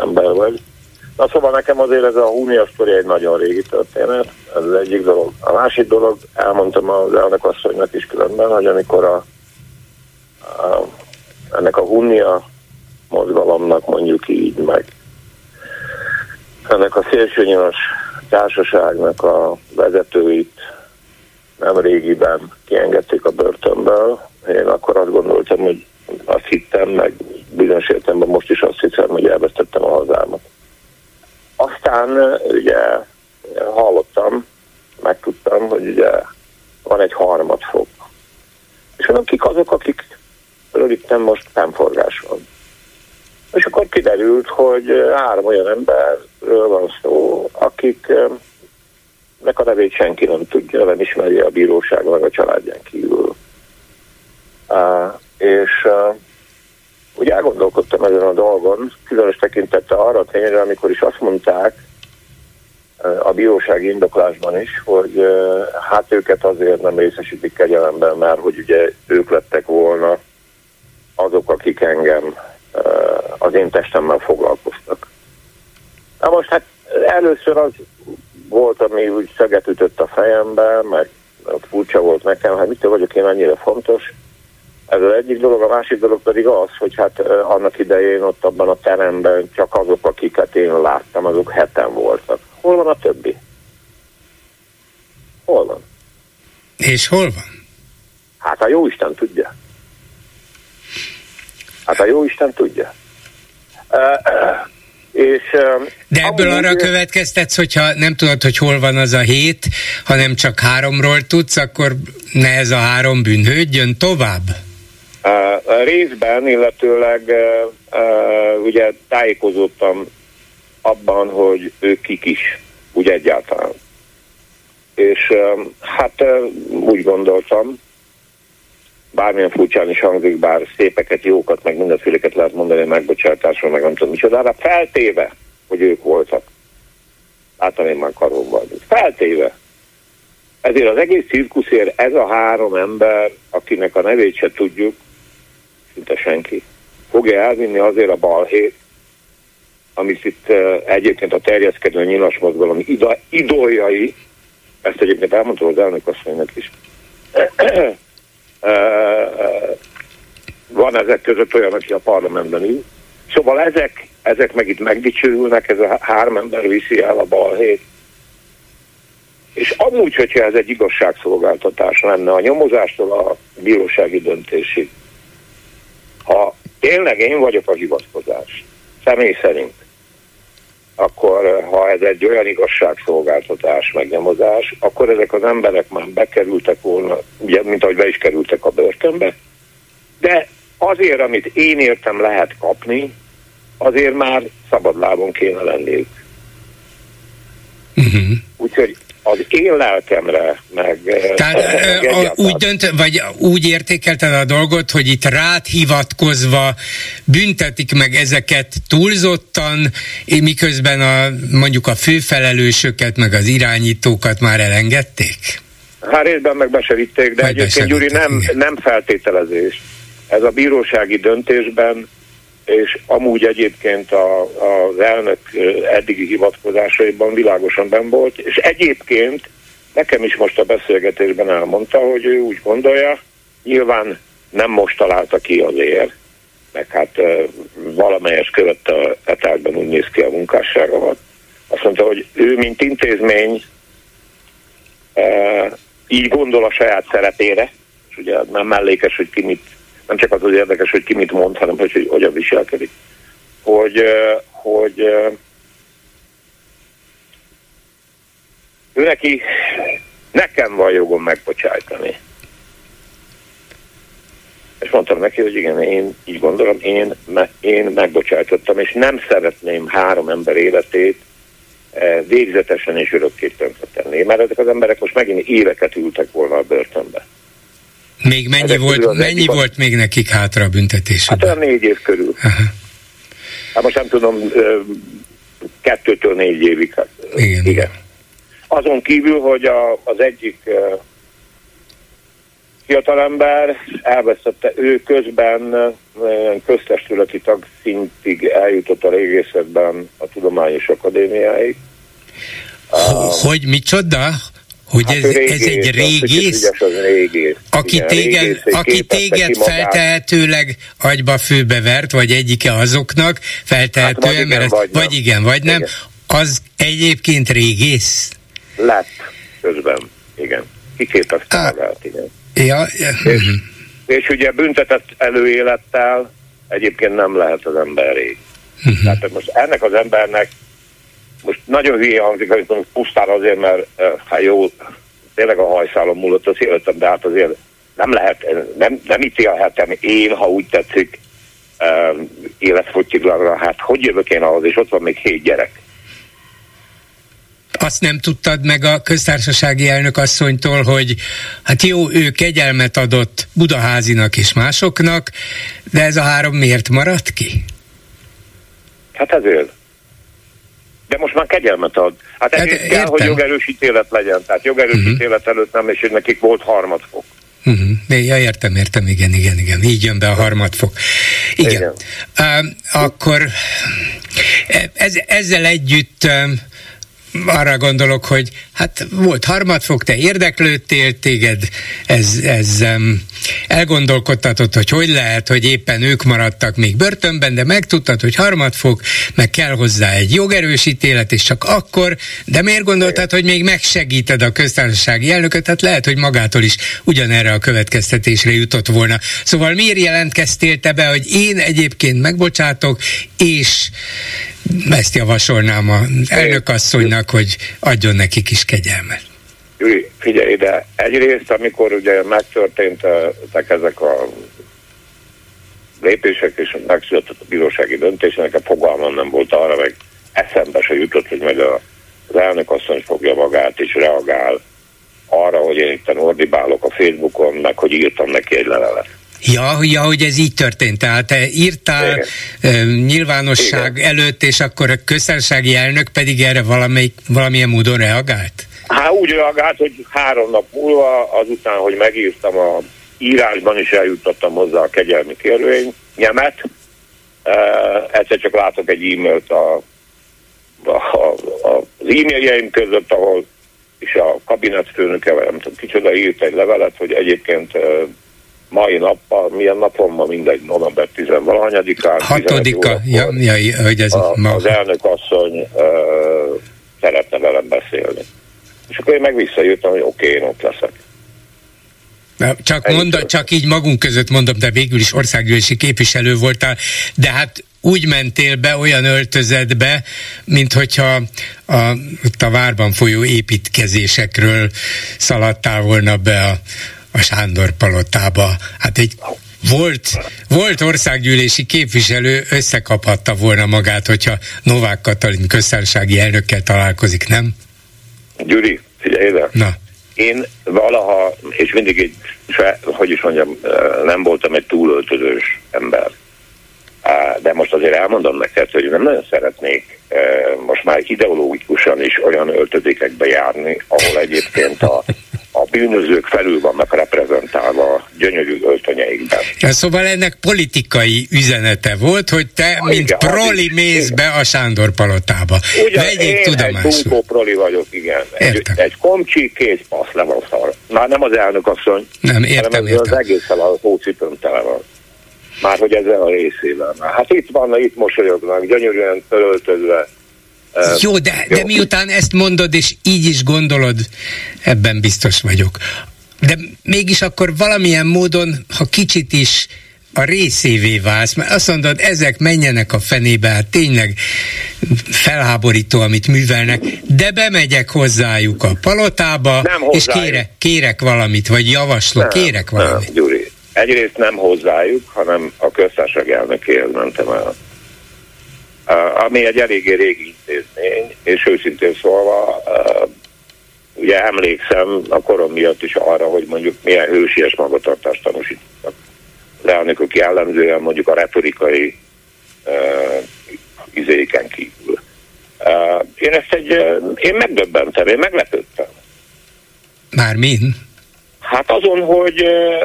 ember vagy. Na szóval nekem azért ez a Hunia sztori egy nagyon régi történet, ez az egyik dolog. A másik dolog, elmondtam az elnök asszonynak is különben, hogy amikor a, a ennek a Hunia mozgalomnak mondjuk így, meg ennek a szélsőnyilas társaságnak a vezetőit nem régiben kiengedték a börtönből. Én akkor azt gondoltam, hogy azt hittem, meg bizonyos értelemben most is azt hiszem, hogy elvesztettem a hazámat. Aztán ugye hallottam, megtudtam, hogy ugye van egy harmadfok. És mondom, kik azok, akik itt most pemforgás van. És akkor kiderült, hogy három olyan emberről van szó, akiknek a nevét senki nem tudja, nem ismeri a bíróság meg a családján kívül. És úgy elgondolkodtam ezen a dolgon, különös tekintette arra tényleg, amikor is azt mondták a bírósági indoklásban is, hogy hát őket azért nem részesítik kegyelemben, mert hogy ugye ők lettek volna azok, akik engem az én testemmel foglalkoztak. Na most hát először az volt, ami úgy szeget ütött a fejembe, meg furcsa volt nekem, hát mitől vagyok én annyira fontos, ez az egyik dolog, a másik dolog pedig az, hogy hát annak idején ott abban a teremben csak azok, akiket én láttam, azok heten voltak. Hol van a többi? Hol van? És hol van? Hát a Jóisten tudja. Hát a Jóisten tudja. Uh, uh, és, De ebből arra úgy, következtetsz, hogyha nem tudod, hogy hol van az a hét, hanem csak háromról tudsz, akkor ne ez a három bűnhődjön tovább? Részben, illetőleg ugye tájékozottam abban, hogy ők kik is, úgy egyáltalán. És hát úgy gondoltam, bármilyen furcsán is hangzik, bár szépeket, jókat, meg mindenféleket lehet mondani megbocsátásról, meg nem tudom micsodára, feltéve, hogy ők voltak. Látom én már karóban. Feltéve. Ezért az egész cirkuszért ez a három ember, akinek a nevét se tudjuk, szinte senki. Fogja elvinni azért a balhét, amit itt uh, egyébként a terjeszkedő nyilas mozgalom ida, idoljai, ezt egyébként elmondta az elnök asszonynak is, uh, van ezek között olyan, aki a parlamentben ül. Szóval ezek, ezek meg itt megdicsőülnek, ez a három ember viszi el a balhét. És amúgy, hogyha ez egy igazságszolgáltatás lenne a nyomozástól a bírósági döntésig, ha tényleg én vagyok a hivatkozás, személy szerint, akkor eh, ha ez egy olyan igazságszolgáltatás, megnyomozás, akkor ezek az emberek már bekerültek volna, ugye, mint ahogy be is kerültek a börtönbe, de azért, amit én értem lehet kapni, azért már szabadlábon kéne lenniük. Uh-huh. Úgyhogy az én lelkemre, meg... Tehát meg a, úgy dönt, vagy úgy értékelted a dolgot, hogy itt rád hivatkozva büntetik meg ezeket túlzottan, miközben a, mondjuk a főfelelősöket, meg az irányítókat már elengedték? Hát részben meg besevitték, de Vagy egyébként Gyuri nem, nem feltételezés. Ez a bírósági döntésben és amúgy egyébként a, az elnök eddigi hivatkozásaiban világosan ben volt, és egyébként nekem is most a beszélgetésben elmondta, hogy ő úgy gondolja, nyilván nem most találta ki azért, meg hát valamelyes követte a etárban úgy néz ki a munkásságomat. Azt mondta, hogy ő, mint intézmény, így gondol a saját szerepére, és ugye nem mellékes, hogy ki mit nem csak az az érdekes, hogy ki mit mond, hanem hogy, hogy hogyan viselkedik. Hogy, hogy ő neki, nekem van jogom megbocsájtani. És mondtam neki, hogy igen, én így gondolom, én, me, én megbocsájtottam, és nem szeretném három ember életét végzetesen és örökké tenni. Mert ezek az emberek most megint éveket ültek volna a börtönbe. Még mennyi, volt, mennyi volt még nekik hátra a büntetés? Hát olyan négy év körül. Aha. Hát most nem tudom, kettőtől négy évig. Hát, igen. igen. Azon kívül, hogy a, az egyik fiatalember elveszette, ő közben köztestületi tag szintig eljutott a régészetben a Tudományos Akadémiáig. Hogy micsoda? Hogy hát ez, régész, ez egy régész, az régész. aki Igen, téged, régész, aki téged feltehetőleg agyba főbevert, vagy egyike azoknak, feltehetően, hát, mert vagy, vagy igen, vagy nem, igen. az egyébként régész? Lett közben, igen. Kiképezte ah. magát, igen. Ja, ja. És, uh-huh. és ugye büntetett előélettel egyébként nem lehet az ember rég. Uh-huh. Tehát most ennek az embernek most nagyon hülye hangzik, hogy mondom, pusztán azért, mert hát jó, tényleg a hajszálom múlott az életem, de hát azért nem lehet, nem, nem ítélhetem én, ha úgy tetszik, életfogytiglanra, hát hogy jövök én ahhoz, és ott van még hét gyerek. Azt nem tudtad meg a köztársasági elnök asszonytól, hogy hát jó, ő kegyelmet adott Budaházinak és másoknak, de ez a három miért maradt ki? Hát ezért de most már kegyelmet ad. Hát, hát kell, értem. hogy jogerős ítélet legyen. Tehát jogerős uh-huh. ítélet előtt nem, és nekik volt harmadfok. Uh-huh. Ja, értem, értem, igen, igen, igen. Így jön be a harmadfok. Igen. igen. Uh, akkor e, ez, ezzel együtt uh, arra gondolok, hogy hát volt harmadfok, te érdeklődtél, téged ez, ez um, elgondolkodtatott, hogy hogy lehet, hogy éppen ők maradtak még börtönben, de megtudtad, hogy harmadfok, meg kell hozzá egy jogerős ítélet, és csak akkor, de miért gondoltad, hogy még megsegíted a köztársasági elnököt, hát lehet, hogy magától is ugyanerre a következtetésre jutott volna. Szóval miért jelentkeztél te be, hogy én egyébként megbocsátok, és ezt javasolnám a elnökasszonynak, hogy adjon nekik is kegyelmet. Júli, figyelj ide, egyrészt, amikor ugye megtörténtek ezek a lépések, és megszületett a bírósági döntés, nekem fogalmam nem volt arra, meg eszembe se jutott, hogy meg a, az elnök asszony fogja magát és reagál arra, hogy én itt ordibálok a Facebookon, meg hogy írtam neki egy levelet. Ja, ja, hogy ez így történt. Tehát te írtál Igen. nyilvánosság Igen. előtt, és akkor a köztársasági elnök pedig erre valamelyik, valamilyen módon reagált? Hát úgy reagált, hogy három nap múlva, azután, hogy megírtam a írásban is eljutottam hozzá a kegyelmi kérvényemet, uh, egyszer csak látok egy e-mailt a, a, a, az e-mailjeim között, ahol és a kabinetfőnöke, vagy nem tudom kicsoda írt egy levelet, hogy egyébként uh, mai nappal, milyen napon ma mindegy, november 10-valahanyadikán. Hatodika, ja, ja, hogy ez a, ma. Az elnök asszony uh, szeretne velem beszélni. És akkor én meg visszajöttem, hogy oké, okay, én ott leszek. Csak, mondd, csak így magunk között mondom, de végül is országgyűlési képviselő voltál, de hát úgy mentél be olyan öltözetbe, mint hogyha a, a várban folyó építkezésekről szaladtál volna be a, a Sándor palotába. Hát egy volt, volt országgyűlési képviselő összekaphatta volna magát, hogyha Novák Katalin köztársasági elnökkel találkozik, nem? Gyuri, Figyelj ide. Na. Én valaha, és mindig egy, hogy is mondjam, nem voltam egy túlöltözős ember. De most azért elmondom neked, hogy nem nagyon szeretnék most már ideológikusan is olyan öltözékekbe járni, ahol egyébként a (laughs) a bűnözők felül vannak reprezentálva gyönyörű öltönyeikben. Ja, szóval ennek politikai üzenete volt, hogy te, ha, mint igen, proli mész igen. be a Sándor palotába. Ugyan Vegyék én tudomásul. egy bunkó proli vagyok, igen. Egy, egy komcsi, kész passz, le van szar. Már nem az elnök asszony, nem, értem, hanem értem. az egészen a hócipőm tele van. Már hogy ezzel a részével. Hát itt vannak, itt mosolyognak, gyönyörűen fölöltözve, jó, de, de miután ezt mondod, és így is gondolod, ebben biztos vagyok. De mégis akkor valamilyen módon, ha kicsit is a részévé válsz, mert azt mondod, ezek menjenek a fenébe, hát tényleg felháborító, amit művelnek, de bemegyek hozzájuk a palotába, és kérek, kérek valamit, vagy javaslok, nem, kérek valamit. Nem, Gyuri, egyrészt nem hozzájuk, hanem a köztársaság elnökéhez mentem el ami egy eléggé régi intézmény, és őszintén szólva, ugye emlékszem a korom miatt is arra, hogy mondjuk milyen hősies magatartást tanúsítottak. Elnökök jellemzően mondjuk a retorikai uh, izéken kívül. Uh, én ezt egy, uh, én megdöbbentem, én meglepődtem. Már min? Hát azon, hogy,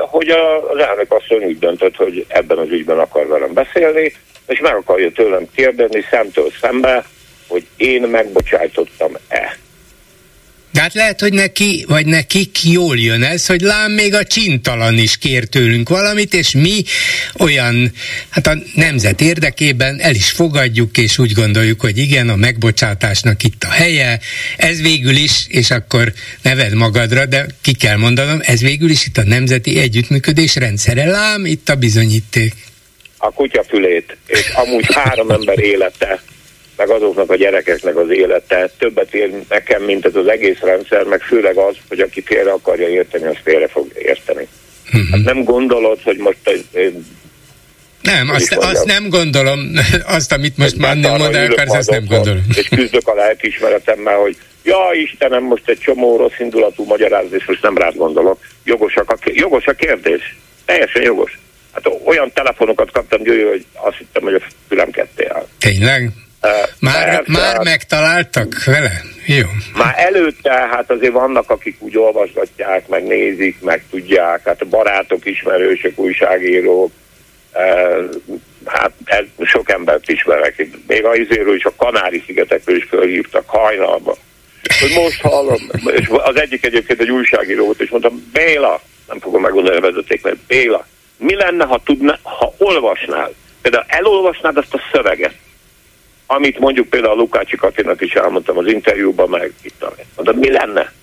hogy az elnök asszony úgy döntött, hogy ebben az ügyben akar velem beszélni, és meg akarja tőlem kérdezni szemtől szembe, hogy én megbocsájtottam-e. De hát lehet, hogy neki, vagy nekik jól jön ez, hogy lám még a csintalan is kér tőlünk valamit, és mi olyan, hát a nemzet érdekében el is fogadjuk, és úgy gondoljuk, hogy igen, a megbocsátásnak itt a helye, ez végül is, és akkor neved magadra, de ki kell mondanom, ez végül is itt a nemzeti együttműködés rendszere, lám itt a bizonyíték a kutyafülét, és amúgy három ember élete, meg azoknak a gyerekeknek az élete többet ér nekem, mint ez az egész rendszer, meg főleg az, hogy aki félre akarja érteni, az félre fog érteni. Uh-huh. Hát nem gondolod, hogy most nem, azt, azt nem gondolom, (laughs) azt, amit most már nem mondanak, azt nem gondolom. És küzdök a lelkiismeretemmel, hogy ja Istenem, most egy csomó rossz indulatú magyarázás, most nem rád gondolok. Jogos a, jogos a kérdés. Teljesen jogos. Hát olyan telefonokat kaptam, Győri, hogy azt hittem, hogy a fülem ketté áll. Tényleg? Már, persze, már hát, megtaláltak vele? Jó. Már előtte, hát azért vannak, akik úgy olvasgatják, meg nézik, meg tudják, hát barátok, ismerősök, újságírók, hát sok embert ismerek. Még a izéről is, a Kanári-szigetekről is fölhívtak hajnalba. Hogy most hallom, és az egyik egyébként egy újságíró volt, és mondtam, Béla, nem fogom megmondani a vezeték, mert Béla, mi lenne, ha, tudna, ha olvasnál, például elolvasnád azt a szöveget, amit mondjuk például a Lukácsi Katinak is elmondtam az interjúban, meg itt de mi lenne?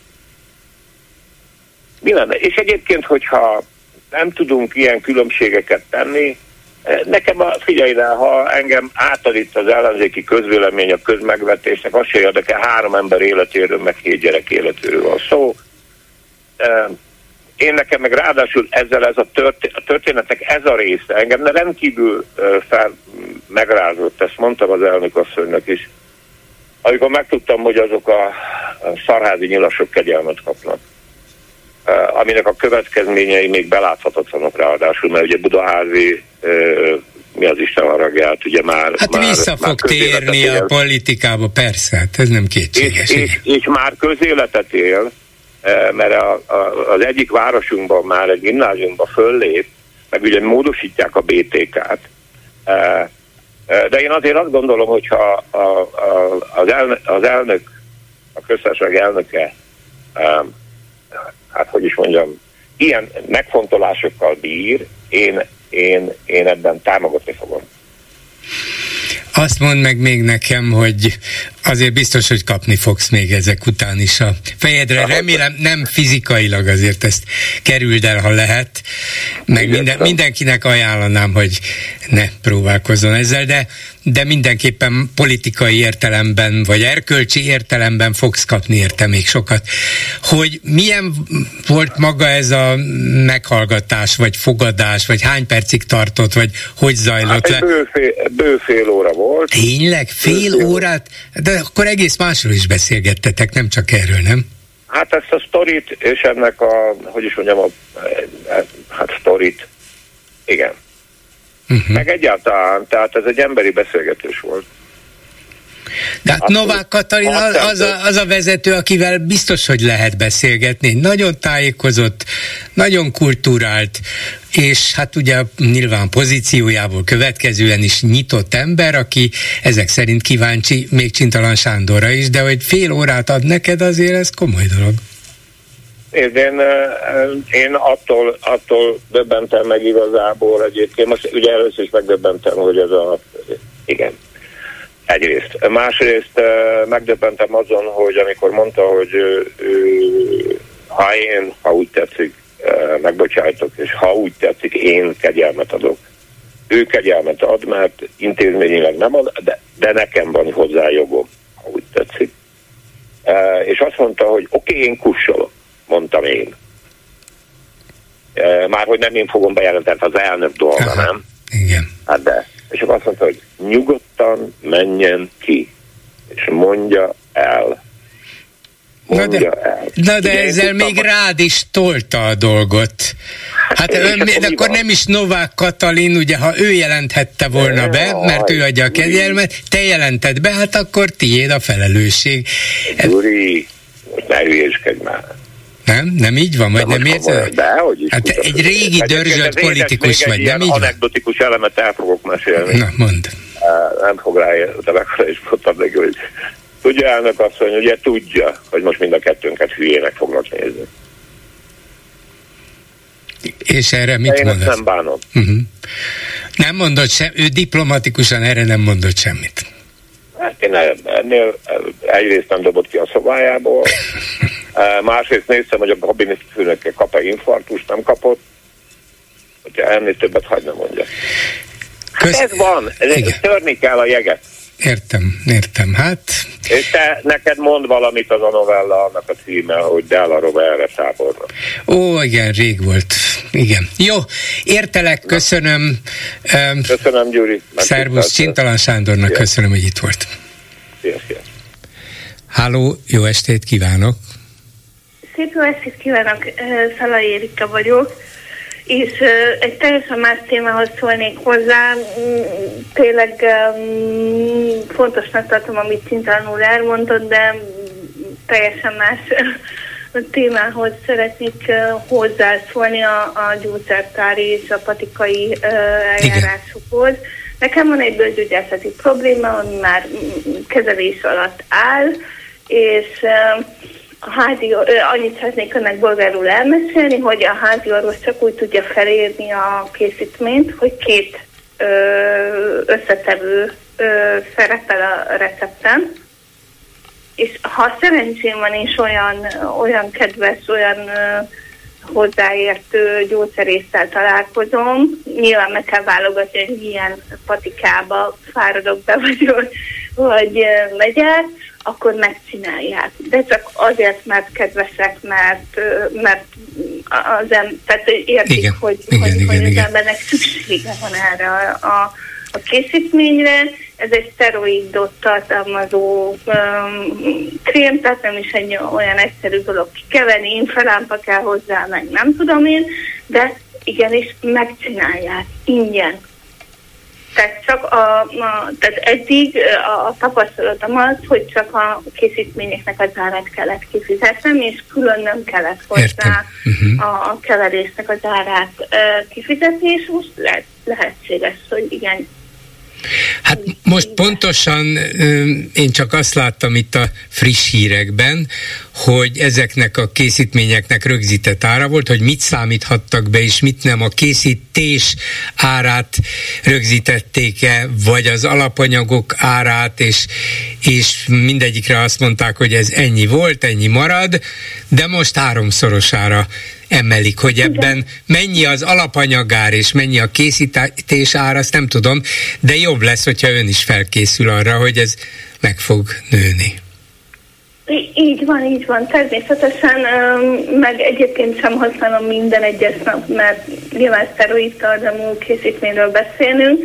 Mi lenne? És egyébként, hogyha nem tudunk ilyen különbségeket tenni, Nekem a, figyelj rá, ha engem átadít az ellenzéki közvélemény a közmegvetésnek, az se érdekel, három ember életéről, meg hét gyerek életéről van szó én nekem meg ráadásul ezzel ez a, történet, a történetnek ez a része, engem rendkívül fel megrázott, ezt mondtam az elnök asszonynak is, amikor megtudtam, hogy azok a szarházi nyilasok kegyelmet kapnak, aminek a következményei még beláthatatlanok ráadásul, mert ugye Budaházi mi az Isten haragját, ugye már... Hát már, vissza már fog térni a politikába, persze, hát ez nem kétséges. És, és, és már közéletet él, mert a, a, az egyik városunkban már egy gimnáziumban föllép, meg ugye módosítják a BTK-t, eh, eh, de én azért azt gondolom, hogyha a, a, az, elnök, az elnök, a köztársaság elnöke, hát hogy is mondjam, ilyen megfontolásokkal bír, én, én, én ebben támogatni fogom. Azt mondd meg még nekem, hogy azért biztos, hogy kapni fogsz még ezek után is a fejedre. Remélem nem fizikailag azért ezt kerüld el, ha lehet. Meg minden, mindenkinek ajánlanám, hogy ne próbálkozzon ezzel, de de mindenképpen politikai értelemben, vagy erkölcsi értelemben fogsz kapni érte még sokat. Hogy milyen volt maga ez a meghallgatás, vagy fogadás, vagy hány percig tartott, vagy hogy zajlott hát le? Bőfél, bőfél óra volt. Tényleg? Fél bőfél. órát? De akkor egész másról is beszélgettetek, nem csak erről, nem? Hát ezt a sztorit, és ennek a, hogy is mondjam, a, hát sztorit, igen. Uh-huh. Meg egyáltalán, tehát ez egy emberi beszélgetés volt. De hát Novák Katalin az, az, a, az a vezető, akivel biztos, hogy lehet beszélgetni. Nagyon tájékozott, nagyon kultúrált, és hát ugye nyilván pozíciójából következően is nyitott ember, aki ezek szerint kíváncsi még Csintalan Sándorra is, de hogy fél órát ad neked, azért ez komoly dolog. Én, én attól, attól döbbentem meg igazából egyébként, most ugye először is megdöbbentem, hogy ez a, igen, Egyrészt. Másrészt megdöbbentem azon, hogy amikor mondta, hogy ha én, ha úgy tetszik, megbocsájtok, és ha úgy tetszik, én kegyelmet adok. Ő kegyelmet ad, mert intézményileg nem ad, de, de nekem van hozzá jogom, ha úgy tetszik. És azt mondta, hogy oké, okay, én kussolok, mondtam én. Már hogy nem én fogom bejelenteni, az elnök dolga, Aha, nem? Igen. Hát de és akkor azt mondta, hogy nyugodtan menjen ki, és mondja el. Mondja na de, el. Na de Igen, ezzel még rád is tolta a dolgot. Hát ön, akkor, akkor nem is Novák Katalin, ugye, ha ő jelenthette volna be, mert ő adja a kegyelmet, te jelented be, hát akkor tiéd a felelősség. Gyuri, most ne hülyéskedj már. Nem? Nem így van? Vagy nem érzed? De, hogy is. Hát egy régi dörzsölt politikus vagy, nem így van? anekdotikus elemet el fogok mesélni. Na, mondd. nem fog rá, de mekkora is mondtam neki, hogy tudja elnök asszony, ugye tudja, hogy most mind a kettőnket hülyének fognak nézni. És erre mit mondasz? nem bánom. Uh-huh. Nem mondott sem, ő diplomatikusan erre nem mondott semmit. Hát én ennél egyrészt nem dobott ki a szobájából, (laughs) másrészt néztem, hogy a kabinet főnöke kap-e infarktust, nem kapott, hogyha ennél többet hagyna mondja. Hát ez van, ez törni kell a jeget. Értem, értem. Hát... És te neked mond valamit az a novella, annak a címe, hogy Della Rovere tábornok. Ó, igen, rég volt. Igen. Jó, értelek, köszönöm. Köszönöm, Gyuri. Szervusz, Csintalan Sándornak Szia. köszönöm, hogy itt volt. Szia, szia. Háló, jó estét kívánok! Szép jó estét kívánok, Szalai Érika vagyok és egy teljesen más témához szólnék hozzá. Mm, tényleg fontosnak tartom, amit Csintalan úr elmondott, de teljesen más (laughs) témához szeretnék hozzászólni a, a gyógyszertári és a patikai eljárásokhoz. Nekem van egy bőrgyógyászati probléma, ami már kezelés alatt áll, és a házi, annyit szeretnék önnek bolgárul elmesélni, hogy a házi orvos csak úgy tudja felírni a készítményt, hogy két összetevő szerepel a recepten, és ha szerencsém van és olyan, olyan kedves, olyan hozzáértő gyógyszerésztel találkozom, nyilván meg kell válogatni, hogy milyen patikába fáradok be, (laughs) vagy, vagy megyek, akkor megcsinálják. De csak azért, mert kedvesek, mert, mert az em, tehát értik, igen, hogy, igen, hogy, igen, hogy igen. az embernek szüksége van erre a, a, a készítményre. Ez egy szteroidot tartalmazó um, krém, tehát nem is egy olyan egyszerű dolog kikeverni, infralámpa kell hozzá, meg nem tudom én, de igenis megcsinálják ingyen tehát csak a, a tehát eddig a, a tapasztalatom az, hogy csak a készítményeknek az árát kellett kifizetnem, és külön nem kellett hozzá uh-huh. a, a keverésnek az árát uh, kifizetni, és most lehet, lehetséges, hogy igen, Hát most pontosan én csak azt láttam itt a friss hírekben, hogy ezeknek a készítményeknek rögzített ára volt, hogy mit számíthattak be, és mit nem. A készítés árát rögzítették-e, vagy az alapanyagok árát, és, és mindegyikre azt mondták, hogy ez ennyi volt, ennyi marad, de most háromszorosára emelik, hogy ebben mennyi az alapanyagár és mennyi a készítés ár, azt nem tudom, de jobb lesz, hogyha ön is felkészül arra, hogy ez meg fog nőni. Így van, így van. Természetesen, meg egyébként sem használom minden egyes nap, mert nyilván szteroid tartalmú készítményről beszélünk,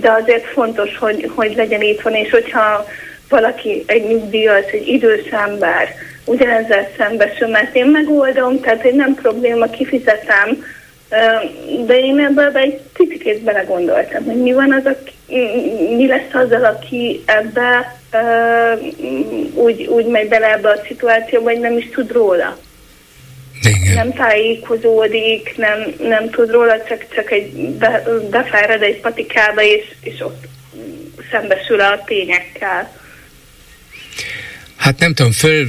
de azért fontos, hogy, hogy legyen itt van, és hogyha valaki egy nyugdíjas, egy idős ember, ugyanezzel szembesül, mert én megoldom, tehát egy nem probléma, kifizetem, de én ebbe egy picit belegondoltam, hogy mi van az, aki, mi lesz azzal, aki ebbe úgy, úgy megy bele ebbe a szituációba, hogy nem is tud róla. Igen. Nem tájékozódik, nem, nem tud róla, csak, csak egy be, befáred egy patikába, és, és ott szembesül a tényekkel. Hát nem tudom, föl,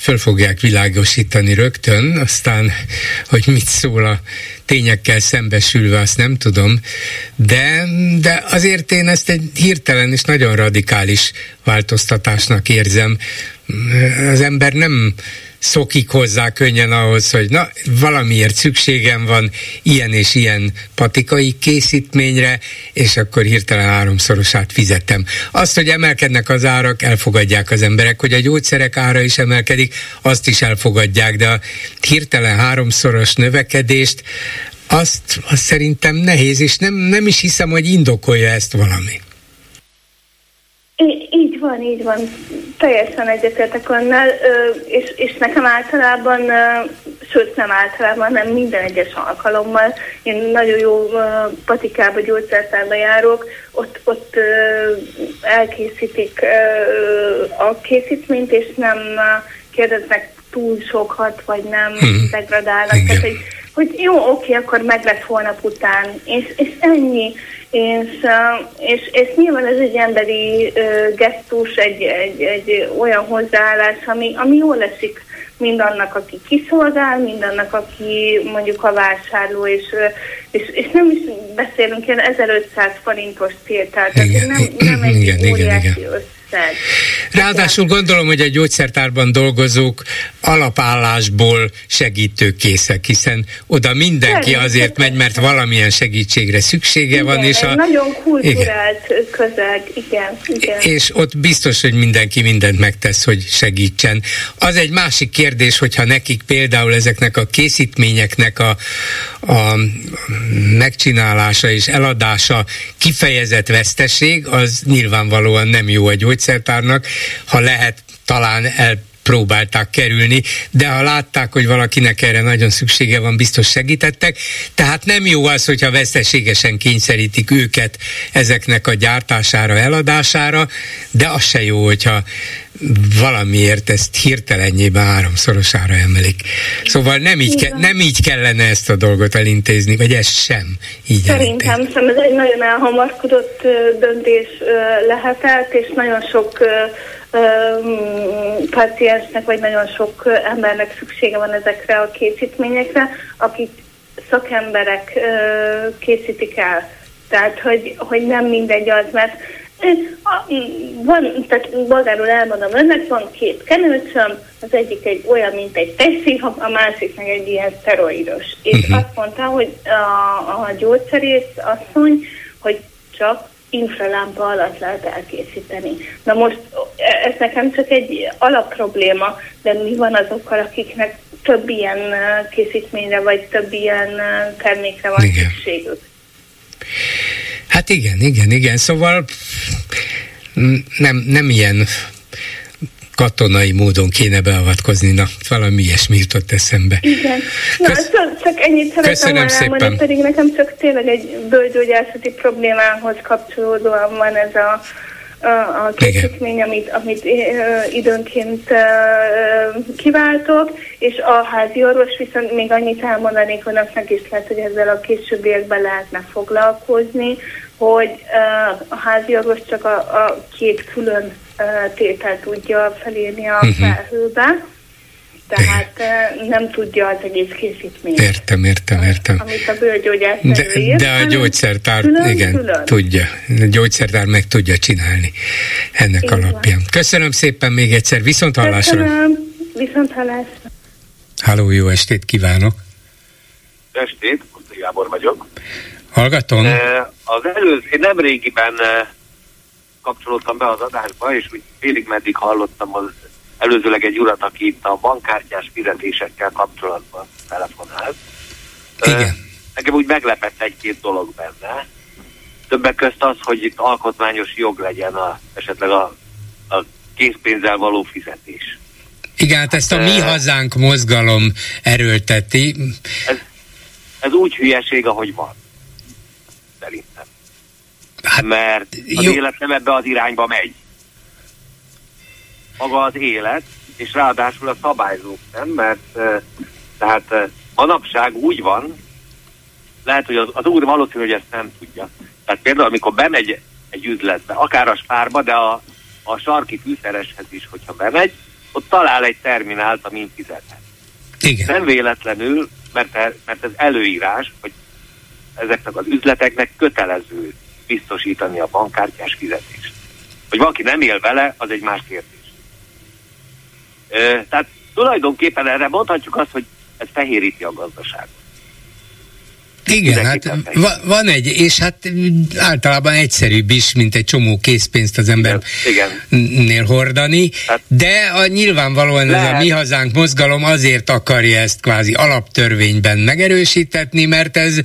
föl fogják világosítani rögtön, aztán, hogy mit szól a tényekkel szembesülve, azt nem tudom, de, de azért én ezt egy hirtelen és nagyon radikális változtatásnak érzem. Az ember nem szokik hozzá könnyen ahhoz, hogy na, valamiért szükségem van ilyen és ilyen patikai készítményre, és akkor hirtelen háromszorosát fizettem. Azt, hogy emelkednek az árak, elfogadják az emberek, hogy a gyógyszerek ára is emelkedik, azt is elfogadják, de a hirtelen háromszoros növekedést, azt, azt szerintem nehéz, és nem, nem is hiszem, hogy indokolja ezt valami. Így van, így van. Teljesen egyetértek annál, és, és nekem általában, sőt nem általában, nem minden egyes alkalommal, én nagyon jó patikába, gyógyszertárba járok, ott, ott elkészítik a készítményt, és nem kérdeznek túl sokat, vagy nem hmm. degradálnak. Tehát, hogy, hogy jó, oké, akkor meg lesz holnap után, és, és ennyi. És, és, és nyilván ez egy emberi gesztus, egy, egy, egy olyan hozzáállás, ami, ami jól esik mindannak, aki kiszolgál, mindannak, aki mondjuk a vásárló, és, és, és nem is beszélünk ilyen 1500 forintos tételt, tehát nem, nem egy igen, óriási igen, igen összeg. Ráadásul gondolom, hogy a gyógyszertárban dolgozók alapállásból segítőkészek, hiszen oda mindenki azért megy, mert valamilyen segítségre szüksége igen, van. És a, nagyon kulturált igen. közeg, igen, igen. És ott biztos, hogy mindenki mindent megtesz, hogy segítsen. Az egy másik kérdés, hogyha nekik például ezeknek a készítményeknek a, a megcsinálása és eladása kifejezett veszteség, az nyilvánvalóan nem jó a gyógyszertárnak, ha lehet talán el próbálták kerülni, de ha látták, hogy valakinek erre nagyon szüksége van, biztos segítettek. Tehát nem jó az, hogyha veszteségesen kényszerítik őket ezeknek a gyártására, eladására, de az se jó, hogyha valamiért ezt hirtelenjében háromszorosára emelik. Szóval nem így, ke- nem így kellene ezt a dolgot elintézni, vagy ez sem így Szerintem, szerintem ez egy nagyon elhamarkodott döntés lehetett, és nagyon sok paciensnek, vagy nagyon sok embernek szüksége van ezekre a készítményekre, akik szakemberek készítik el. Tehát, hogy, hogy nem mindegy az, mert van, tehát magáról elmondom önnek, van két kenőcsöm, az egyik egy olyan, mint egy teszi, a másik meg egy ilyen szteroidos. És uh-huh. azt mondta, hogy a, a gyógyszerész asszony, hogy csak infralámpa alatt lehet elkészíteni. Na most ez nekem csak egy alapprobléma, de mi van azokkal, akiknek több ilyen készítményre, vagy több ilyen termékre van Igen. szükségük? Hát igen, igen, igen. Szóval nem, nem ilyen katonai módon kéne beavatkozni, na, valami ilyesmi jutott eszembe. Igen. Na, Kösz... csak, csak ennyit szeretem volna elmondani, pedig nekem csak tényleg egy bőrgyógyászati problémához kapcsolódóan van ez a a, a készítmény, amit, amit időnként kiváltok, és a házi orvos viszont még annyit elmondanék önöknek is lehet, hogy ezzel a későbbiekben lehetne foglalkozni, hogy a házi orvos csak a, a két külön tételt tudja felírni a uh-huh. felhőbe, tehát nem tudja az egész készítményt. Értem, értem, értem. Amit a bőrgyógyász de, de a gyógyszertár, külön, igen, külön. tudja. A gyógyszertár meg tudja csinálni ennek Így alapján. Van. Köszönöm szépen még egyszer, viszont hallásra. Köszönöm, viszont hallásra. Háló, jó estét kívánok. Estét, Gábor vagyok. Hallgatom. Az előző, én nem régiben kapcsolódtam be az adásba, és úgy félig meddig hallottam az előzőleg egy urat, aki itt a bankkártyás fizetésekkel kapcsolatban telefonált. Igen. Nekem úgy meglepett egy-két dolog benne. Többek közt az, hogy itt alkotmányos jog legyen a, esetleg a, a készpénzzel való fizetés. Igen, hát ezt a Mi Hazánk mozgalom erőlteti. Ez, ez úgy hülyeség, ahogy van. Szerintem. Hát, Mert az jó. élet nem ebbe az irányba megy. Maga az élet, és ráadásul a szabályzók nem, mert tehát manapság úgy van, lehet, hogy az, az úr valószínű, hogy ezt nem tudja. Tehát például, amikor bemegy egy üzletbe, akár a spárba, de a, a sarki fűszereshez is, hogyha bemegy, ott talál egy terminált, amin fizethet. Igen. Nem véletlenül, mert, mert ez előírás, hogy ezeknek az üzleteknek kötelező biztosítani a bankkártyás fizetést. Hogy valaki nem él vele, az egy más kérdés. Tehát tulajdonképpen erre mondhatjuk azt, hogy ez fehéríti a gazdaságot. Igen, hát van egy, és hát általában egyszerűbb is, mint egy csomó készpénzt az embernél hordani, hát, de a, nyilvánvalóan lehet. ez a Mi Hazánk mozgalom azért akarja ezt kvázi alaptörvényben megerősítetni, mert ez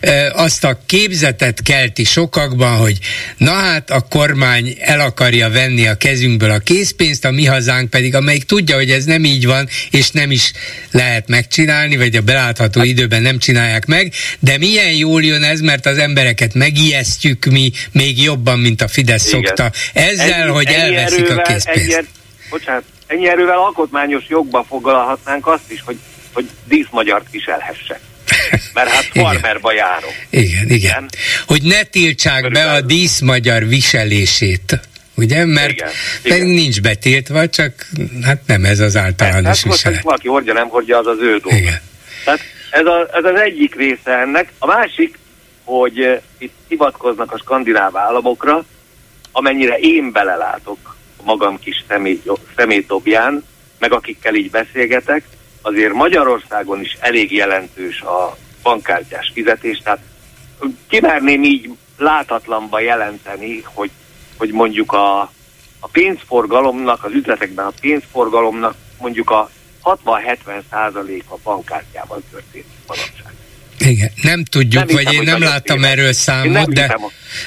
e, azt a képzetet kelti sokakban, hogy na hát a kormány el akarja venni a kezünkből a készpénzt, a Mi Hazánk pedig, amelyik tudja, hogy ez nem így van, és nem is lehet megcsinálni, vagy a belátható hát, időben nem csinálják meg, de milyen jól jön ez, mert az embereket megijesztjük mi még jobban, mint a Fidesz Igen. szokta. Ezzel, ennyi, hogy ennyi elveszik erővel, a készpénzt. Ennyi, bocsánat, ennyi erővel alkotmányos jogba foglalhatnánk azt is, hogy, hogy díszmagyart viselhessek. Mert hát farmerba járok. Igen, igen. igen. Hogy ne tiltsák Körülbelül. be a díszmagyar viselését ugye? Mert igen, igen. nincs betiltva, csak hát nem ez az általános hát, viselet. Most, hogy valaki hordja, nem hordja, az az ő dolga. Igen. Tehát ez, a, ez az egyik része ennek. A másik, hogy uh, itt hivatkoznak a skandináv államokra, amennyire én belelátok magam kis személy, szemétdobján, meg akikkel így beszélgetek, azért Magyarországon is elég jelentős a bankkártyás fizetés, tehát kimerném így látatlanba jelenteni, hogy, hogy mondjuk a, a pénzforgalomnak, az üzletekben a pénzforgalomnak mondjuk a 60-70 százalék a bankkártyával történik manapság. Igen, nem tudjuk, nem vagy hiszem, én nem láttam erről számot, de,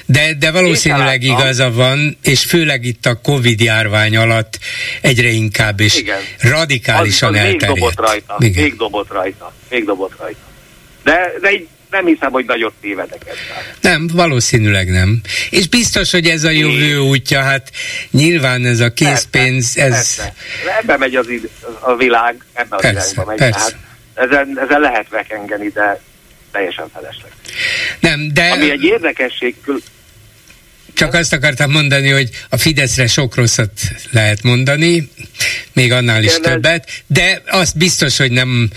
de, de valószínűleg igaza van, és főleg itt a Covid járvány alatt egyre inkább és Igen. radikálisan az, az elterjedt. Még dobott rajta, Igen. még dobott rajta, még dobott rajta. De, de így nem hiszem, hogy nagyot tévedek ezzel. Nem, valószínűleg nem. És biztos, hogy ez a jövő útja, hát nyilván ez a készpénz, persze, ez... Persze. Ebbe megy az id- a világ, ebbe az persze, irányba megy. Persze. Hát ezen, ezen lehet vekengeni, de teljesen felesleg. Nem, de... Ami egy érdekesség, csak azt akartam mondani, hogy a Fideszre sok rosszat lehet mondani, még annál is többet, de azt biztos, hogy nem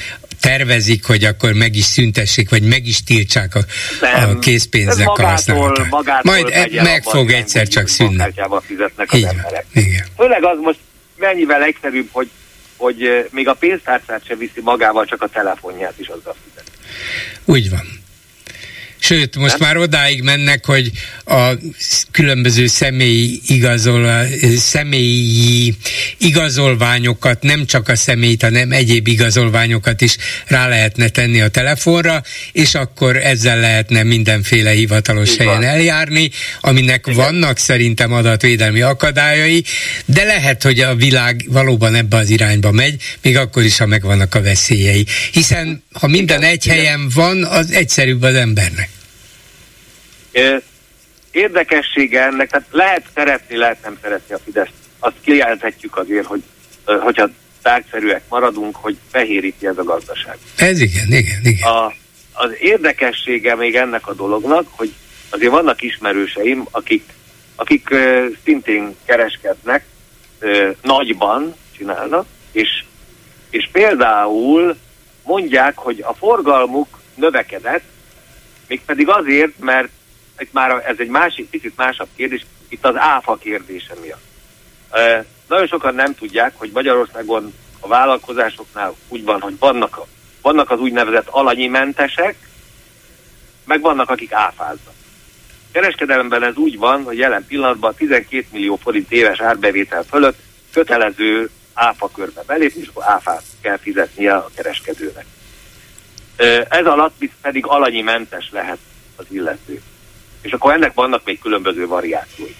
tervezik, hogy akkor meg is szüntessék, vagy meg is tiltsák a, a készpénznek a használatát. Majd e, meg fog egyszer csak szűnni. fizetnek az emberek. Igen. Főleg az most mennyivel egyszerűbb, hogy, hogy még a pénztárcát sem viszi magával, csak a telefonját is azzal fizet. Úgy van. Sőt, most nem? már odáig mennek, hogy a különböző személyi, igazol, személyi igazolványokat, nem csak a személyt, hanem egyéb igazolványokat is rá lehetne tenni a telefonra, és akkor ezzel lehetne mindenféle hivatalos Igen. helyen eljárni, aminek Igen. vannak szerintem adatvédelmi akadályai, de lehet, hogy a világ valóban ebbe az irányba megy, még akkor is, ha megvannak a veszélyei. Hiszen ha minden Igen. egy helyen van, az egyszerűbb az embernek. Érdekessége ennek, tehát lehet szeretni, lehet nem szeretni a Fidesz. Azt kijelenthetjük azért, hogy hogyha tárgyszerűek maradunk, hogy fehéríti ez a gazdaság. Ez igen, igen, igen. A, az érdekessége még ennek a dolognak, hogy azért vannak ismerőseim, akik, akik szintén kereskednek, nagyban csinálnak, és, és például mondják, hogy a forgalmuk növekedett, mégpedig azért, mert itt már ez egy másik, picit másabb kérdés, itt az áfa kérdése miatt. E, nagyon sokan nem tudják, hogy Magyarországon a vállalkozásoknál úgy van, hogy vannak, a, vannak az úgynevezett alanyi mentesek, meg vannak, akik áfáznak. Kereskedelemben ez úgy van, hogy jelen pillanatban 12 millió forint éves árbevétel fölött kötelező áfa körbe belépni, és akkor áfát kell fizetnie a kereskedőnek. Ez alatt pedig alanyi mentes lehet az illető és akkor ennek vannak még különböző variációi.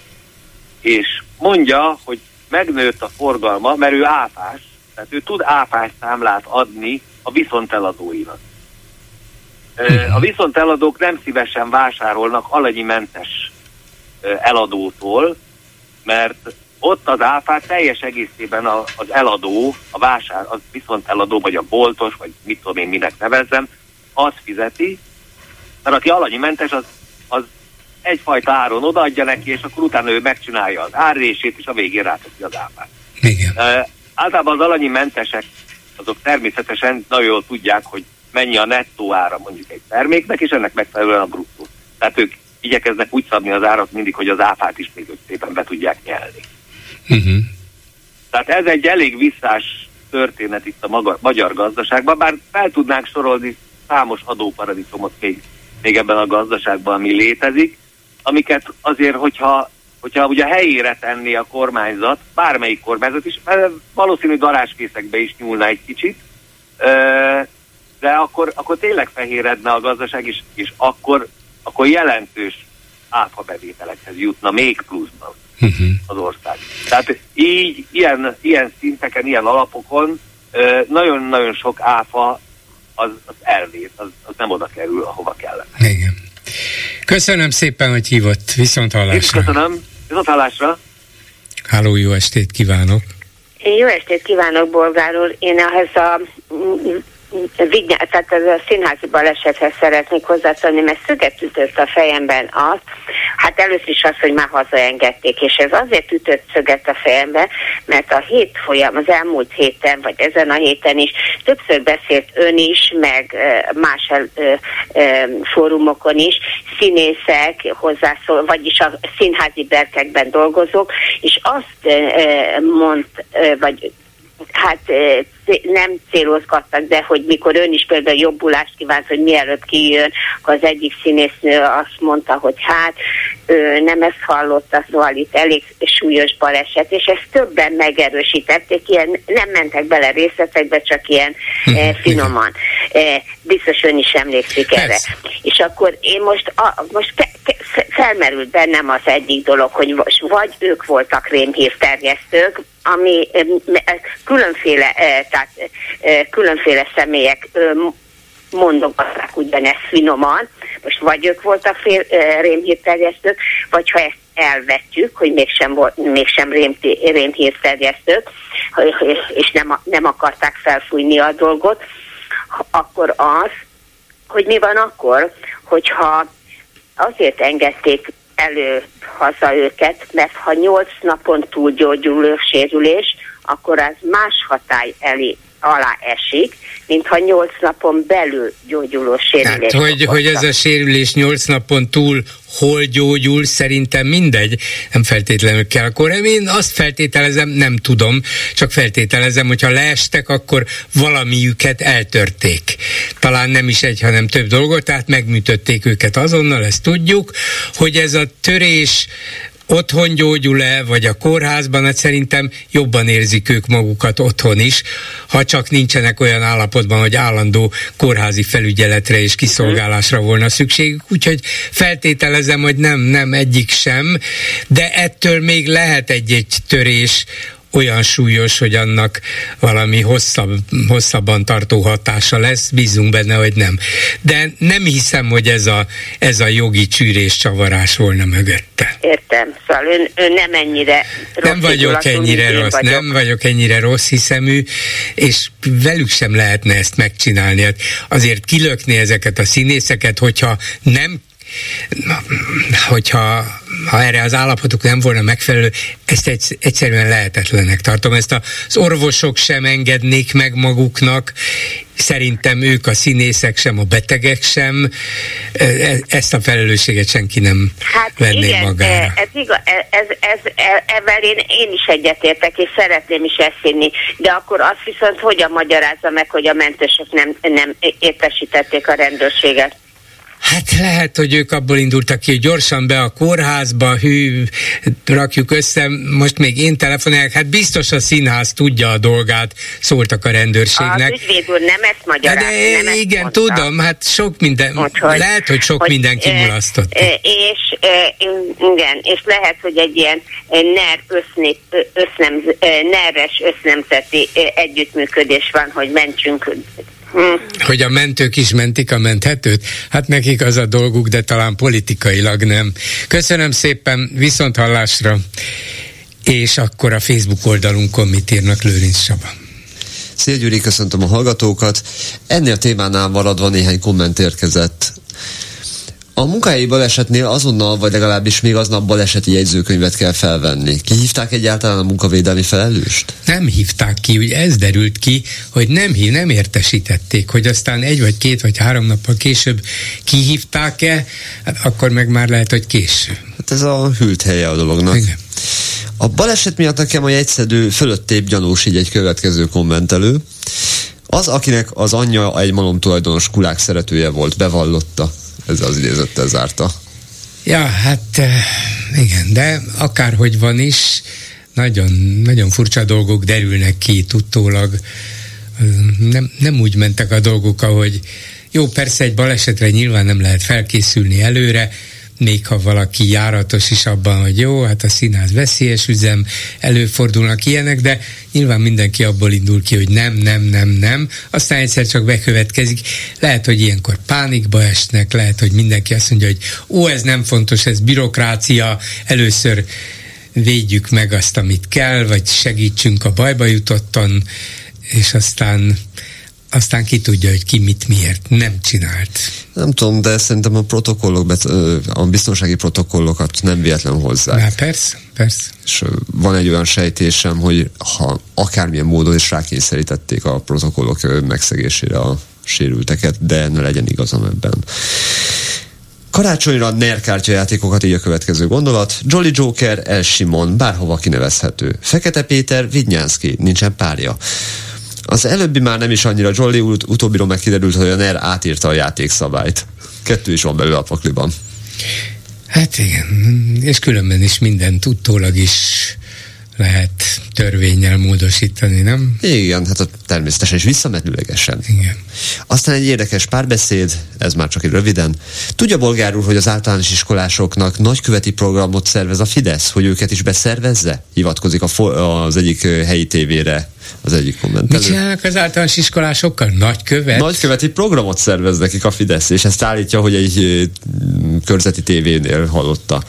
És mondja, hogy megnőtt a forgalma, mert ő áfás, Tehát ő tud áfás számlát adni a viszonteladóinak. A viszonteladók nem szívesen vásárolnak alanyi mentes eladótól, mert ott az áfát teljes egészében az eladó, a vásár, az viszont eladó, vagy a boltos, vagy mit tudom én minek nevezzem, az fizeti, mert aki alanyi mentes, az, az egyfajta áron odaadja neki, és akkor utána ő megcsinálja az árrését, és a végén ráteszi az áfát. Igen. Uh, általában az alanyi mentesek, azok természetesen nagyon jól tudják, hogy mennyi a nettó ára mondjuk egy terméknek, és ennek megfelelően a bruttó. Tehát ők igyekeznek úgy szabni az árat mindig, hogy az áfát is még szépen be tudják nyelni. Uh-huh. Tehát ez egy elég visszás történet itt a maga, magyar gazdaságban, bár fel tudnánk sorolni számos adóparadicsomot még, még ebben a gazdaságban, ami létezik, amiket azért, hogyha, hogyha ugye helyére tenné a kormányzat, bármelyik kormányzat is, valószínű daráskészekbe is nyúlna egy kicsit, de akkor, akkor tényleg fehéredne a gazdaság, és, és akkor, akkor jelentős áfa bevételekhez jutna még pluszban uh-huh. az ország. Tehát így, ilyen, ilyen szinteken, ilyen alapokon nagyon-nagyon sok áfa az, az elvét, az, az nem oda kerül, ahova kellene. Igen. Köszönöm szépen, hogy hívott. Viszont hallásra. Én köszönöm. Viszont hallásra. Háló, jó estét kívánok. Jó estét kívánok, Bolgár úr. Én ehhez a Vignyá, tehát ez a színházi balesethez szeretnék hozzászólni, mert szöget ütött a fejemben az, hát először is az, hogy már hazaengedték, és ez azért ütött szöget a fejembe, mert a hét folyam, az elmúlt héten, vagy ezen a héten is többször beszélt ön is, meg más fórumokon is, színészek hozzászól, vagyis a színházi berkekben dolgozók, és azt mond, vagy hát nem célozgattak, de hogy mikor ön is például jobbulást kívánt, hogy mielőtt kijön, akkor az egyik színésznő azt mondta, hogy hát ő nem ezt hallotta, szóval itt elég súlyos baleset, és ezt többen megerősítették, ilyen nem mentek bele részletekbe, csak ilyen e, finoman. E, biztos ön is emlékszik erre. Persze. És akkor én most, a, most ke, ke, felmerült bennem az egyik dolog, hogy most vagy ők voltak rémhírterjesztők, ami különféle, tehát különféle személyek mondogatták ugyanezt finoman, most vagy ők voltak fél, rémhírterjesztők, vagy ha ezt elvetjük, hogy mégsem, volt, mégsem rémhírterjesztők, és nem, nem akarták felfújni a dolgot, akkor az, hogy mi van akkor, hogyha azért engedték elő haza őket, mert ha nyolc napon túl gyógyuló sérülés, akkor az más hatály elé alá esik, mint ha nyolc napon belül gyógyuló sérülés. Hát, hogy, hogy ez a sérülés nyolc napon túl hol gyógyul, szerintem mindegy, nem feltétlenül kell. Akkor én azt feltételezem, nem tudom, csak feltételezem, hogyha leestek, akkor valamiüket eltörték. Talán nem is egy, hanem több dolgot, tehát megműtötték őket azonnal, ezt tudjuk, hogy ez a törés otthon gyógyul-e, vagy a kórházban, hát szerintem jobban érzik ők magukat otthon is, ha csak nincsenek olyan állapotban, hogy állandó kórházi felügyeletre és kiszolgálásra volna szükségük, úgyhogy feltételezem, hogy nem, nem egyik sem, de ettől még lehet egy-egy törés olyan súlyos, hogy annak valami hosszabb, hosszabban tartó hatása lesz, bízunk benne, hogy nem. De nem hiszem, hogy ez a, ez a jogi csűrés csavarás volna mögötte. Értem, szóval ön, ön nem ennyire rossz. Nem vagyok ennyire rossz, vagyok. nem vagyok ennyire rossz hiszemű, és velük sem lehetne ezt megcsinálni. Hát azért kilökni ezeket a színészeket, hogyha nem hogyha ha erre az állapotuk nem volna megfelelő, ezt egy, egyszerűen lehetetlenek tartom. Ezt az orvosok sem engednék meg maguknak, szerintem ők a színészek sem, a betegek sem, e, e, ezt a felelősséget senki nem hát venné igen, magára. E, ez, igaz, ez, ez, ez, ezzel én, én is egyetértek, és szeretném is ezt hinni, de akkor azt viszont hogyan magyarázza meg, hogy a mentősök nem, nem értesítették a rendőrséget? Hát lehet, hogy ők abból indultak ki, hogy gyorsan be a kórházba, hű, rakjuk össze, most még én telefonálok, hát biztos a színház tudja a dolgát, szóltak a rendőrségnek. Az ügyvéd úr nem ezt magyaráz, de nem Igen, ezt tudom, hát sok minden, Úgyhogy, lehet, hogy sok hogy, minden kimulasztott. E, és e, igen, és lehet, hogy egy ilyen NER össznép, össznem, NER-es össznemzeti együttműködés van, hogy mentsünk hogy a mentők is mentik a menthetőt? Hát nekik az a dolguk, de talán politikailag nem. Köszönöm szépen, viszont hallásra. És akkor a Facebook oldalunkon mit írnak Lőrinc Saba. Szia Gyuri, köszöntöm a hallgatókat. Ennél a témánál maradva néhány komment érkezett a munkahelyi balesetnél azonnal, vagy legalábbis még aznap baleseti jegyzőkönyvet kell felvenni. Kihívták egyáltalán a munkavédelmi felelőst? Nem hívták ki, ugye ez derült ki, hogy nem hív, nem értesítették, hogy aztán egy vagy két vagy három nappal később kihívták-e, hát akkor meg már lehet, hogy késő. Hát ez a hűlt helye a dolognak. Igen. A baleset miatt nekem a jegyszedő fölöttébb gyanús így egy következő kommentelő. Az, akinek az anyja egy malom tulajdonos kulák szeretője volt, bevallotta ez az idézettel zárta. Ja, hát eh, igen, de akárhogy van is, nagyon, nagyon furcsa dolgok derülnek ki tudtólag. Nem, nem úgy mentek a dolgok, ahogy jó, persze egy balesetre nyilván nem lehet felkészülni előre, még ha valaki járatos is abban, hogy jó, hát a színház veszélyes üzem, előfordulnak ilyenek, de nyilván mindenki abból indul ki, hogy nem, nem, nem, nem, aztán egyszer csak bekövetkezik. Lehet, hogy ilyenkor pánikba esnek, lehet, hogy mindenki azt mondja, hogy ó, ez nem fontos, ez bürokrácia, először védjük meg azt, amit kell, vagy segítsünk a bajba jutottan, és aztán aztán ki tudja, hogy ki mit miért nem csinált. Nem tudom, de szerintem a protokollok, a biztonsági protokollokat nem véletlen hozzák. Na, persze, persze. És van egy olyan sejtésem, hogy ha akármilyen módon is rákényszerítették a protokollok megszegésére a sérülteket, de ne legyen igazam ebben. Karácsonyra NER kártyajátékokat így a következő gondolat. Jolly Joker, El Simon, bárhova kinevezhető. Fekete Péter, Vidnyánszki, nincsen párja. Az előbbi már nem is annyira Jolly, ut- utóbbiról meg kiderült, hogy a NER átírta a játékszabályt. Kettő is van belőle a pakliban. Hát igen, és különben is minden tudtólag is lehet törvényel módosítani, nem? Igen, hát természetesen és visszamenőlegesen. Igen. Aztán egy érdekes párbeszéd, ez már csak egy röviden. Tudja bolgár úr, hogy az általános iskolásoknak nagyköveti programot szervez a Fidesz, hogy őket is beszervezze? Hivatkozik a fo- az egyik helyi tévére az egyik kommentelő. Mit csinálnak az általános iskolásokkal? Nagykövet? Nagyköveti programot szervez nekik a Fidesz, és ezt állítja, hogy egy körzeti tévénél hallotta.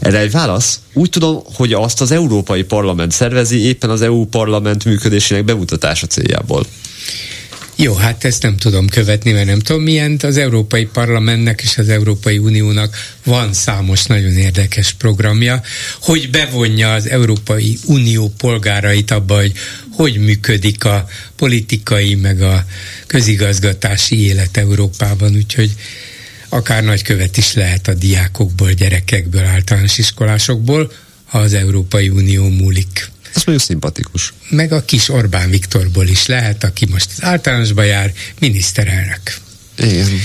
Erre egy válasz? Úgy tudom, hogy azt az Európai Parlament szervezi éppen az EU Parlament működésének bemutatása céljából. Jó, hát ezt nem tudom követni, mert nem tudom milyen. Az Európai Parlamentnek és az Európai Uniónak van számos nagyon érdekes programja, hogy bevonja az Európai Unió polgárait abba, hogy hogy működik a politikai meg a közigazgatási élet Európában, úgyhogy akár nagykövet is lehet a diákokból, gyerekekből, általános iskolásokból, ha az Európai Unió múlik. Ez mondjuk szimpatikus. Meg a kis Orbán Viktorból is lehet, aki most az általánosba jár, miniszterelnök. Igen.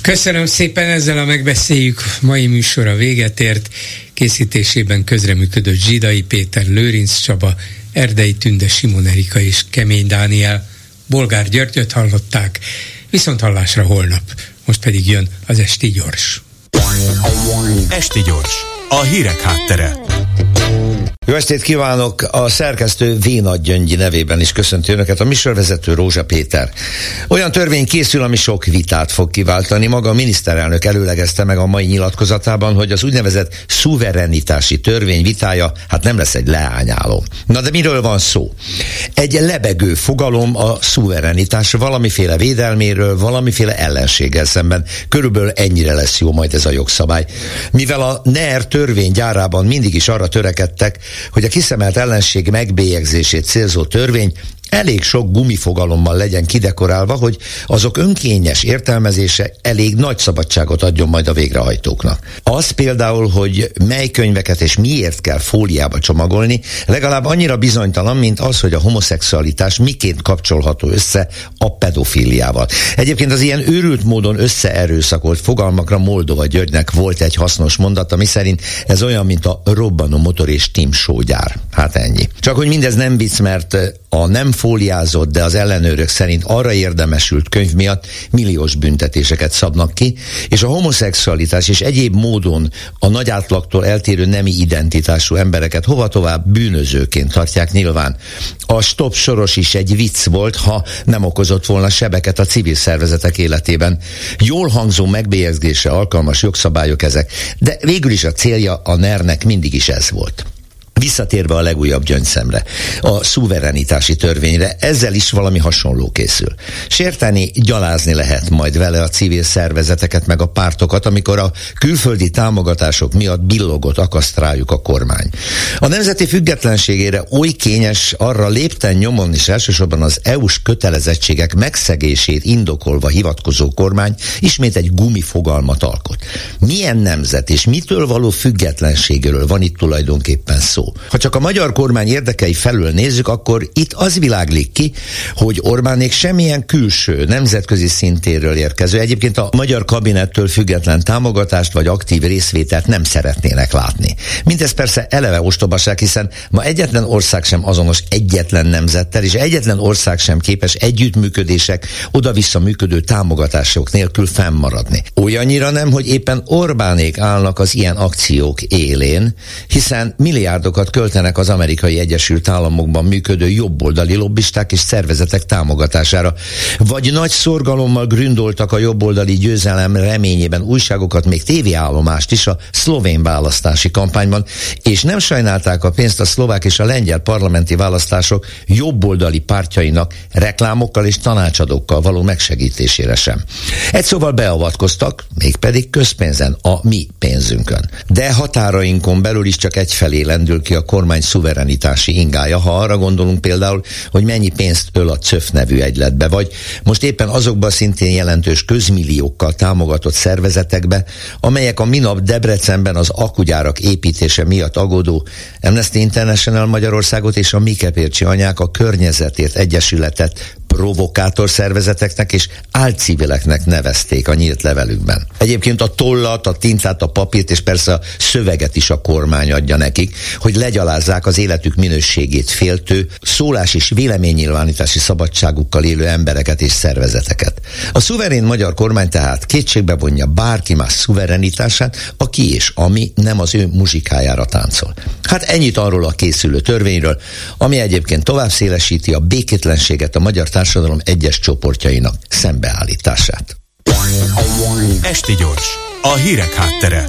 Köszönöm szépen, ezzel a megbeszéljük mai műsora véget ért. Készítésében közreműködött Zsidai Péter, Lőrinc Csaba, Erdei Tünde, Simon Erika és Kemény Dániel. Bolgár Györgyöt hallották, viszont hallásra holnap. Most pedig jön az Esti Gyors. Esti Gyors, a hírek háttere. Jó estét kívánok! A szerkesztő Vénad Gyöngyi nevében is köszönti Önöket, a műsorvezető Rózsa Péter. Olyan törvény készül, ami sok vitát fog kiváltani. Maga a miniszterelnök előlegezte meg a mai nyilatkozatában, hogy az úgynevezett szuverenitási törvény vitája hát nem lesz egy leányáló. Na de miről van szó? Egy lebegő fogalom a szuverenitás valamiféle védelméről, valamiféle ellenséggel szemben. Körülbelül ennyire lesz jó majd ez a jogszabály. Mivel a NER törvény gyárában mindig is arra törekedtek, hogy a kiszemelt ellenség megbélyegzését célzó törvény elég sok gumifogalommal legyen kidekorálva, hogy azok önkényes értelmezése elég nagy szabadságot adjon majd a végrehajtóknak. Az például, hogy mely könyveket és miért kell fóliába csomagolni, legalább annyira bizonytalan, mint az, hogy a homoszexualitás miként kapcsolható össze a pedofiliával. Egyébként az ilyen őrült módon összeerőszakolt fogalmakra Moldova Györgynek volt egy hasznos mondata, mi szerint ez olyan, mint a robbanó motor és Tim gyár. Hát ennyi. Csak hogy mindez nem vicc, mert a nem fóliázott, de az ellenőrök szerint arra érdemesült könyv miatt milliós büntetéseket szabnak ki, és a homoszexualitás és egyéb módon a nagy átlagtól eltérő nemi identitású embereket hova tovább bűnözőként tartják nyilván. A stop soros is egy vicc volt, ha nem okozott volna sebeket a civil szervezetek életében. Jól hangzó megbélyegzésre alkalmas jogszabályok ezek, de végül is a célja a NER-nek mindig is ez volt. Visszatérve a legújabb gyöngyszemre, a szuverenitási törvényre, ezzel is valami hasonló készül. Sérteni, gyalázni lehet majd vele a civil szervezeteket meg a pártokat, amikor a külföldi támogatások miatt billogot akaszt rájuk a kormány. A nemzeti függetlenségére oly kényes arra lépten nyomon is elsősorban az EU-s kötelezettségek megszegését indokolva hivatkozó kormány ismét egy gumifogalmat alkot. Milyen nemzet és mitől való függetlenségről van itt tulajdonképpen szó? Ha csak a magyar kormány érdekei felől nézzük, akkor itt az világlik ki, hogy Orbánék semmilyen külső, nemzetközi szintéről érkező, egyébként a magyar kabinettől független támogatást vagy aktív részvételt nem szeretnének látni. Mindez persze eleve ostobaság, hiszen ma egyetlen ország sem azonos egyetlen nemzettel, és egyetlen ország sem képes együttműködések, oda-vissza működő támogatások nélkül fennmaradni. Olyannyira nem, hogy éppen Orbánék állnak az ilyen akciók élén, hiszen milliárdokat milliókat költenek az amerikai Egyesült Államokban működő jobboldali lobbisták és szervezetek támogatására. Vagy nagy szorgalommal gründoltak a jobboldali győzelem reményében újságokat, még tévéállomást is a szlovén választási kampányban, és nem sajnálták a pénzt a szlovák és a lengyel parlamenti választások jobboldali pártjainak reklámokkal és tanácsadókkal való megsegítésére sem. Egy szóval beavatkoztak, mégpedig közpénzen, a mi pénzünkön. De határainkon belül is csak egyfelé lendül ki a kormány szuverenitási ingája, ha arra gondolunk például, hogy mennyi pénzt öl a CÖF nevű egyletbe, vagy most éppen azokba szintén jelentős közmilliókkal támogatott szervezetekbe, amelyek a minap Debrecenben az akugyárak építése miatt agodó Amnesty International Magyarországot és a Mikepércsi anyák a környezetért egyesületet provokátor szervezeteknek és álcivileknek nevezték a nyílt levelükben. Egyébként a tollat, a tintát, a papírt és persze a szöveget is a kormány adja nekik, hogy legyalázzák az életük minőségét féltő, szólás és véleménynyilvánítási szabadságukkal élő embereket és szervezeteket. A szuverén magyar kormány tehát kétségbe vonja bárki más szuverenitását, aki és ami nem az ő muzsikájára táncol. Hát ennyit arról a készülő törvényről, ami egyébként tovább szélesíti a békétlenséget a magyar társadalom egyes csoportjainak szembeállítását. Esti gyors, a hírek háttere.